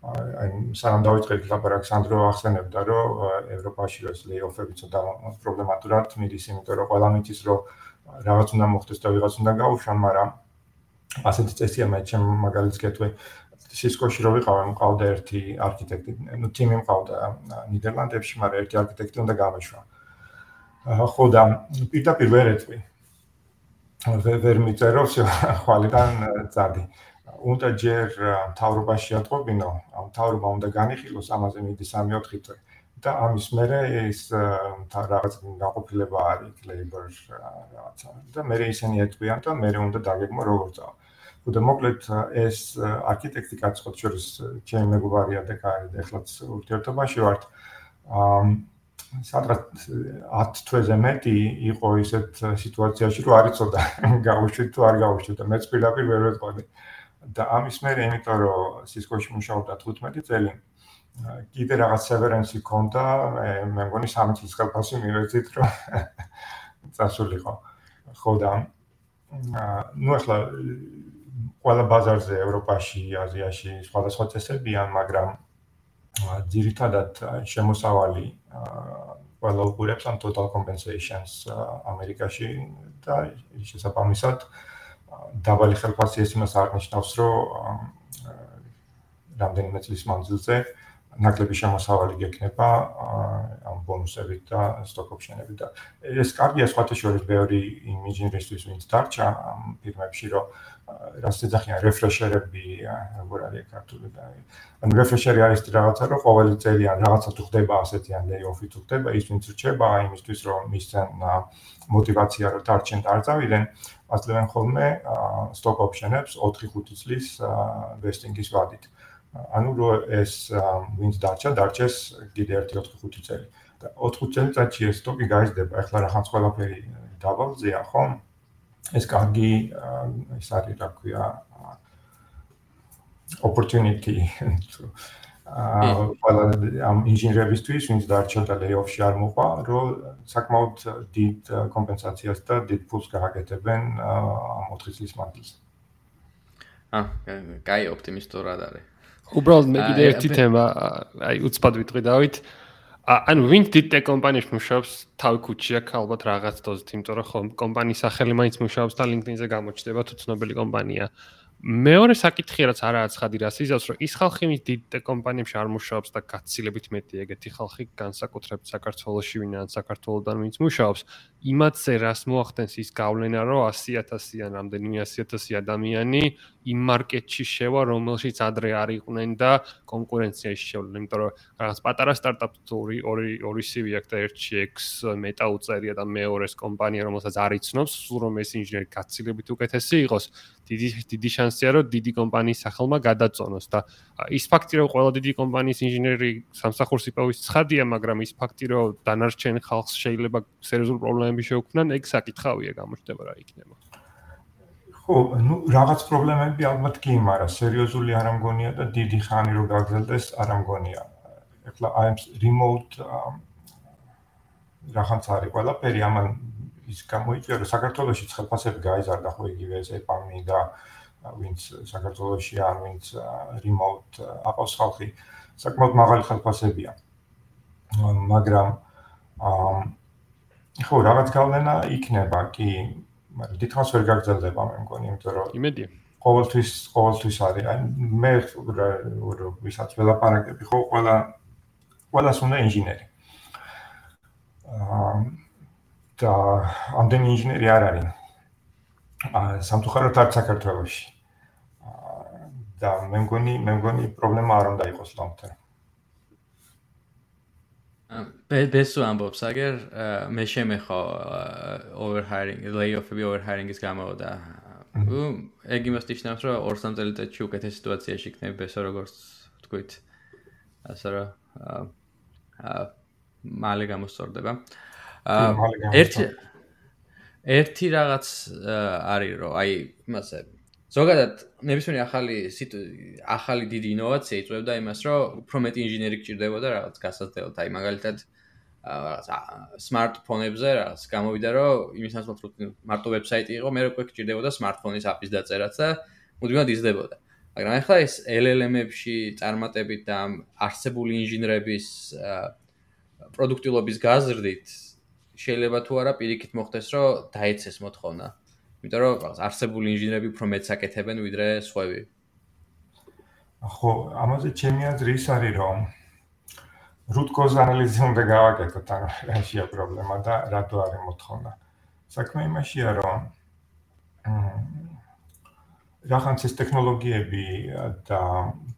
აი სანამ დავიწყეთ ლაპარაკს ანდრო ახსენებდა რომ ევროპაში ეს layoff-ები ცოტა პრობლემატურად მიდის, იმიტომ რომ ყველა მითის რომ რაღაც უნდა მოხდეს და ვიღაც უნდა გაუშვან, მაგრამ ასეთი წესია მე ჩემ მაგალითს გეტყვი სისკოში რო ვიყავ, მყავდა ერთი არქიტექტი, ну თიმი მყავდა ნიდერლანდებში, მაგრამ ერთი არქიტექტი უნდა გამეშვა. ხო და პირდაპირ ვერ ეთვი. ვერ მიწეროს ხვალიდან წადი. უნდა ჯერ თავრობაში ატყობინო, ამ თავრობა უნდა განიხილოს ამაზე მიდი 3-4 თვე. და ამის მერე ის რაღაც გაყოფილება არის labor რაღაცა და მერე ისინი ეთვიან და მერე უნდა დაგეგმო როგორ წავა. და მოკლედ ეს არქიტექტი კაცხოთ შორის ჩემი მეგობარია და კაი და ეხლაც ურთიერთობაში ვართ. აა სადღაც 10 თვეზე მეტი იყო ისეთ სიტუაციაში, რომ არ იცოდა გავუშვით თუ არ გავუშვით და მეც პირდაპირ ვერ ვეთყოდი. და ამის მერე, იმიტომ რომ სისკოში მუშაობდა 15 წელი, კიდე რაღაც სევერენსი ქონდა, მე მგონი 3 წლის გაფასი მივეცით, რომ წასულიყო. ხო და ნუ ახლა ყველა ბაზარზე ევროპაში, აზიაში სხვადასხვა წესებია, მაგრამ ძირითადად შემოსავალი ყველა უყურებს ამ total compensations ამერიკაში და შესაბამისად დაბალი ხელფასი ეს იმას აღნიშნავს, რომ რამდენიმე წლის მანძილზე ნაკლები შემოსავალი გექნება ამ ბონუსებით და სტოკ ოფშენებით და ეს კარგია სხვათა შორის ბევრი იმ ინჟინერისთვის ვინც დარჩა ამ ფირმებში რომ რაც ეძახიან რეფრეშერები როგორ არის ქართული და ანუ რეფრეშერი არის რაღაცა რომ ყოველი წელი ან რაღაცა თუ ხდება ასეთი ან ლეიოფი თუ ხდება ის ვინც რჩება იმისთვის რომ მისცენ мотивация რომ დარჩენ და არ წავიდნენ აძლევენ ხოლმე სტოკ ოფშენებს 4-5 წლის ვესტინგის ვადით. აა ანუ რო ეს ვინც დარჩა, დარჩეს კიდე 1-4-5 წელი. და 4 წელიწადში ეს სტოკი გაიზრდება, ახლა რაღაც ყველაფერი დაბალზეა, ხო? ეს კარგი ის არის, რა ქვია, opportunity ყველა ამ ინჟინერებისთვის, ვინც დარჩა და ლეიოფში არ მოყვა, რომ საკმაოდ დიდ კომპენსაციას და დიდ ფულს გააკეთებენ ამ 4 წლის მანძილზე. აა, კაი ოპტიმისტურად არის. უბრალოდ მე კიდე ერთი თემა, აი უცბად ვიტყვი დავით. ანუ ვინც დიდ ტეკ კომპანიაში მუშაობს, თავი ქუჩი აქვს ალბათ რაღაც დოზით, იმიტომ რომ კომპანიის სახელი მაინც მუშაობს და LinkedIn-ზე გამოჩნდება თუ ცნობილი კომპანია. მეორე საკითხი რაც არა აცხადი რას იზავს რომ ის ხალხი მის დიდ კომპანიებში არ მუშაობს და გაცილებით მეტი ეგეთი ხალხი განსაკუთრებით საქართველოსში ვინან საქართველოსდან ვინც მუშაობს იმათზე რას მოახდენს ის გავლენა რომ 100000-იან რამდენიმე 100000 ადამიანი იმ მარკეტში შევა რომელშიც ადრე არ იყვნენ და კონკურენციაში შევლენ იმიტომ რომ რაღაც პატარა სტარტაპი ორი ორი ორი CV აქვს და ერთში X მეტა უწერია და მეორეს კომპანია რომელსაც არ იცნობს სულ რომ ეს ინჟინერი გაცილებით უკეთესი იყოს დიდი დიდი შანსია რომ დიდი კომპანიის სახელმა გადაწონოს და ის ფაქტი რომ ყველა დიდი კომპანიის ინჟინერი სამსახურს იპოვის ცხადია მაგრამ ის ფაქტი რომ დანარჩენ ხალხს შეიძლება სერიოზული პრობლემები შეუქმნან ეგ საკითხავია გამოჩნდება რა იქნება ხო ну რაღაც პრობლემები ალბათ კი მაგრამ სერიოზული არ ამგონია და დიდი ხანი რომ გაგრძელდეს არ ამგონია ეხლა აი remote რაღაც არის ყველაფერი ამან ის გამოიწვია რომ საქართველოსი ხელფასები გაიზარდა ხო იგივე ეს ეპამი და ვინც საქართველოსი ან ვინც remote აპოს ხალხი საკმაოდ მაღალი ხელფასებია მაგრამ ხო რაღაც გავლენა იქნება კი მაგრამ დიდხანს ვერ გაგრძელდება მე მგონი იმიტომ რომ იმედია ყოველთვის ყოველთვის არის აი მე ვისაც ველაპარაკები ხო ყველა ყველას უნდა ინჟინერი აა და ამდენი ინჟინერი არ არის. აა სამწუხაროდ არ საქართველოში. აა და მე მგონი მე მგონი პრობლემა არ უნდა იყოს long-term. აა ბესო ამბობს, აგერ მე შემეხო overhiring, layoff-ები overhiring-ის გამო და ეგ იმას ნიშნავს, რომ 2-3 წელიწადში უკეთეს სიტუაციაში იქნება ბესო როგორც თქვით. ასე რომ აა მალე გამოსწორდება. აა ერთი ერთი რაღაც არის რომ აი იმასე ზოგადად ნებისმიერი ახალი ახალი დიდი ინოვაცია იწვევდა იმას რომ უფრო მეტი ინჟინერი გჭირდებოდა რაღაც გასაცდელად აი მაგალითად რაღაც smartphone-ებზე რაღაც გამოვიდა რომ იმის ნაცვლად მარტო ვებსაიტი იყო მე უკვე გჭირდებოდა smartphone-ის აპის დაწერაც და მუდმივად იზრდებოდა მაგრამ ახლა ეს LLM-ებში წარმატებით და არსებული ინჟინერების პროდუქტიულობის გაზრდით შეიძლება თუ არა პირიქით მოხდეს, რომ დაეცეს მოთხოვნა. იმიტომ რომ რაღაც არსებული ინჟინერები უფრო მეც აკეთებენ ვიდრე სხვები. ხო, ამაზე ჩემი აზრი ის არის, რომ cause analysis უნდა გავაკეთოთ, ანუ რაშია პრობლემა და რატო არის მოთხოვნა. საქმე იმაშია, რომ რაღაც ეს ტექნოლოგიები და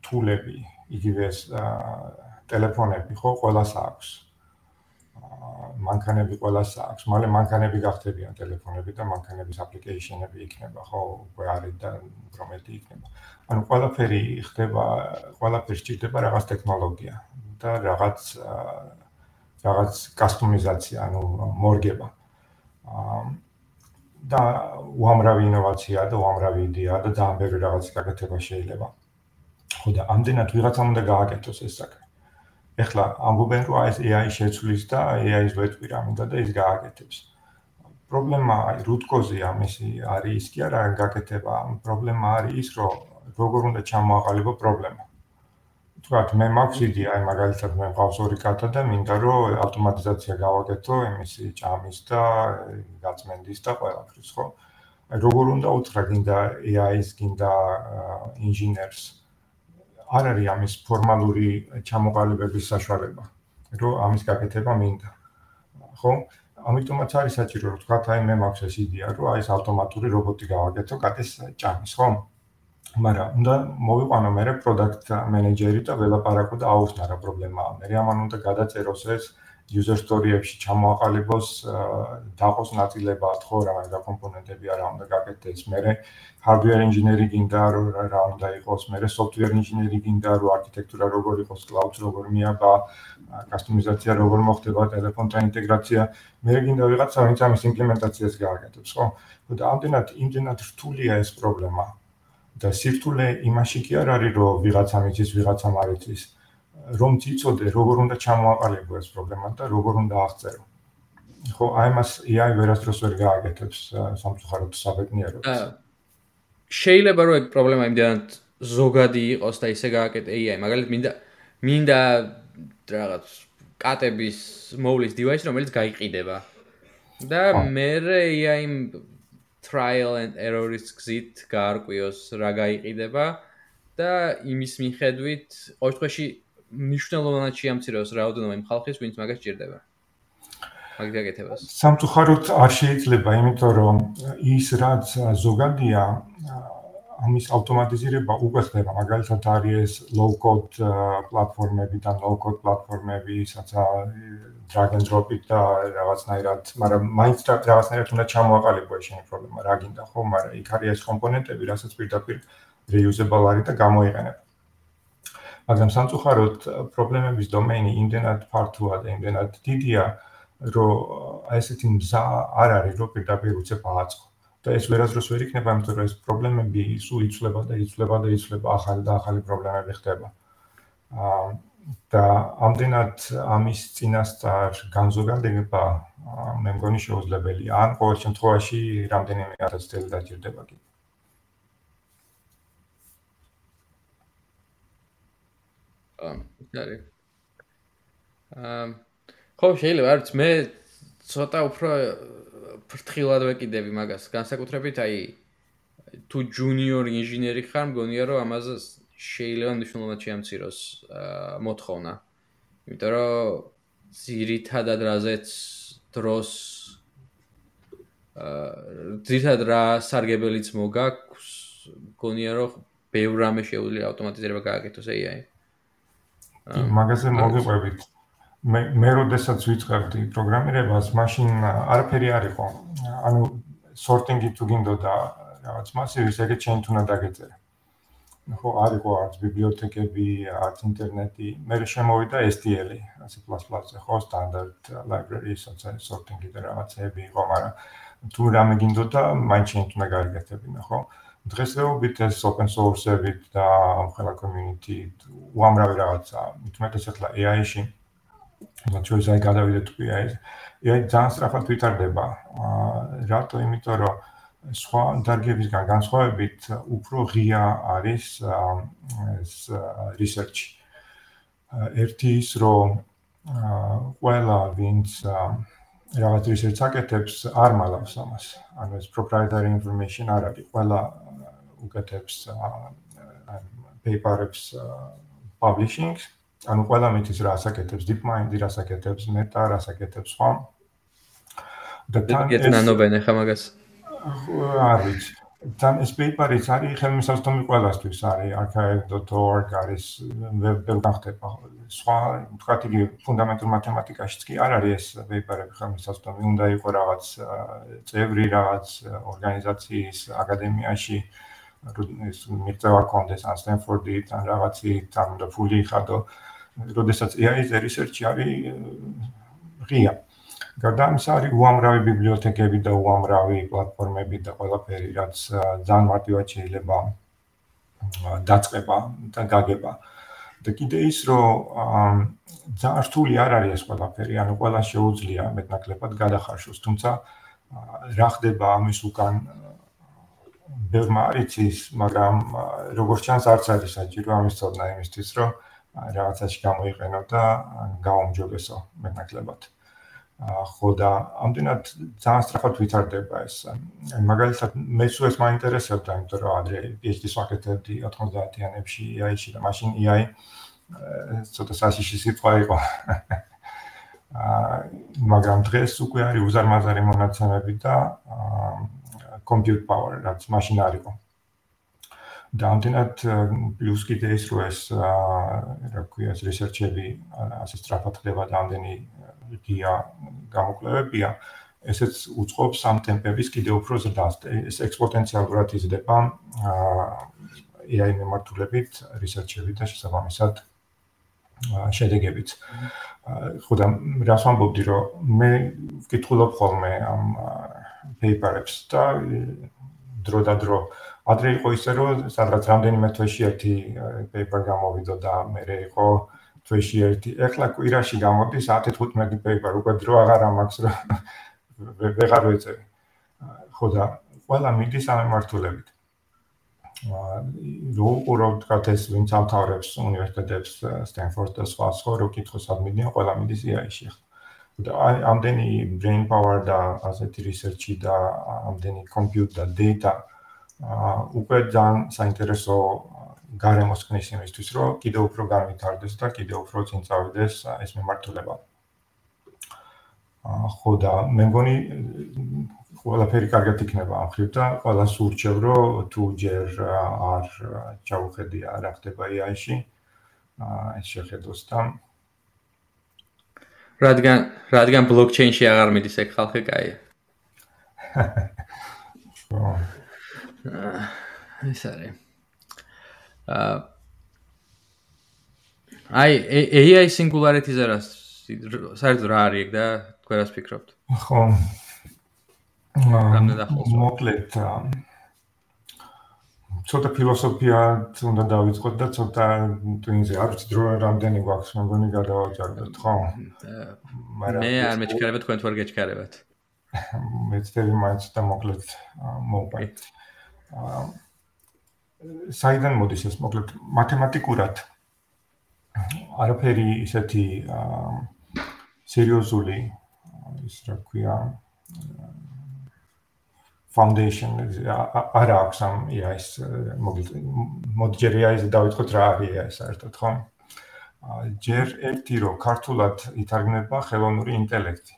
თულები, იგივე ეს ტელეფონები, ხო, ყველას აქვს. მანქანები ყველას აქვს. მალე მანქანები გახდებიან ტელეფონები და მანქანების აპლიკეიშენები იქნება, ხო, უკვე არის და პრომეთი იქნება. ანუ ყველაფერი ხდება, ყველაფერი სჭირდება რაღაც ტექნოლოგია და რაღაც რაღაც კასტომიზაცია, ანუ მორგება. და უამრავი ინოვაცია და უამრავი იდეა და ძალიან ბევრი რაღაც გაკეთება შეიძლება. ხო და ამდენად ვიღაცამ უნდა გააკეთოს ეს საქმე. ეხლა ამბობენ რომ ეს AI შეცვლის და AI-ს ვეთქვი რა მინდა და ის გააკეთებს. პრობლემა აი cause-ი ამისი არის კი არა გაკეთება, პრობლემა არის ის რომ როგორ უნდა ჩამოაყალიბო პრობლემა. თქვათ მე მაქვს იდეა, აი მაგალითად მე მყავს ორი კატა და მინდა რომ ავტომატიზაცია გავაკეთო იმისი ჭამის და გაწმენდის და ყველაფრის, ხო? აი როგორ უნდა უთხრა გინდა AI-ს, გინდა ინჟინერს არ არის ამის ფორმალური ჩამოყალიბების საშუალება, რომ ამის გაკეთება მინდა. ხო? ამიტომაც არის საჭირო, რომ თქვა, აი მე მაქვს ეს იდეა, რომ აი ეს ავტომატური რობოტი გავაკეთო კატის ჭამის, ხო? მაგრამ უნდა მოვიყვანო მე პროდუქტ მენეჯერი და ველაპარაკო და აუხსნა რა პრობლემაა. მე ამან უნდა გადაწეროს ეს user story-ებში ჩამოაყალიბოს დაყოს ნაწილებად ხო რა მაგ კომპონენტები არა უნდა გაკეთდეს მე hardware engineering გინდა რომ რა უნდა იყოს მე software engineering გინდა რომ არქიტექტურა როგორ იყოს cloud როგორ მიაბა კასტომიზაცია როგორ მოხდება ტელეფონთან ინტეგრაცია მე გინდა ვიღაცა ვინც ამის იმპლემენტაციას გააკეთებს ხო? და ამდენად იმდენად რთულია ეს პრობლემა. და სირთულე იმაში კი არ არის რომ ვიღაცა მიცის ვიღაცა მარიცის რომ ციცოდე როგორ უნდა ჩამოაყალიბო ეს პრობლემა და როგორ უნდა აღწერო. ხო, აი მას AI ვერასდროს ვერ გააკეთებს სამწუხაროდ საბედნიეროდ. შეიძლება რომ ეგ პრობლემა იმდანაც ზოგადი იყოს და ისე გააკეთე AI, მაგალითად მინდა მინდა რაღაც კატების მოვლის device რომელიც გაიყიდება. და მე AI trial and error-ის გზით გაარკვიოს რა გაიყიდება და იმის მიხედვით ყოველ შემთხვევაში მნიშვნელოვნად შეამციროს რაოდენობა იმ ხალხის, ვინც მაგას ჭირდება. მაგ გაკეთებას. სამწუხაროდ არ შეიძლება, იმიტომ რომ ის რაც ზოგადია ამის ავტომატიზირება უკვე ხდება, მაგალითად არის low code პლატფორმები და no code პლატფორმები, სადაც drag and drop-ით და რაღაცნაირად, მაგრამ მაინც რაღაცნაირად უნდა ჩამოაყალიბო შენი პრობლემა, რა გინდა ხო, მაგრამ იქ არის ეს კომპონენტები, რასაც პირდაპირ reusable არის და გამოიყენებ. მაგრამ სამწუხაროდ პრობლემების დომენი იმდენად ფართოა და იმდენად დიდია, რომ ესეთი მზა არ არის, რომ პირდაპირ უცებ ააწყო. და ეს ვერასდროს ვერ იქნება, იმიტომ რომ ეს პრობლემები სულ იცვლება და იცვლება და იცვლება ახალი და ახალი პრობლემები ხდება. აა და ამდენად ამის წინასწარ განზოგადება მე მგონი შეუძლებელია. ან ყოველ შემთხვევაში რამდენიმე ათას წელი დაჭირდება კი. აა, დარი. აა, ხო, შეიძლება არც მე ცოტა უფრო ფრთხილად ვეკიდები მაგას. განსაკუთრებით აი თუ ჯუნიორ ინჟინერი ხარ, მგონია რომ ამაზე შეიძლება მნიშვნელოვნად შეამციროს მოთხოვნა. იმიტომ რომ ძირითადად რაზეც დროს აა ძირითადად რა სარგებელიც მოგაქვს, მგონია რომ ბევრ რამე შეუძლია ავტომატიზება გააკეთოს AI. მაგაზე მოგიყვებით. მე მე როდესაც ვიწყებდი პროგრამირებას, მაშინ არაფერი არ იყო. ანუ sorting-ი თუ გინდოდა რაღაც მასივის, ეგეც შენ თუნდა დაგეწერე. ხო, არ იყო არც ბიბლიოთეკები, არც ინტერნეტი. მე შემოვიდა STL-ი, C++-ზე, ხო, standard library, social sorting-ი და რაღაცები იყო, მაგრამ თუ რამე გინდოდა, მაინც შენ თუნდა გაიგეთებინა, ხო? დღესდღეობით ეს open source-ებით და ყველა community უამრავი რაღაცა, მithumetes ახლა AI-ში მათ შორის აი გადავიდეთ აი აი ძალიან სწრაფად ვითარდება. აა რატო? იმიტომ რომ სხვა დარგებისგან განსხვავებით უფრო ღია არის ეს research. ერთი ის რომ აა ყველა ვინც რაღაც research აკეთებს არ მალავს ამას. ანუ ეს proprietary information არ არის. ყველა უკეთებს აა paper-ებს publishing-ს ანუ ყველა მითის რა ასაკეთებს DeepMind-ი რა ასაკეთებს Meta რა ასაკეთებს სხვა. და თან ეს ნანობენ ხა მაგას. არ ვიცი. თან ეს პეიპერიც არის ხელმისაწვდომი ყველასთვის. არის archive.org არის ვებ გახდება სხვა თქვა იგი ფუნდამენტურ მათემატიკაშიც კი არ არის ეს პეიპერები ხელმისაწვდომი უნდა იყოს რაღაც წევრი რაღაც ორგანიზაციის აკადემიაში ეს მიწევა კონდეს ან სტენფორდი თან რაღაცი თან და ფული ხადო როდესაც AI-ზე research-ი არის ღია. გარდა ამისა არის უამრავი ბიბლიოთეკები და უამრავი პლატფორმები და ყველაფერი, რაც ძალიან მარტივად შეიძლება დაწყება და გაგება. და კიდე ის, რომ ძალიან რთული არ არის ეს ყველაფერი, ანუ ყველა შეუძლია მეტნაკლებად გადახარშოს, თუმცა რა ხდება ამის უკან ბევრმა არიცის, მაგრამ როგორც ჩანს არც არის საჭირო ამის ცოდნა იმისთვის, რომ რაღაცაში გამოიყენო და გაუმჯობესო მეტნაკლებად. ხო და ამდენად ძალიან სწრაფად ვითარდება ეს. მაგალითად მე სულ ეს მაინტერესებდა, იმიტომ რომ ადრე PhD-ს ვაკეთებდი 90-იანებში AI-ში და მაშინ AI ცოტა სასიში სიტყვა იყო. აა მაგრამ დღეს უკვე არის უზარმაზარი მონაცემები და compute power რაც მაშინ არის. და ამდენად პლუს კიდე ის რო ეს რა ქვია ეს რესერჩები ასე სწრაფად ხდება და ამდენი გია გამოკლებებია ესეც უწყობს ამ ტემპების კიდე უფრო ზრდას. ეს ექსპონენციალურად იზრდება AI მიმართულებით რესერჩებით და შესაბამისად შედეგებით. ხო და რას ვამბობდი რომ მე ვკითხულობ ხოლმე ამ პეიპერებს და დრო და დრო ადრე იყო ისე რომ სადღაც რამდენიმე თვეში ერთი paper გამოვიდა და მე იყო თვეში ერთი. ეხლა კვირაში გამოდის 10-15 პეიპერ, უკვე დრო აღარ ამაქვს რა. ვეღარ ვეწევი. ხო და ყველა მიდის ამ მართულებით. აა რო უყურო თქვა ეს ვინც ამთავრებს უნივერსიტეტებს სტენფორდს და სხვა სხვა რო კითხოს ადმინია ყველა მიდის IA-ში ხო. აი ამდენი brain power და ასეთი research-ი და ამდენი computer data უკვე ძალიან საინტერესო გარემოს ქნის იმისთვის, რომ კიდევ უფრო განვითარდეს და კიდევ უფრო წინ წავიდეს ეს მიმართულება. ხო და მე მგონი ყველაფერი კარგად იქნება ამ ხრივ და ყველა სურჩევ რომ თუ ჯერ არ ჩავხედია რა ხდება AI-ში აა ეს შეხედოს და რადგან რადგან ბლოკჩეინში აღარ მიდის ეგ ხალხი კაია ხო ეს არის აა აი AI singularity-ზე რა საერთოდ რა არის ეგ და თქვენ რას ფიქრობთ? ხო. მოკლედ ცოტა ფილოსოფია უნდა დავიწყოთ და ცოტა ტვინზე არ ვიცი დრო რამდენი გვაქვს მეგონი გადავაჭარბეთ ხო? მე არ მეჩქარება თქვენ თუ არ გეჩქარებათ. მეცდები მაინც და მოკლედ აა საიდან მოდის ეს მოკლედ მათემატიკურად არაფერი ისეთი სერიოზული ის რა ქვია foundation არ აქვს ამ AI-ს მოდჯერია ის დავიწყოთ რა არის AI საერთოდ ხო? ჯერ ერთი რო ქართულად ითარგმნება ხელოვნური ინტელექტი.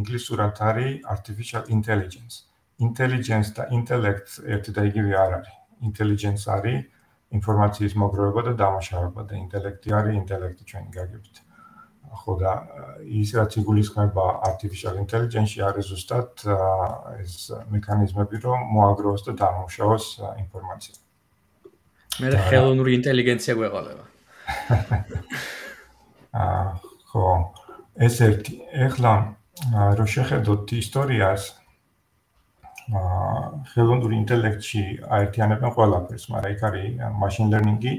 ინგლისურად არის artificial intelligence. intelligence და intellect ერთი და იგივე არ არის. intelligence არის ინფორმაციის მოგროვება და დამუშავება და ინტელექტი არის ინტელექტი ჩვენი გაგებით. ხო და ის რაც იგულისხმება artificial intelligence-ში არის ზუსტად ეს მექანიზმები, რომ მოაგროვოს და დამუშავოს ინფორმაცია. მე ხელოვნური ინტელიგენცია გვეყოლება. აა ხო ეს ერთი ეხლა რო შეხედოთ ისტორიას ხელოვნური ინტელექტში აერთიანებენ ყველაფერს, მაგრამ იქ არის machine learning-ი,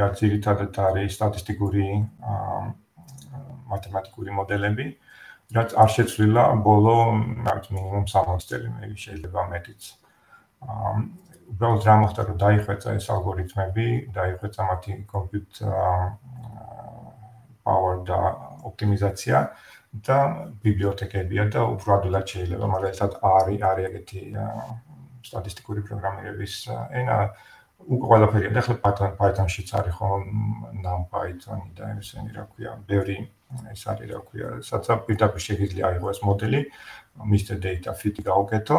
რაც ძირითადად არის სტატისტიკური მათემატიკური მოდელები, რაც არ შეცვლილა ბოლო, რაღაც მინიმუმ 60 წელი, მე შეიძლება მეტიც. აა უბრალოდ რა მოხდა, რომ დაიხვეწა ეს ალგორითმები, დაიხვეწა მათი compute power და ოპტიმიზაცია. და ბიბლიოთეკებია და უფრო ადვილად შეიძლება, მაგრამ ესად არის არის ეგეთი სტატისტიკური პროგრამირების ენა უკვე ყველაფერია და Python Python-შიც არის ხო NumPy-თონი და ესენი რა ქვია, ბევრი ეს არის რა ქვია, საცა პირდაპირ შეიძლება აიღო ეს მოდელი, Mr Data Fit გაუკეთო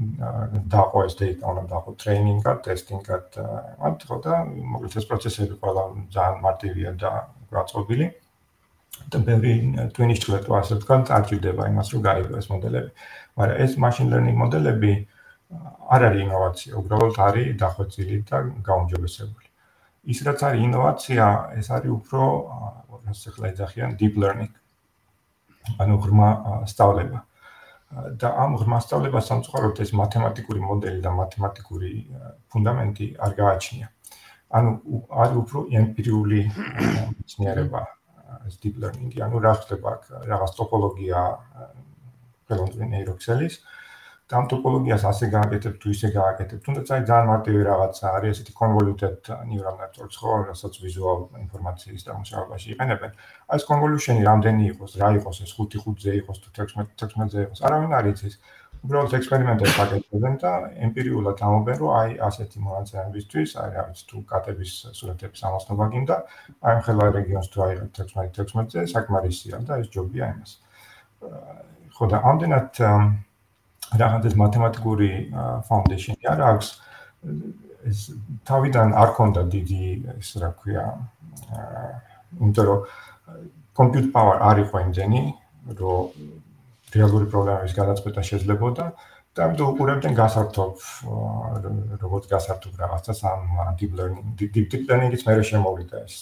დაყო ეს data, უნდა დაყო training-ად, testing-ად, მათ ხო და მოკლედ ეს პროცესები ყველა ძალიან მარტივია და გაწყობილი. და ბევრი twin-ის ჩლეტო ასე თქვა, წარჭირდება იმას, რომ გაიგო ეს მოდელები. მაგრამ ეს machine learning მოდელები არ არის ინოვაცია, უბრალოდ არის დახვეწილი და გაუმჯობესებული. ის რაც არის ინოვაცია, ეს არის უფრო რას ახლა ეძახიან deep learning. ანუ ღრმა სწავლება. და ამ ღრმა სწავლებას სამწუხაროდ ეს მათემატიკური მოდელი და მათემატიკური ფუნდამენტი არ გააჩნია. ანუ არის უფრო ემპირიული მეცნიერება. ეს deep learning-ი, ანუ რა ხდება აქ, რაღაც ტოპოლოგია ხელოვნური ნეიროქსელის და ამ ტოპოლოგიას ასე გააკეთებ თუ ისე გააკეთებ, თუნდაც აი ძალიან მარტივი რაღაცა არის, ესეთი convoluted neural networks ხო, რასაც ვიზუალ ინფორმაციის დამუშავებაში იყენებენ. აი ეს convolution-ი რამდენი იყოს, რა იყოს ეს 5-5-ზე იყოს თუ 16-16-ზე იყოს, არავინ არ იცის. უბრალოდ ექსპერიმენტებს აკეთებენ და ემპირიულად ამობენ, რომ აი ასეთი მონაცემებისთვის, აი რა ვიცი, თუ კატების სურათების ამოსნობა გინდა, აი ხელა რეგიონს თუ აიღებთ 16-16-ზე, საკმარისია და ეს ჯობია იმას. ხო და ამდენად რაღაცა მათემატიკური ფაუნდეიშენი არ აქვს. ეს თავიდან არ ქონდა დიდი ეს რა ქვია იმიტომ რომ compute power არ იყო იმდენი რომ რეალური პროგრამების გადაწყვეტა შეძლებოდა და ამიტომ უყურებდნენ გასართობ როგორც გასართობ რაღაცას ამ deep learning deep learning-ის მეორე შემოვიდა ეს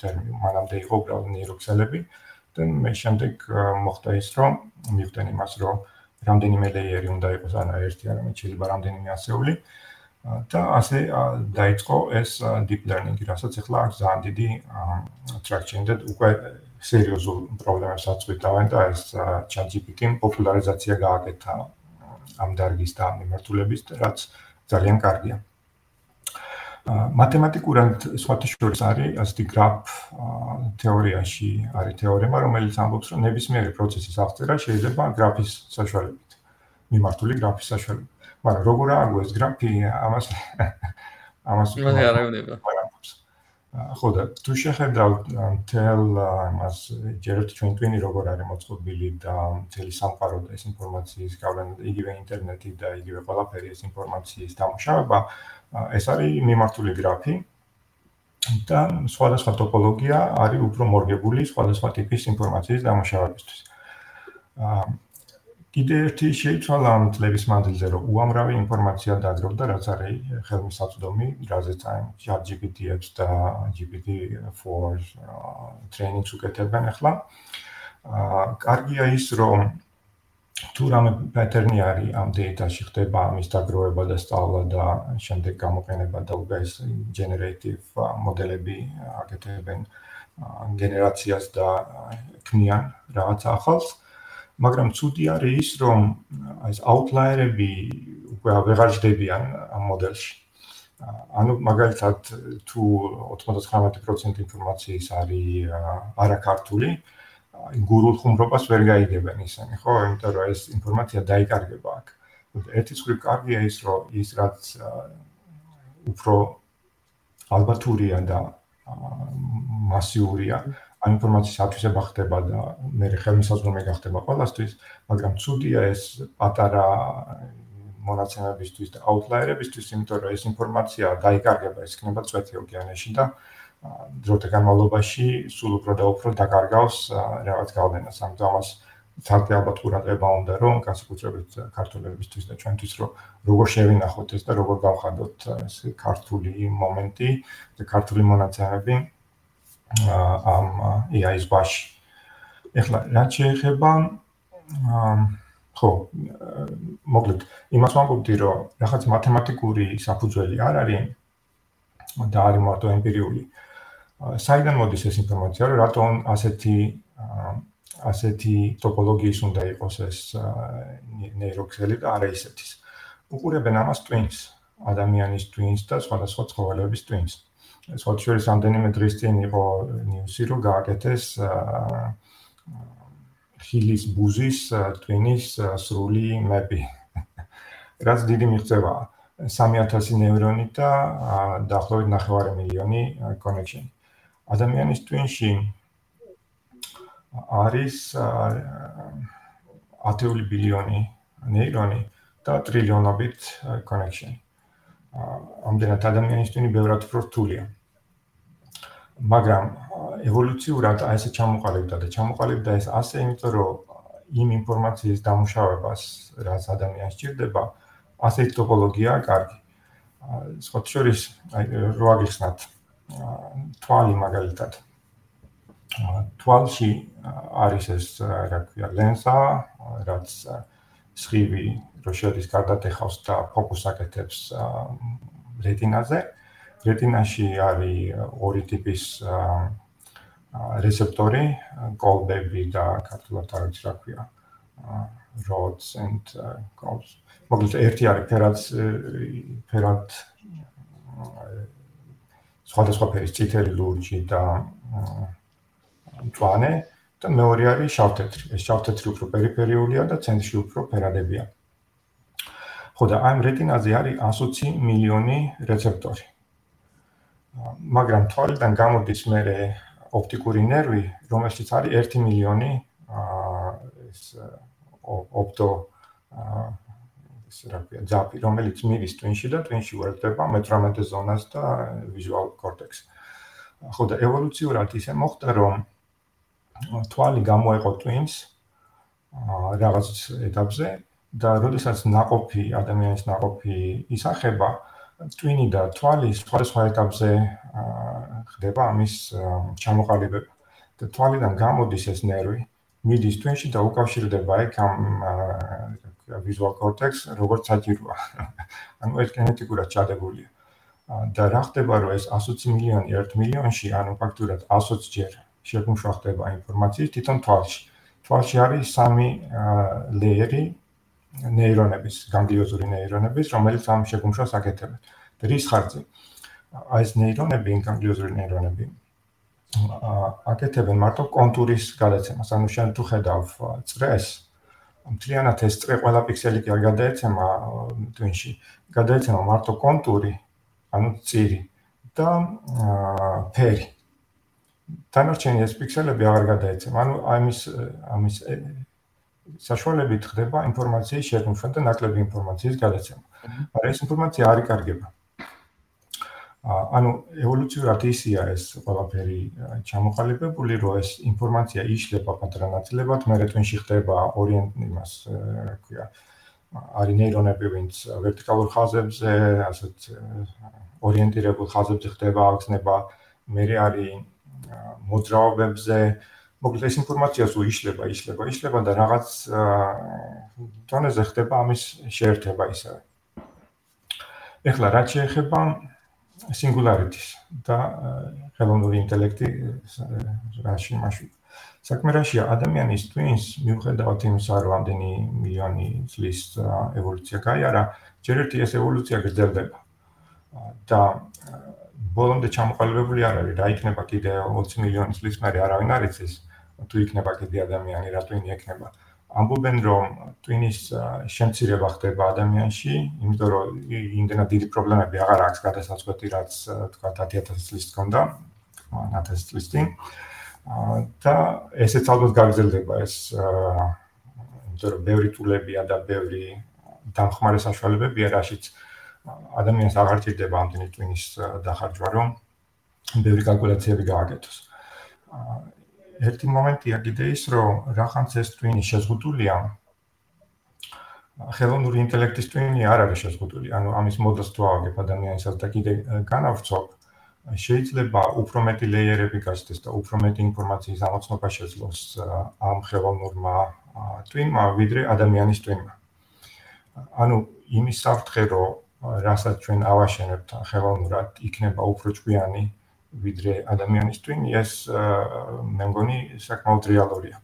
ტერმინი მანამდე იყო უბრალოდ ნეიროქსელები და მე შემდეგ მოხდა ის რომ მივხვდნენ იმას რომ რამდენიმე ლეიერი უნდა იყოს ანუ ერთი არამედ შეიძლება რამდენიმე ასეული და ასე დაიწყო ეს deep learning-ი, რასაც ახლა აქვს ძალიან დიდი traction და უკვე სერიოზულ პრობლემებს აწვდით და ეს ChatGPT-ი პოპულარიზაცია გააკეთა ამ დარგის და მიმართულების, რაც ძალიან კარგია. მათემატიკურად სხვათა შორის არის ასეთი graph თეორიაში არის თეორემა, რომელიც ამბობს, რომ ნებისმიერი პროცესის აღწერა შეიძლება graph-ის საშუალებით. მიმართული graph-ის საშუალებით. მაგრამ როგორ ააგო ეს graph-ი, ამას ამას მე არ აღვნება. ხო და თუ შეხედავთ თელ მას ჯერეთ ჩვენ ტვინი როგორ არის მოწყობილი და მთელი სამყარო და ეს ინფორმაციის გავლენა იგივე ინტერნეტი და იგივე ყველაფერი ეს ინფორმაციის დამუშავება ეს არის მიმართული გრაფი და სხვადასხვა ტოპოლოგია არის უფრო მორგებული სხვადასხვა ტიპის ინფორმაციის დამუშავებისთვის. აა კიდე ერთი შეიცვალა ამ წლების მანძილზე, რომ უამრავი ინფორმაცია დაგროვდა, რაც არის ხელმისაწვდომი, რაზეც აი ChatGPT-ებს და GPT-4 ტრეინინგს უკეთებენ ახლა. აა კარგია ის, რომ თუ რამე პატერნი არის ამ დეიტაში ხდება ამის დაგროვება და სწავლა და შემდეგ გამოყენება და უკვე ეს generative მოდელები აკეთებენ გენერაციას და ქმნიან რაღაც ახალს. მაგრამ ცუდი არის ის, რომ ეს outlier-ები უკვე აღარ ჯდებიან ამ მოდელში. ანუ მაგალითად თუ 99% ინფორმაციის არის არაქართული, გურულ ხუმრობას ვერ გაიგებენ ისინი, ხო? იმიტომ რომ ეს ინფორმაცია დაიკარგება აქ. ერთი ხრი კარგია ის, რომ ის რაც უფრო ალბათურია და მასიურია, ამ ინფორმაციის ათვისება ხდება და მე ხელმისაწვდომი გახდება ყველასთვის, მაგრამ ცუდია ეს პატარა მონაცემებისთვის და აუტლაიერებისთვის, იმიტომ რომ ეს ინფორმაცია დაიკარგება, ეს იქნება წვეთი ოკეანეში და დროთა განმავლობაში სულ უფრო და უფრო დაკარგავს რაღაც გავლენას. ამიტომ ამას თალკი ალბათ ყურადღება უნდა რომ განსაკუთრებით ქართულებისთვის და ჩვენთვის რომ როგორ შევინახოთ ეს და როგორ გავხადოთ ეს ქართული მომენტი და ქართული მონაცემები ამ AI-ის ბაში. ეხლა რა შეიძლება ხო მოკლედ იმას ვამბობდი რომ რაღაც მათემატიკური საფუძველი არ არის და არის მარტო ემპირიული. საიდან მოდის ეს ინფორმაცია, რომ რატომ ასეთი ასეთი ტოპოლოგიის უნდა იყოს ეს ნეიროქსელი და არა ისეთის. უყურებენ ამას twins, ადამიანის twins და სხვადასხვა ცხოველების twins. სხვა შორის ამდენიმე დღის წინ იყო ნიუსი, რომ გააკეთეს ხილის ბუზის twinis სრული map-ი. რაც დიდი მიღწევაა. 3000 ნეირონი და დაახლოებით 9 მილიონი connection. ადამიანის twin-ში არის 10 ბილიონი ნეირონი და ტრილიონობით connection. ამდენად ადამიანის twin-ი ბევრად უფრო რთულია. მაგრამ ევოლუციურად აი ესე ჩამოყალიბდა და ჩამოყალიბდა ეს ასე, იმიტომ რომ იმ ინფორმაციის დამუშავებას, რაც ადამიანს ჭირდება, ასე ტოპოლოგიაა კარგი. სხვა შორის აი რო აღიხსნათ თვალი მაგალითად თვალში არის ეს რა ქვია ლენსა რაც სხივი რო შედის გარდატეხავს და ფოკუსს აკეთებს რეტინაზე რეტინაში არის ორი ტიპის რეცეპტორი კოლბები და ქართულად არ ვიცი რა ქვია rods and cols მოკლედ ერთი არის ფერად ფერად სხვადასხვა ფერის წითელი ლურჯი და მწვანე და მეორე არის შავთეთრი. ეს შავთეთრი უფრო პერიფერიულია და ცენტრში უფრო ფერადებია. ხო და ამ რეტინაზე არის 120 მილიონი რეცეპტორი. მაგრამ თვალიდან გამოდის მერე ოპტიკური ნერვი, რომელშიც არის 1 მილიონი ეს ოპტო ეს რა ქვია, ძაფი, რომელიც მიდის ტვინში და ტვინში უერთდება მე-18 ზონას და ვიზუალურ კორტექსს. ხო და ევოლუციურად ისე მოხდა, რომ თვალი გამოეყო ტვინს რაღაც ეტაპზე და როდესაც ناყოფი ადამიანის ناყოფი ისახება, აა twin-ი და თვალი სხვადასხვა ეტაპზე ხდება ამის ჩამოყალიბება. და თვალიდან გამოდის ეს ნერვი მიდის twin-ში და უკავშირდება ეგ ამ visual cortex როგორც საჭიროა. ანუ ეს გენეტიკურად ჩადებულია. და რა ხდება რომ ეს 120 მილიონი 1 მილიონში ანუ ფაქტურად 120 ჯერ შეგუმშვა ხდება ინფორმაციის თვითონ თვალში. თვალში არის სამი ლეიერი ნეირონების, განგლიოზური ნეირონების, რომელიც ამ შეგუმშვას აკეთებენ. და რის ხარჯზე? აი ეს ნეირონები, განგლიოზური ნეირონები აკეთებენ მარტო კონტურის გადაცემას. ანუ შენ თუ ხედავ წრეს, მთლიანად ეს წრე ყველა პიქსელი კი არ გადაეცემა twin-ში. გადაეცემა მარტო კონტური, ანუ წირი და ფერი. თანარჩენი ეს პიქსელები აღარ გადაეცემა. ანუ ამის ამის საშუალებით ხდება ინფორმაციის შეგმშვა და ნაკლები ინფორმაციის გადაცემა. მაგრამ ეს ინფორმაცია არ იკარგება. ანუ ევოლუციურად ისია ეს ყველაფერი ჩამოყალიბებული, რომ ეს ინფორმაცია იშლება პატრა ნაწილებად, მე რეტვინში ხდება ორიენტ იმას, რა ქვია, არის ნეირონები, ვინც ვერტიკალურ ხაზებზე, ასეთ ორიენტირებულ ხაზებზე ხდება აღგზნება, მე არის მოძრაობებზე, მოკლედ ეს ინფორმაცია სულ იშლება, იშლება, იშლება და რაღაც დონეზე ხდება ამის შეერთება ისე. ეხლა რაც შეეხება singularity-ს და ხელოვნური ინტელექტი რაში მასში. საქმე რაშია ადამიანის twins მიუხედავად იმისა, რომ ამდენი მილიონი წლის ევოლუცია გაიარა, ჯერ ერთი ეს ევოლუცია გრძელდება. და ბოლომდე ჩამოყალიბებული არ არის, რა იქნება კიდე 20 მილიონი წლის მერე არავინ არ იცის. თუ იქნება კიდე ადამიანი, რა ტვინი ექნება. ამბობენ რომ ტვინის შემცირება ხდება ადამიანში, იმიტომ რომ იმდენად დიდი პრობლემები აღარ აქვს გადასაწყვეტი, რაც თქვა 10000 წლის თქონდა, 1000 წლის წინ. და ესეც ალბათ გაგრძელდება ეს იმიტომ რომ ბევრი ტულებია და ბევრი დამხმარე საშუალებებია, რაშიც ადამიანს აღარ ჭირდება ამდენი ტვინის დახარჯვა, რომ ბევრი კალკულაციები გააკეთოს. ერთი მომენტია კიდე ის, რომ რახანც ეს twin-ი შეზღუდულია. ხელოვნური ინტელექტის twin-ი არ არის შეზღუდული. ანუ ამის მოდელს თუ ავაგებ ადამიანისას და კიდე განავრცობ, შეიძლება უფრო მეტი ლეიერები გასცეს და უფრო მეტი ინფორმაციის ამოცნობა შეძლოს ამ ხელოვნურმა twin-მა ვიდრე ადამიანის twin-მა. ანუ იმის საფრთხე, რომ რასაც ჩვენ ავაშენებთ ხელოვნურად, იქნება უფრო ჭკვიანი ვიდრე ადამიანის twin-ი ეს მე მგონი საკმაოდ რეალურია.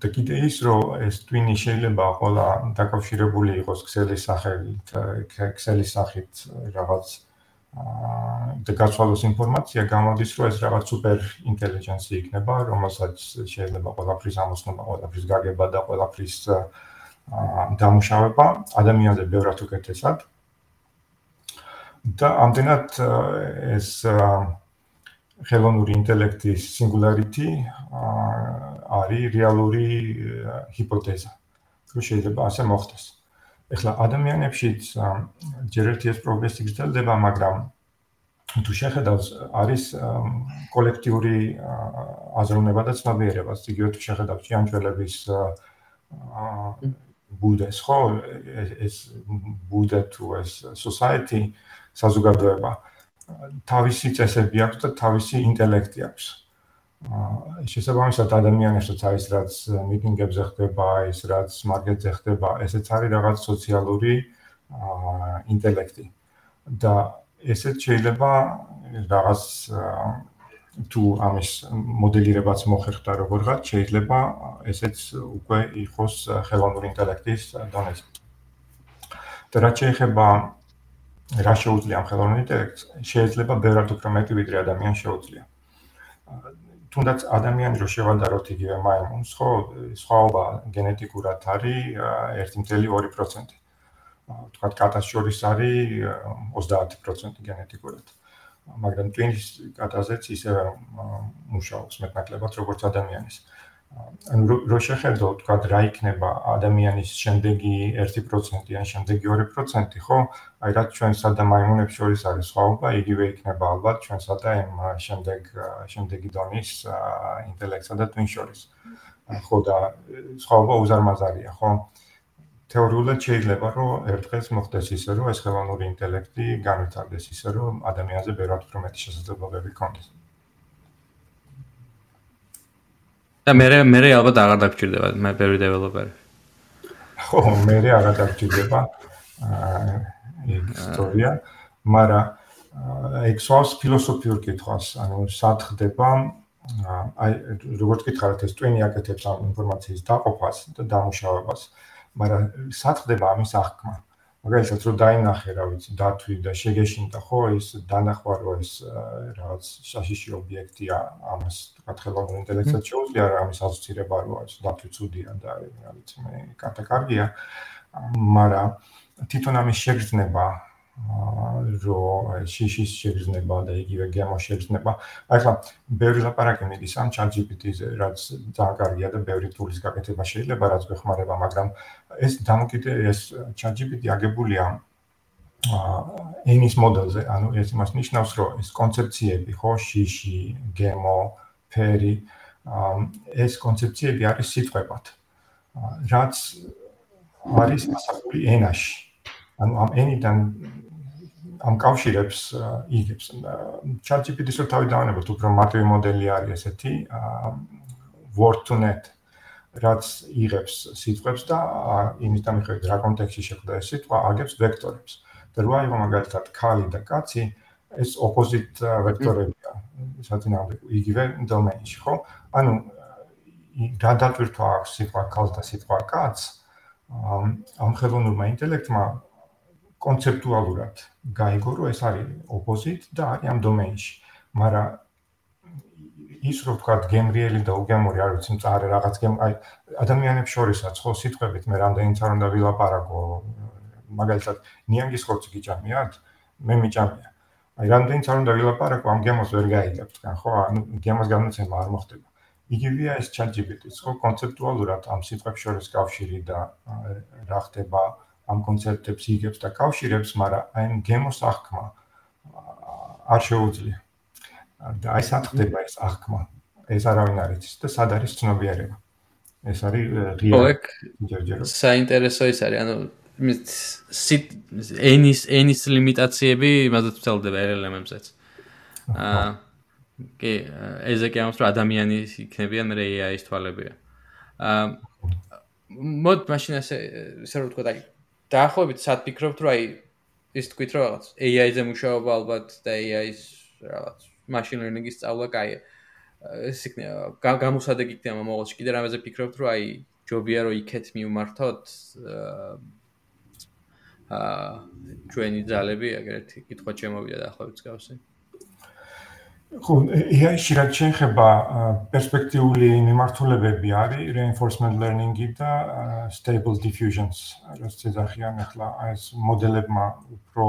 და კიდე ის რომ ეს twin-ი შეიძლება ყველა დაკავშირებული იყოს ქსელის სახელით, ქსელის სახით რაღაც აა და გაცვალოს ინფორმაცია გამოდის რომ ეს რაღაც super intelligence იქნება, რომელსაც შეიძლება ყველაფრის ამოსნობა, ყველაფრის გაგება და ყველაფრის აა დამუშავება ადამიანზე ბევრად უკეთესად. და ამდენად ეს ხელოვნური ინტელექტის singularity არის რეალური ჰიპოთეზა. თუ შეიძლება ასე მოხდეს. ეხლა ადამიანებშიც ჯერ ერთი ეს პროგრესი გრძელდება, მაგრამ თუ შეხედავს არის კოლექტიური აზროვნება და ცნობიერება, იგივე თუ შეხედავს ჭიანჭველების ბუდეს, ხო, ეს ბუდე თუ ეს society საზოგადოება თავისი წესები აქვს და თავისი ინტელექტი აქვს. აა შესაბამისად ადამიანებსაც არის რაც მიტინგებზე ხდება, ის რაც მარკეტზე ხდება, ესეც არის რაღაც სოციალური აა ინტელექტი. და ესეც შეიძლება რაღაც თუ ამის მოდელირებაც მოხერხდა როგორღაც, შეიძლება ესეც უკვე იყოს ხელოვნური ინტელექტის დონეზე. და რაც შეეხება რა შეუძლია ამ ხელოვნურ ინტელექტს შეიძლება ბევრად უფრო მეტი ვიდრე ადამიანს შეუძლია. თუნდაც ადამიანი რო შევანდაროთ იგივე მაიმუნს, ხო, სხვაობა გენეტიკურად არის 1.2%. თქვათ კატას შორის არის 30% გენეტიკურად. მაგრამ ტვინის კატაზეც ისე მუშაობს მეტნაკლებად როგორც ადამიანის. ანუ რო შეხედო თქვა რა იქნება ადამიანის შემდეგი 1% ან შემდეგი 2%, ხო? აი რა ჩვენსა და მაიმუნებს შორის არის სხვაობა, იგივე იქნება ალბათ ჩვენსა და ამ შემდეგ შემდეგი დონის ინტელექტსა და twin შორის. ხო და სხვაობა უზარმაზარია, ხო? თეორიულად შეიძლება რომ ერთხელ მოხდეს ისე, რომ ეს ხელოვნური ინტელექტი განვითარდეს ისე, რომ ადამიანზე ბევრად უფრო მეტი შესაძლებლობები ჰქონდეს. და მე მე ალბათ აღარ დაგჭირდება მე ბევრი დეველოპერი. ხო, მე აღარ დაგჭირდება აა ეგ ისტორია, მაგრამ აი ქსოს ფილოსოფიურ კითხვას, ანუ სად ხდება აი როგორც გითხარით ეს ტვინი აკეთებს ამ ინფორმაციის დაყოფას და დამუშავებას, მაგრამ სად ხდება ამის აღქმა? მაგალითად რომ დაინახე რა ვიცი დათვი და შეგეშინდა ხო ეს დანახვა რომ ეს რაღაც საშიში ობიექტია ამას თქვა ხელოვნურ ინტელექტსაც შეუძლია რა ამის ასოცირება როა ეს დათვი ცუდია და რა ვიცი მე კატაკარგია მაგრამ თვითონ ამის შეგრძნება რო შიშის შეგრძნება და იგივე გემო შეგრძნება. აი ხა ბევრი ლაპარაკი მიდის ამ ChatGPT-ზე, რაც ძალიან კარგია და ბევრი ტულის გაკეთება შეიძლება, რაც გეხმარება, მაგრამ ეს დამოკიდე ეს ChatGPT აგებულია აა ენის მოდელზე, ანუ ეს იმას ნიშნავს, რომ ეს კონცეფციები, ხო, შიში, გემო, ფერი, აა ეს კონცეფციები არის სიტყვებად. რაც არის ასაკული ენაში. ანუ ამ ენიდან ამ კავშირებს იგებს. ChatGPT-ს რო თავი დავანებოთ, უფრო მარტივი მოდელი არის ესეთი, word to net რაც იღებს სიტყვებს და იმის დამიხედ რა კონტექსტში შეხვდა ეს სიტყვა, აგებს ვექტორებს. და რა იყო მაგალითად ქალი და კაცი, ეს opposite ვექტორებია. საწინააღმდეგო იგივე დომეინში, ხო? ანუ დატვირთვა აქვს სიტყვა ქალს და სიტყვა კაცს? ამ ხელოვნურმა ინტელექტმა კონცეპტუალურად გაიგო, რომ ეს არის opposite და არის ამ დომეინში. მაგრამ ის რო ვთქვა გემრიელი და უგემური არ ვიცი მწარე რაღაც გემ აი ადამიანებს შორისაც ხო სიტყვებით მე რამდენიც არ უნდა ვილაპარაკო. მაგალითად ნიანგის ხორცი გიჭამიათ მე მიჭამია. აი რამდენიც არ უნდა ვილაპარაკო ამ გემოს ვერ გაიგებ თან ხო? ანუ გემოს განაცემა არ მოხდება. იგივეა ეს ChatGPT-ს ხო? კონცეპტუალურად ამ სიტყვებს შორის კავშირი და რა ხდება ამ კონცეფტებს იგებს და კავშირებს, მაგრამ აი ამ გემოს აღქმა არ შეუძლია. და აი სად ხდება ეს აღქმა? ეს არავინ არ იცის და სად არის ცნობიერება? ეს არის ღია ჯერჯერო. საინტერესო ის არის, ანუ ენის ენის ლიმიტაციები იმასაც ვცელდება LLM-ებსაც. აა კი, ესე კი ამას რომ ადამიანი იქნებიან, მე AI-ის თვალებია. აა მოდ მაშინ ესე ესე რომ ვთქვა, აი დაახლოებით სად ფიქრობთ რომ აი ის თქვით რომ რაღაც AI-ზე მუშაობა ალბათ და AI-ის რაღაც machine learning-ის სწავლა კაია ეს იქნება გამოსადეგი იქნება მომავალში კიდე რამეზე ფიქრობთ რომ აი ჯობია რომ იქეთ მივმართოთ აა ჩვენი ძალები ეგრეთი კითხვა ჩემოვიდა დაახლოებით გავსი ხო, AI-ში რაც შეეხება პერსპექტიული მიმართულებები არის reinforcement learning-ი და stable diffusions, რაც ეძახიან ახლა ეს მოდელებმა უფრო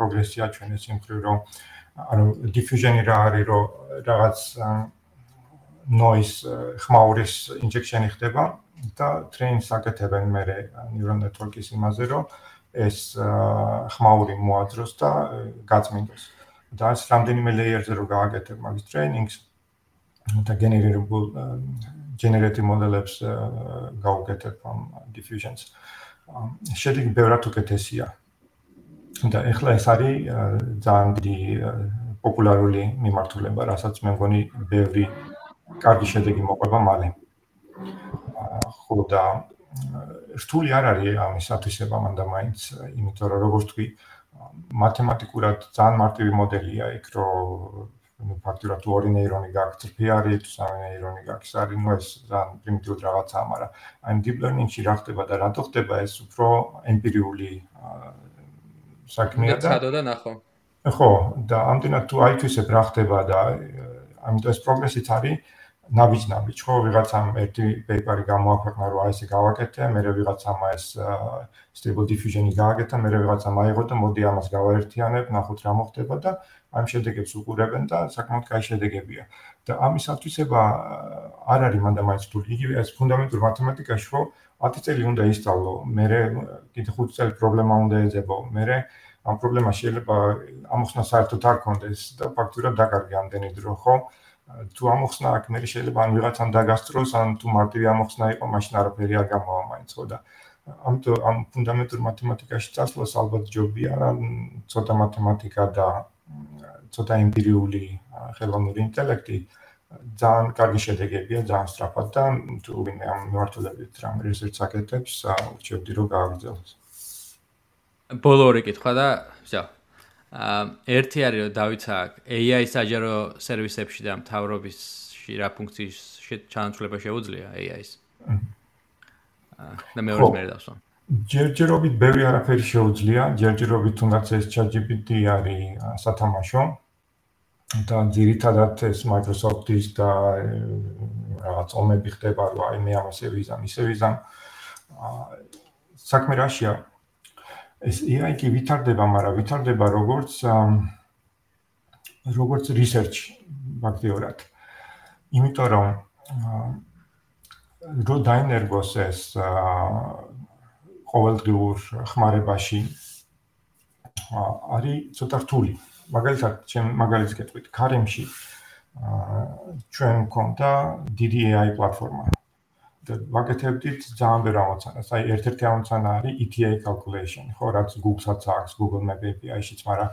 პროგრესია ჩვენეს იმხრივ რომ ანუ diffusion-ი რა არის რომ რაღაც noise ხმაურის injection-ი ხდება და train-ს აკეთებენ მე neural network-ის იმაზე რომ ეს ხმაური მოაძროს და გაწმინდოს. და ეს რამდენიმე ლეიერზე რო გააკეთებ მაგის ტრეინინგს და გენერირებულ generative model-ებს გაუკეთებ ამ diffusions. შედეგი ბევრად უკეთესია. და ეხლა ეს არის ძალიან დიდი პოპულარული მიმართულება, რასაც მე მგონი ბევრი კარგი შედეგი მოყვება მალე. ხო და რთული არ არის ამის ათვისება მანდა მაინც, იმიტომ რომ როგორც თქვი, მათემატიკურად ძალიან მარტივი მოდელია იქ, რომ ფაქტურად ორი ნეირონი გაქვს რფეარი, თუ სამი ნეირონი გაქვს არის, ну ეს ძალიან პრიმიტიულ რაღაცაა, მაგრამ აი deep learning-ში რა ხდება და რატო ხდება ეს უფრო ემპირიული საქმეა და ცადო და ნახო. ხო, და ამდენად თუ აიქვისებ რა ხდება და ამიტომ ეს პროგრესიც არის ნაბიჯ-ნაბიჯ, ხო, ვიღაცამ ერთი პეიპერი გამოაქვეყნა, რომ აი ესე გავაკეთე, მე ვიღაცამ ეს stable diffusion-ი გააკეთა, მე ვიღაცამ აიღო და მოდი ამას გავაერთიანებ, ნახოთ რა მოხდება და ამ შედეგებს უყურებენ და საკმაოდ კაი შედეგებია. და ამის ათვისება არ არის მანდა მაინც თუ იგივე ეს ფუნდამენტურ მათემატიკაში, ხო, 10 წელი უნდა ისწავლო, მე კიდე 5 წელი პრობლემა უნდა ეძებო, მე ამ პრობლემას შეიძლება ამოხსნა საერთოდ არ კონდეს და ფაქტურად დაკარგი ამდენი დრო, ხო? თუ ამოხსნა აქ მე შეიძლება ან ვიღაცამ დაგასწროს ან თუ მარტივი ამოხსნა იყო მაშინ არაფერი არ გამოვა მაინც ხო და ამ ამ ფუნდამენტურ მათემატიკაში წასვლას ალბათ ჯობია ცოტა მათემატიკა და ცოტა ემპირიული ხელოვნური ინტელექტი ძალიან კარგი შედეგებია, ძალიან სწრაფად და თუ ვინმე ამ მიმართულებით რამ რესერჩს აკეთებს, ვჩვენდი რომ გააგრძელოს. ბოლო ორი კითხვა და ვსა. აა ერთი არის რომ დავიცა AI საჯარო სერვისებში და მთავრობისში რა ფუნქციის ჩანაცვლება შეუძლია AI-ს. აა და მეორე მე დავსვამ. ჯერჯერობით ბევრი არაფერი შეუძლია, ჯერჯერობით თუნდაც ეს ChatGPT არის სათამაშო. და ძირითადად ეს Microsoft-ის და რაღაც ომები ხდება, რომ აი მე ამასე ვიზამ, ისე ვიზამ. საქმე რაშია? ეს AI კი ვითარდება, მაგრამ ვითარდება როგორც როგორც research ფაქტიურად. იმიტომ რომ რო დაინერგოს ეს ყოველდღიურ ხმარებაში არის ცოტა რთული. მაგალითად, ჩემ მაგალითს გეტყვით, Karim-ში ჩვენ დიდი AI პლატფორმა. ვაკეთებდით ძალიან ბევრ ამოცანას. აი ერთ-ერთი ამოცანა არის ETA calculation, ხო, რაც Google-საც აქვს, Google Map API-შიც, მაგრამ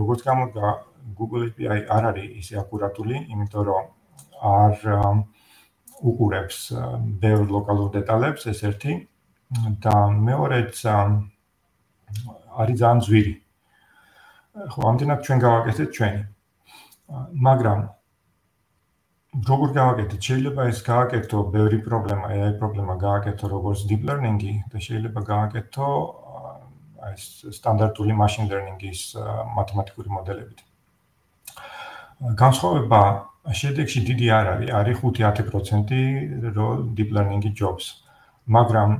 როგორც გამოდგა, Google API არ არის ისე აკურატული, იმიტომ რომ არ უყურებს ბევრ ლოკალურ დეტალებს, ეს ერთი. და მეორეც არის ძალიან ძვირი. ხო, ამდენად ჩვენ გავაკეთეთ ჩვენი. მაგრამ როგორ გავაკეთეთ? შეიძლება ეს გააკეთო ბევრი პრობლემა, AI პრობლემა გააკეთო როგორც deep learning-ი და შეიძლება გააკეთო აი სტანდარტული machine learning-ის მათემატიკური მოდელებით. განსხვავება შედეგში დიდი არ არის, არის 5-10% რო deep learning-ი jobs. მაგრამ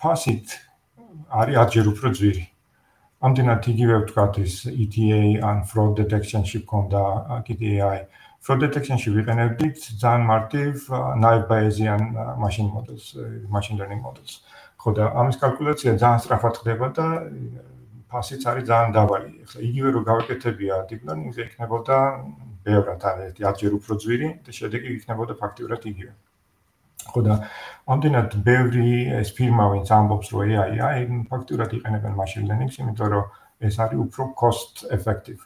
ფასით არის ადჯერ უფრო ძვირი. ამდენად იგივე ვთქვათ ის ETA ან fraud detection-ში ქონდა კიდე AI. Fraud detection-ში ვიყენებდით ძალიან მარტივ naive bayesian machine models, machine learning models. ხო და ამის კალკულაცია ძალიან სწრაფად ხდება და ფასიც არის ძალიან დაბალი. ახლა იგივე რო გავაკეთებია deep learning-ზე იქნებოდა ბევრად არის 10-ჯერ უფრო ძვირი და შედეგი იქნებოდა ფაქტიურად იგივე. ხო და ამდენად ბევრი ეს ფირმა ვინც ამბობს რომ AI აი ფაქტურად იყენებენ machine learning-ს, იმიტომ რომ ეს არის უფრო cost effective.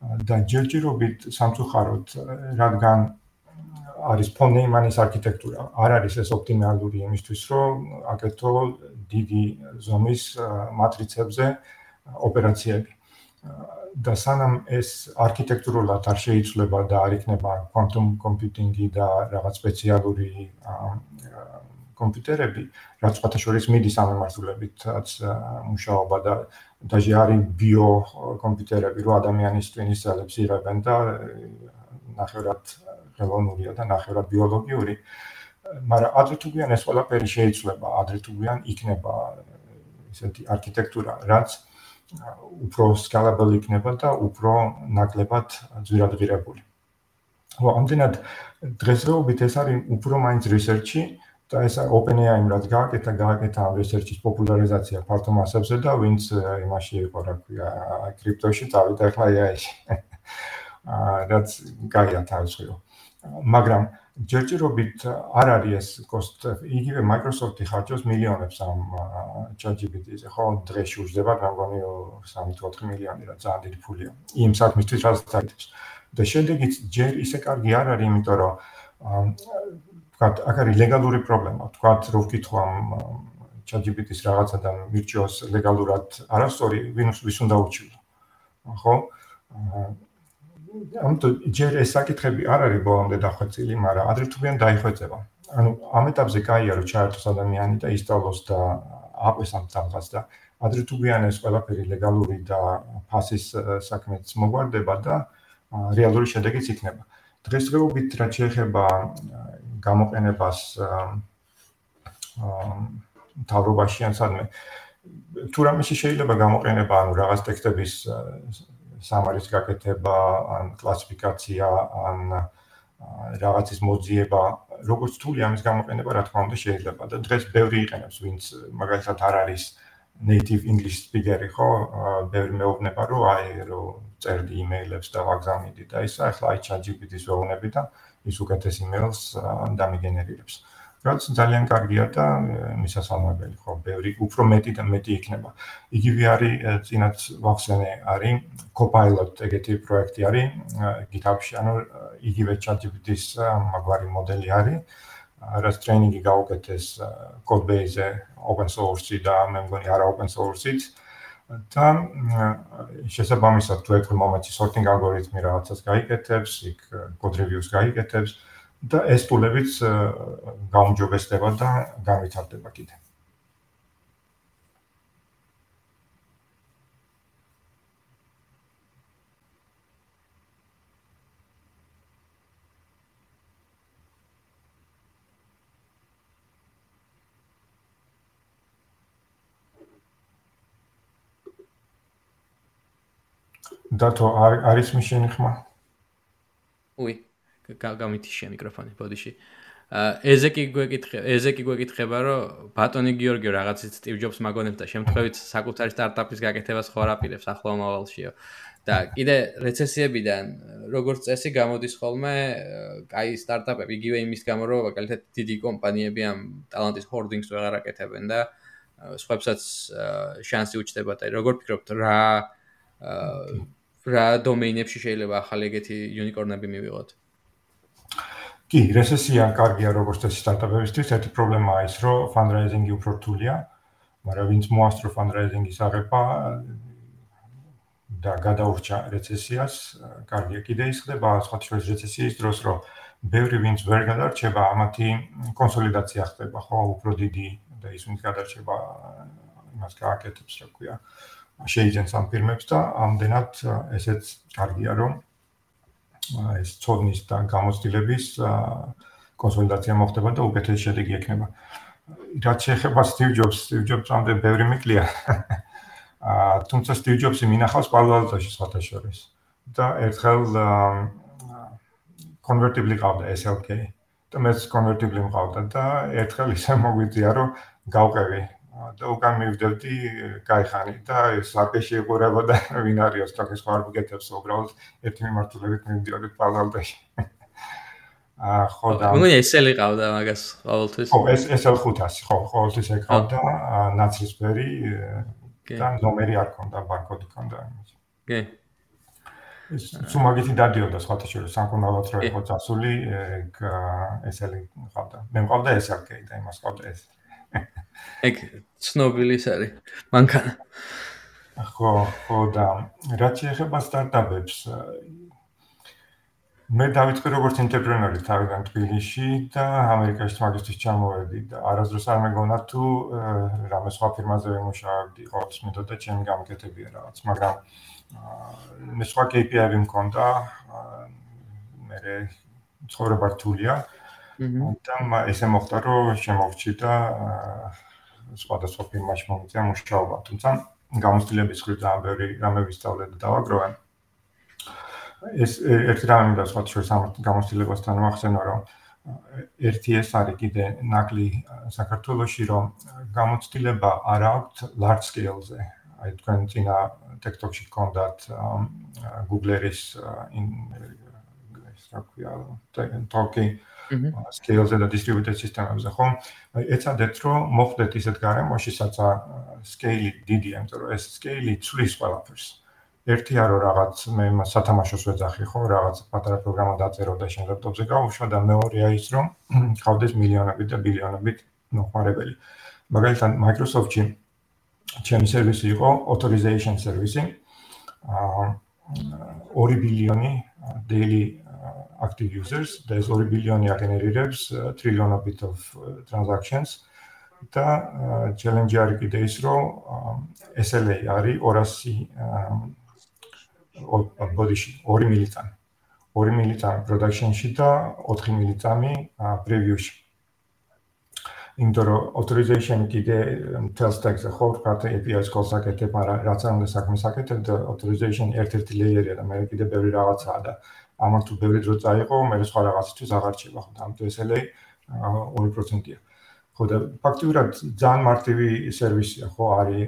და ჯერჯერობით სამწუხაროდ რადგან არის ფონეიმანის არქიტექტურა, არ არის ეს ოპტიმალური იმისთვის, რომ აკეთო დიდი ზომის მატრიცებზე ოპერაციები. და სანამ ეს არქიტექტურულად არ შეიცვლება და არ იქნება quantum computing-ი და რაღაც სპეციალური კომპიუტერები, რაც ფათაშორის მიდის ამ მიმართულებითაც მუშაობა და დაჟე არის ბიო კომპიუტერები, რო ადამიანის ტვინის ძალებს იღებენ და ნახევრად ხელოვნურია და ნახევრად ბიოლოგიური. მაგრამ ადრე თუ გვიან ეს ყველაფერი შეიცვლება, ადრე თუ გვიან იქნება ესეთი არქიტექტურა, რაც უფრო scalable იქნება და უფრო ნაკლებად ძვირადღირებული. ხო, ამდენად დღესდღეობით ეს არის უფრო მაინც research-ი და ეს OpenAI-ს რაც გააკეთა, გააკეთა ამ research-ის პოპულარიზაცია ფართო მასებზე და ვინც იმაში იყო, რა ქვია, კრიპტოში წავიდა ახლა AI-ში. აა რაც გაია თავისხილო. მაგრამ ჯერჯერობით არ არის ეს cost იგივე Microsoft-ი ხარჯავს მილიონებს ამ ChatGPT-ზე, ხო, დღეში უждდება, რა მგონი 3-4 მილიონი რა ძალიან დიდი ფულია. იმ საქმისთვის რაც დაიწყებს. და შემდეგიც ჯერ ისე კარგი არ არის, იმიტომ რომ ვთქვათ, აქ არის ლეგალური პრობლემა. ვთქვათ, რო ვკითხო ამ ChatGPT-ს რაღაცა და მირჩიოს ლეგალურად არასწორი, ვინც ვის უნდა უჩივლო. ხო? აა ამიტომ ჯერ ეს საკითხები არ არის ბოლომდე დახვეწილი, მაგრამ ადრე თუ ვიან დაიხვეწება. ანუ ამ ეტაპზე კაია რომ ჩაერთოს ადამიანი და ისწავლოს და აყვეს ამ თამას და ადრე თუ ვიან ეს ყველაფერი ლეგალური და ფასის საქმეც მოგვარდება და რეალური შედეგიც იქნება. დღესდღეობით რაც შეეხება გამოყენებას აა თავრობაში ან სადმე თუ რამე შეიძლება გამოყენება ანუ რაღაც ტექსტების სამარის გაკეთება, ან კლასიფიკაცია, ან რაღაცის მოძიება, როგორც თული ამის გამოყენება, რა თქმა უნდა, შეიძლება და დღეს ბევრი იყენებს, ვინც მაგალითად არ არის native english speaker-ი, ხო? ბევრი მეუბნება, რომ აი, რომ წერდი იმეილებს და ვაგზავნიდი და ისა, ახლა აი ChatGPT-ს ვეუბნები და ის უკეთეს იმეილს დამიგენერირებს. რაც ძალიან კარგია და მისასალმებელი ხო, ბევრი უფრო მეტი და მეტი იქნება. იგივე არის წინათ ვახსენე არის Copilot ეგეთი პროექტი არის GitHub-ში, ანუ იგივე ChatGPT-ის მაგვარი მოდელი არის. რაც ტრეინინგი გაუკეთეს Codebase-ზე open source-ი და მე მგონი არა open source-ით და შესაბამისად თუ ეკრ მომენტი sorting algorithm-ი რაღაცას გაიკეთებს, იქ code reviews გაიკეთებს და ეს ტულებიც გაუმჯობესდება და განვითარდება კიდე. დათო არის მიშენი ხმა? უი, გამითიშე მიკროფონი ბოდიში. ეზე კი გვეკითხე, ეზე კი გვეკითხება, რომ ბატონი გიორგიო რაღაცით სტივ ჯობს მაგონებს და შემთხვევით საკუთარი სტარტაპის გაკეთებას ხო არაპირებს ახლო მომავალშიო. და კიდე რეცესიებიდან როგორც წესი გამოდის ხოლმე კაი სტარტაპები იგივე იმის გამო რომ მაგალითად დიდი კომპანიები ამ ტალანტის ჰორდინგს ვეღარ აკეთებენ და სხვაებსაც შანსი უჩნდება და როგორ ფიქრობთ რა რა დომეინებში შეიძლება ახალი ეგეთი იუნიკორნები მივიღოთ? კი, რესესია კარგია როგორც ეს სტარტაპებისთვის, ერთი პრობლემაა ის, რომ ფანდრაიზინგი უფრო რთულია, მაგრამ ვინც მოასწრო ფანდრაიზინგის აღება და გადაურჩა რეცესიას, კარგია კიდე ის ხდება სხვა შორის რეცესიის დროს, რომ ბევრი ვინც ვერ გადარჩება, ამათი კონსოლიდაცია ხდება, ხო, უფრო დიდი და ის ვინც გადარჩება იმას გააკეთებს, რა ქვია, შეიძენს ამ ფირმებს და ამდენად ესეც კარგია რომ ეს ცოდნის და გამოცდილების კონსოლიდაცია მოხდება და უკეთესი შედეგი ექნება. რაც შეეხება Steve Jobs, Steve Jobs ამდენ ბევრი მიკლია. აა თუმცა Steve Jobs-ი მინახავს პალვალტაში სხვათა შორის. და ერთხელ კონვერტიბლი ყავდა SLK. და მეც კონვერტიბლი მყავდა და ერთხელ ისე მოგვიწია რომ გავყევი და უკან მივდევდი გაიხანით და საპეში ეყურებოდა ვინ არის ოჯახის ხوار მიგეთებს უბრალოდ ერთი მიმართულებით მივდიოდით პარალელში აა ხო და მგონი SL იყავდა მაგას ყოველთვის. ხო ეს SL 500 ხო ყოველთვის ეკავდა ნაცრისფერი და ნომერი არ ქონდა ბარკოდი ქონდა კი სულ მაგითი დადიოდა სხვათა შორის სამკურნალოდ რა იყო წასული SL-ი მყავდა მე მყავდა SLK და იმას ყავდა SL ეგ ცნობილი ის არის მანქანა. ხო ხო და რაც შეეხება სტარტაპებს მე დავიწყე როგორც ინტერპრენორი თავიდან თბილისში და ამერიკაში მაგისტრის ჩამოვედი და არასდროს არ მეგონა თუ რამე სხვა ფირმაზე ვიმუშავებდი ყოველთვის მეთოდა ჩემი გამოკეთებია რაღაც მაგრამ მე სხვა KPI-ები მქონდა მე ცხოვრება რთულია და ესე მოხდა რომ შემოვჭი და სხვადასხვა ფირმაში მომიწია მუშაობა, თუმცა გამოცდილების ხრით ძალიან ბევრი რამე ვისწავლე და დავაგროვე. ეს ერთი რამე და სხვა შორის ამ გამოცდილებასთან ვახსენო, რომ ერთი ეს არის კიდე ნაკლი საქართველოსში, რომ გამოცდილება არ აქვს large scale-ზე. აი თქვენ წინა TikTok-ში გქონდათ Google-ის in ეს რა ქვია, talking scale-ზე და distributed system-ებზე, ხო? აი ეცადეთ რომ მოხდეთ ისეთ გარემოში, სადაც scale-ი დიდია, იმიტომ რომ ეს scale-ი ცვლის ყველაფერს. ერთია რომ რაღაც მე სათამაშოს ვეძახი, ხო, რაღაც პატარა პროგრამა დაწერო და შენ ლეპტოპზე გავუშვა და მეორეა ის რომ ხავდეს მილიონობით და ბილიონობით მოხმარებელი. მაგალითად Microsoft-ში ჩემი სერვისი იყო authorization service-ი. აა 2 ბილიონი daily active users და ეს 2 ბილიონი აგენერირებს trillion-ობით of transactions. და challenge არის კიდე ის რომ SLA არის 200 body-ში 2 მილიტანი. 2 მილიტანი production-ში და 4 მილიტანი preview-ში. იმიტომ რომ authorization კიდე tell stack-ზე ხო ვთქვათ API-ს calls აკეთებ, მაგრამ რაც არ უნდა საქმეს აკეთებ და authorization ერთ-ერთი layer-ია და მე კიდე ბევრი რაღაცაა და ამან თუ ბევრი დრო წაიყო, მე სხვა რაღაცისთვის აღარ ჩება, ხო, ამ TSL-ი 2%-ია. ხო და ფაქტიურად ძალიან მარტივი სერვისია, ხო, არის,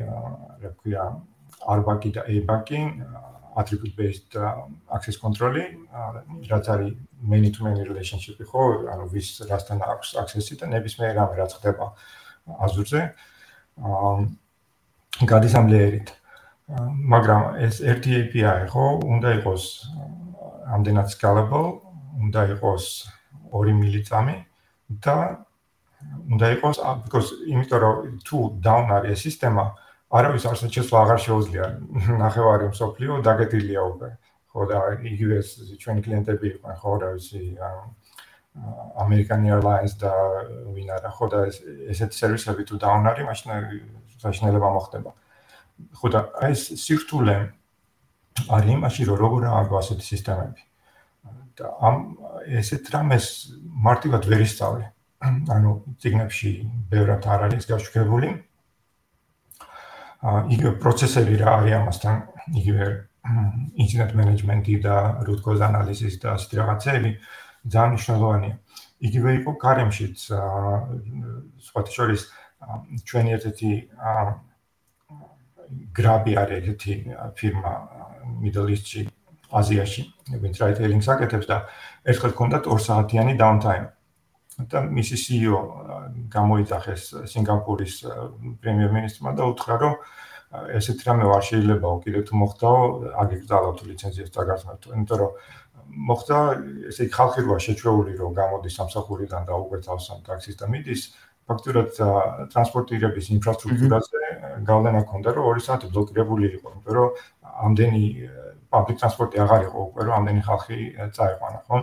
რა ქვია, R-Bank და A-Bank, attribute based access control-ი, რაც არის many to many relationship-ი, ხო, ანუ ვის რასთან აქვს access-ი და ნებისმიერ რამე რაც ხდება Azure-ზე, აა გადის ამ layer-ით. მაგრამ ეს ერთი API ხო, უნდა იყოს ამდენად scalable, უნდა იყოს 2 მილიწამი და უნდა იყოს because იმიტომ რომ თუ down არის სისტემა, არავის არსად შესვლა აღარ შეუძლია. ნახევარი მსოფლიო დაგეთილია უკვე. ხო და იგივე ჩვენი კლიენტები იყვნენ, ხო რა ვიცი, American Airlines და ვინ არა, ხო და ესეთი სერვისები თუ down არის, მაშინ საშინელება მოხდება. ხო და ეს სირთულე არის იმაში, რომ როგორ ააგო ასეთი სისტემები. და ამ ესეთ რამეს მარტივად ვერ ისწავლე. ანუ ციგნებში ბევრად არ არის გაშვებული. აა იგივე პროცესები რა არის ამასთან, იგივე incident management-ი და root cause analysis და ასეთი რაღაცები ძალიან მნიშვნელოვანია. იგივე იყო კარემშიც აა სხვა შორის ჩვენი ერთ-ერთი აა გრაბი არის ერთი ფირმა Middle East-ში, აზიაში, ვინც რაიტეილინგს აკეთებს და ერთხელ ჰქონდა 2 საათიანი downtime. და მისი CEO გამოიძახეს სინგაპურის პრემიერ-მინისტრმა და უთხრა, რომ ესეთ რამე არ შეიძლებაო, კიდე თუ მოხდაო, აგეკრძალო თუ ლიცენზიას დაგასმართო, იმიტომ რომ მოხდა ესე ხალხი როა შეჩვეული, რომ გამოდის სამსახურიდან და უყურთავს ამ ტაქსის და მიდის, ფაქტურად ტრანსპორტირების ინფრასტრუქტურაზე გავლენა ჰქონდა, რომ 2 საათი ბლოკირებული იყო, იმიტომ რომ ამდენი პაბლიკ ტრანსპორტი აღარ იყო უკვე, რომ ამდენი ხალხი წაიყვანა, ხო?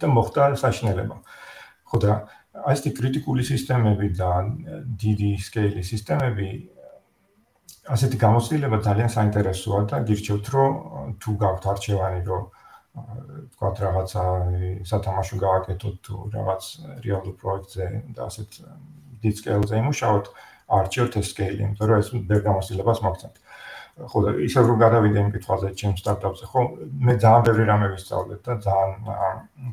და მოხდა საშინელება. ხო და აი ეს კრიტიკული სისტემები და დიდი სკეილის სისტემები ასეთი გამოცდილება ძალიან საინტერესოა და გირჩევთ რომ თუ გაქვთ არჩევანი რომ თქვათ რაღაცა სათამაშო გააკეთოთ თუ რაღაც რეალურ პროექტზე და ასეთ დიდ სკეილზე იმუშაოთ არჩევთ ეს სკეილი იმიტომ რომ ეს ვერ გამოცდილებას მოგცემთ ხო ისე რომ გადავიდე იმ კითხვაზე ჩემ სტარტაპზე ხო მე ძალიან ბევრი რამე ვისწავლეთ და ძალიან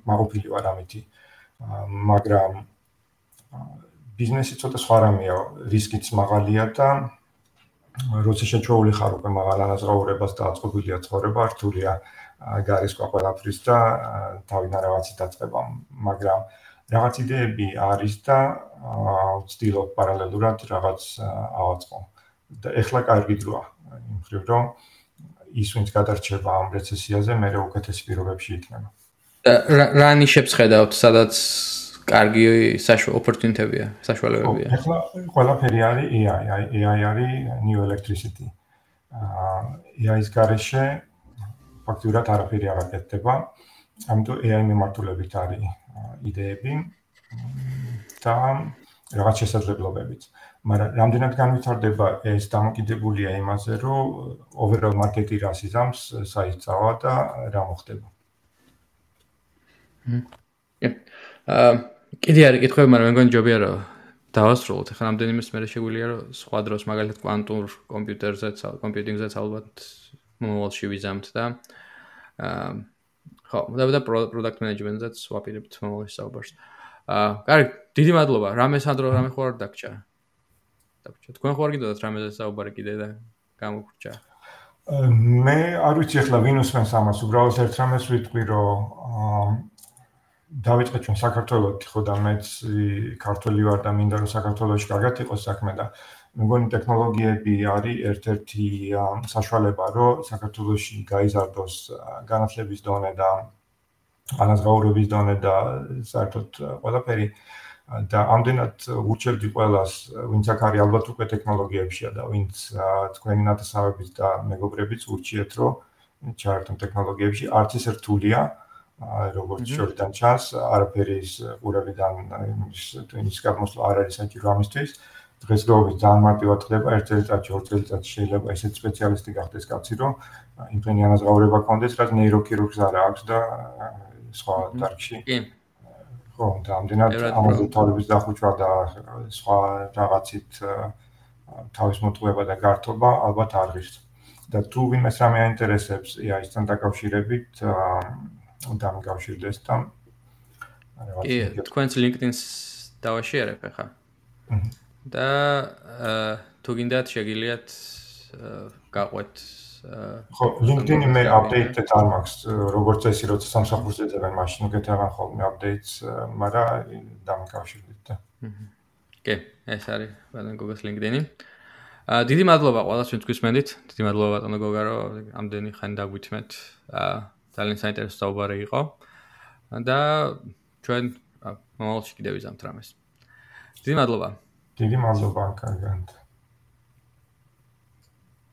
მაგოფილი ვარ ამითი. მაგრამ ბიზნესი ცოტა სხვა რამეა, რისკიც მაღალია და როცა შეჩვეული ხარ უკვე მაღალ ანაზღაურებას და აწყობილია ცხოვრება, რთულია გარისკვა ყველაფრის და თავიდან რაღაცი დაწყება, მაგრამ რაღაც იდეები არის და ვცდილობ პარალელურად რაღაც ავაწყო. და ეხლა კარგი დროა, იმ ხრივ რომ ის ვინც გადარჩება ამ რეცესიაზე, მე რა უკეთეს პირობებში იქნება. რა ნიშებს ხედავთ, სადაც კარგი საშუალო ოპორტუნიტებია, საშუალებებია? ახლა ყველაფერი არის AI, AI არის new electricity. აა AI-ის garaშე ფაქტურად არაფერი არ აკეთდება. ამიტომ AI მიმართულებით არის იდეები და რაღაც შესაძლებლობებიც. მაგრამ რამდენად განვითარდება ეს დამოკიდებულია იმაზე, რომ overall market-ი რა სიზამს საერთოდ და რა მოხდება. აა კიდე არის კითხვები, მაგრამ მე მგონი ჯობია რომ დავასრულოთ. ახლა რამდენიმე მე შეგვიძლია რომ სხვა დროს მაგალითად კვანტურ კომპიუტერზეც, კომპიუტინგზეც ალბათ მომავალში ვიზამთ და აა ხო, და და პროდუქტ მენეჯმენტზეც ვაპირებთ მომავალში საუბარს. აა, კარგი, დიდი მადლობა. რამე სანდრო, რამე ხო არ დაგჭა? დაგჭა. თქვენ ხო არ გიდოდათ რამეზე საუბარი კიდე და გამოგრჩა? მე არ ვიცი ახლა ვინ უსმენს ამას, უბრალოდ ერთ რამეს ვიტყვი, რომ აა დავიწყე ჩვენ საქართველოს ხო და მეც ქართველი ვარ და მინდა რომ საქართველოსში კარგად იყოს საქმე და მეგონი ტექნოლოგიები არის ერთ-ერთი საშუალება რომ საქართველოსში გაიზარდოს განათლების დონე და ანაზღაურების დონე და საერთოდ ყველაფერი და ამდენად ურჩევდი ყველას ვინც აქ არის ალბათ უკვე ტექნოლოგიებშია და ვინც თქვენი ნათესავებით და მეგობრებიც ურჩიეთ რომ ჩაერთონ ტექნოლოგიებში არც ის რთულია როგორც შორიდან ჩანს, არაფერი ის ყურებიდან ის ტვინის გამოსვლა არ არის საჭირო ამისთვის. დღესდღეობით ძალიან მარტივად ხდება, ერთ წელიწადში, ორ წელიწადში შეიძლება ესეთ სპეციალისტი გახდეს კაცი, რომ იმფენი ანაზღაურება კონდეს, რაც ნეიროქირურგს არა აქვს და სხვა დარგში. კი. ხო, და ამდენად ამაზე თავის დახუჭვა და სხვა რაღაცით თავის მოტყუება და გართობა ალბათ არ ღირს. და თუ ვინმე სამე აინტერესებს, ია ისთან დაკავშირებით, უნდა მიგავშილდეს და კი, თქვენს LinkedIn-ს დავაშერებ ახლა. და თუ გინდათ შეგიძლიათ გაყვეთ ხო, LinkedIn-ი მე update-ად არ მაქვს, როგორც წესი, როცა სამსახურს ეძებენ, მაშინ უკეთებენ ხოლმე updates, მაგრამ დამიკავშირდით და. კი, ეს არის ბატონ გოგოს LinkedIn-ი. აა დიდი მადლობა ყველას ვინც გვისმენთ. დიდი მადლობა ბატონო გოგა, რომ ამდენი ხანი დაგვითმეთ. აა ძალიან საინტერესო საუბარი იყო. და ჩვენ მომავალში კიდევ ვიზამთ რამეს. დიდი მადლობა. დიდი მადლობა, კარგად.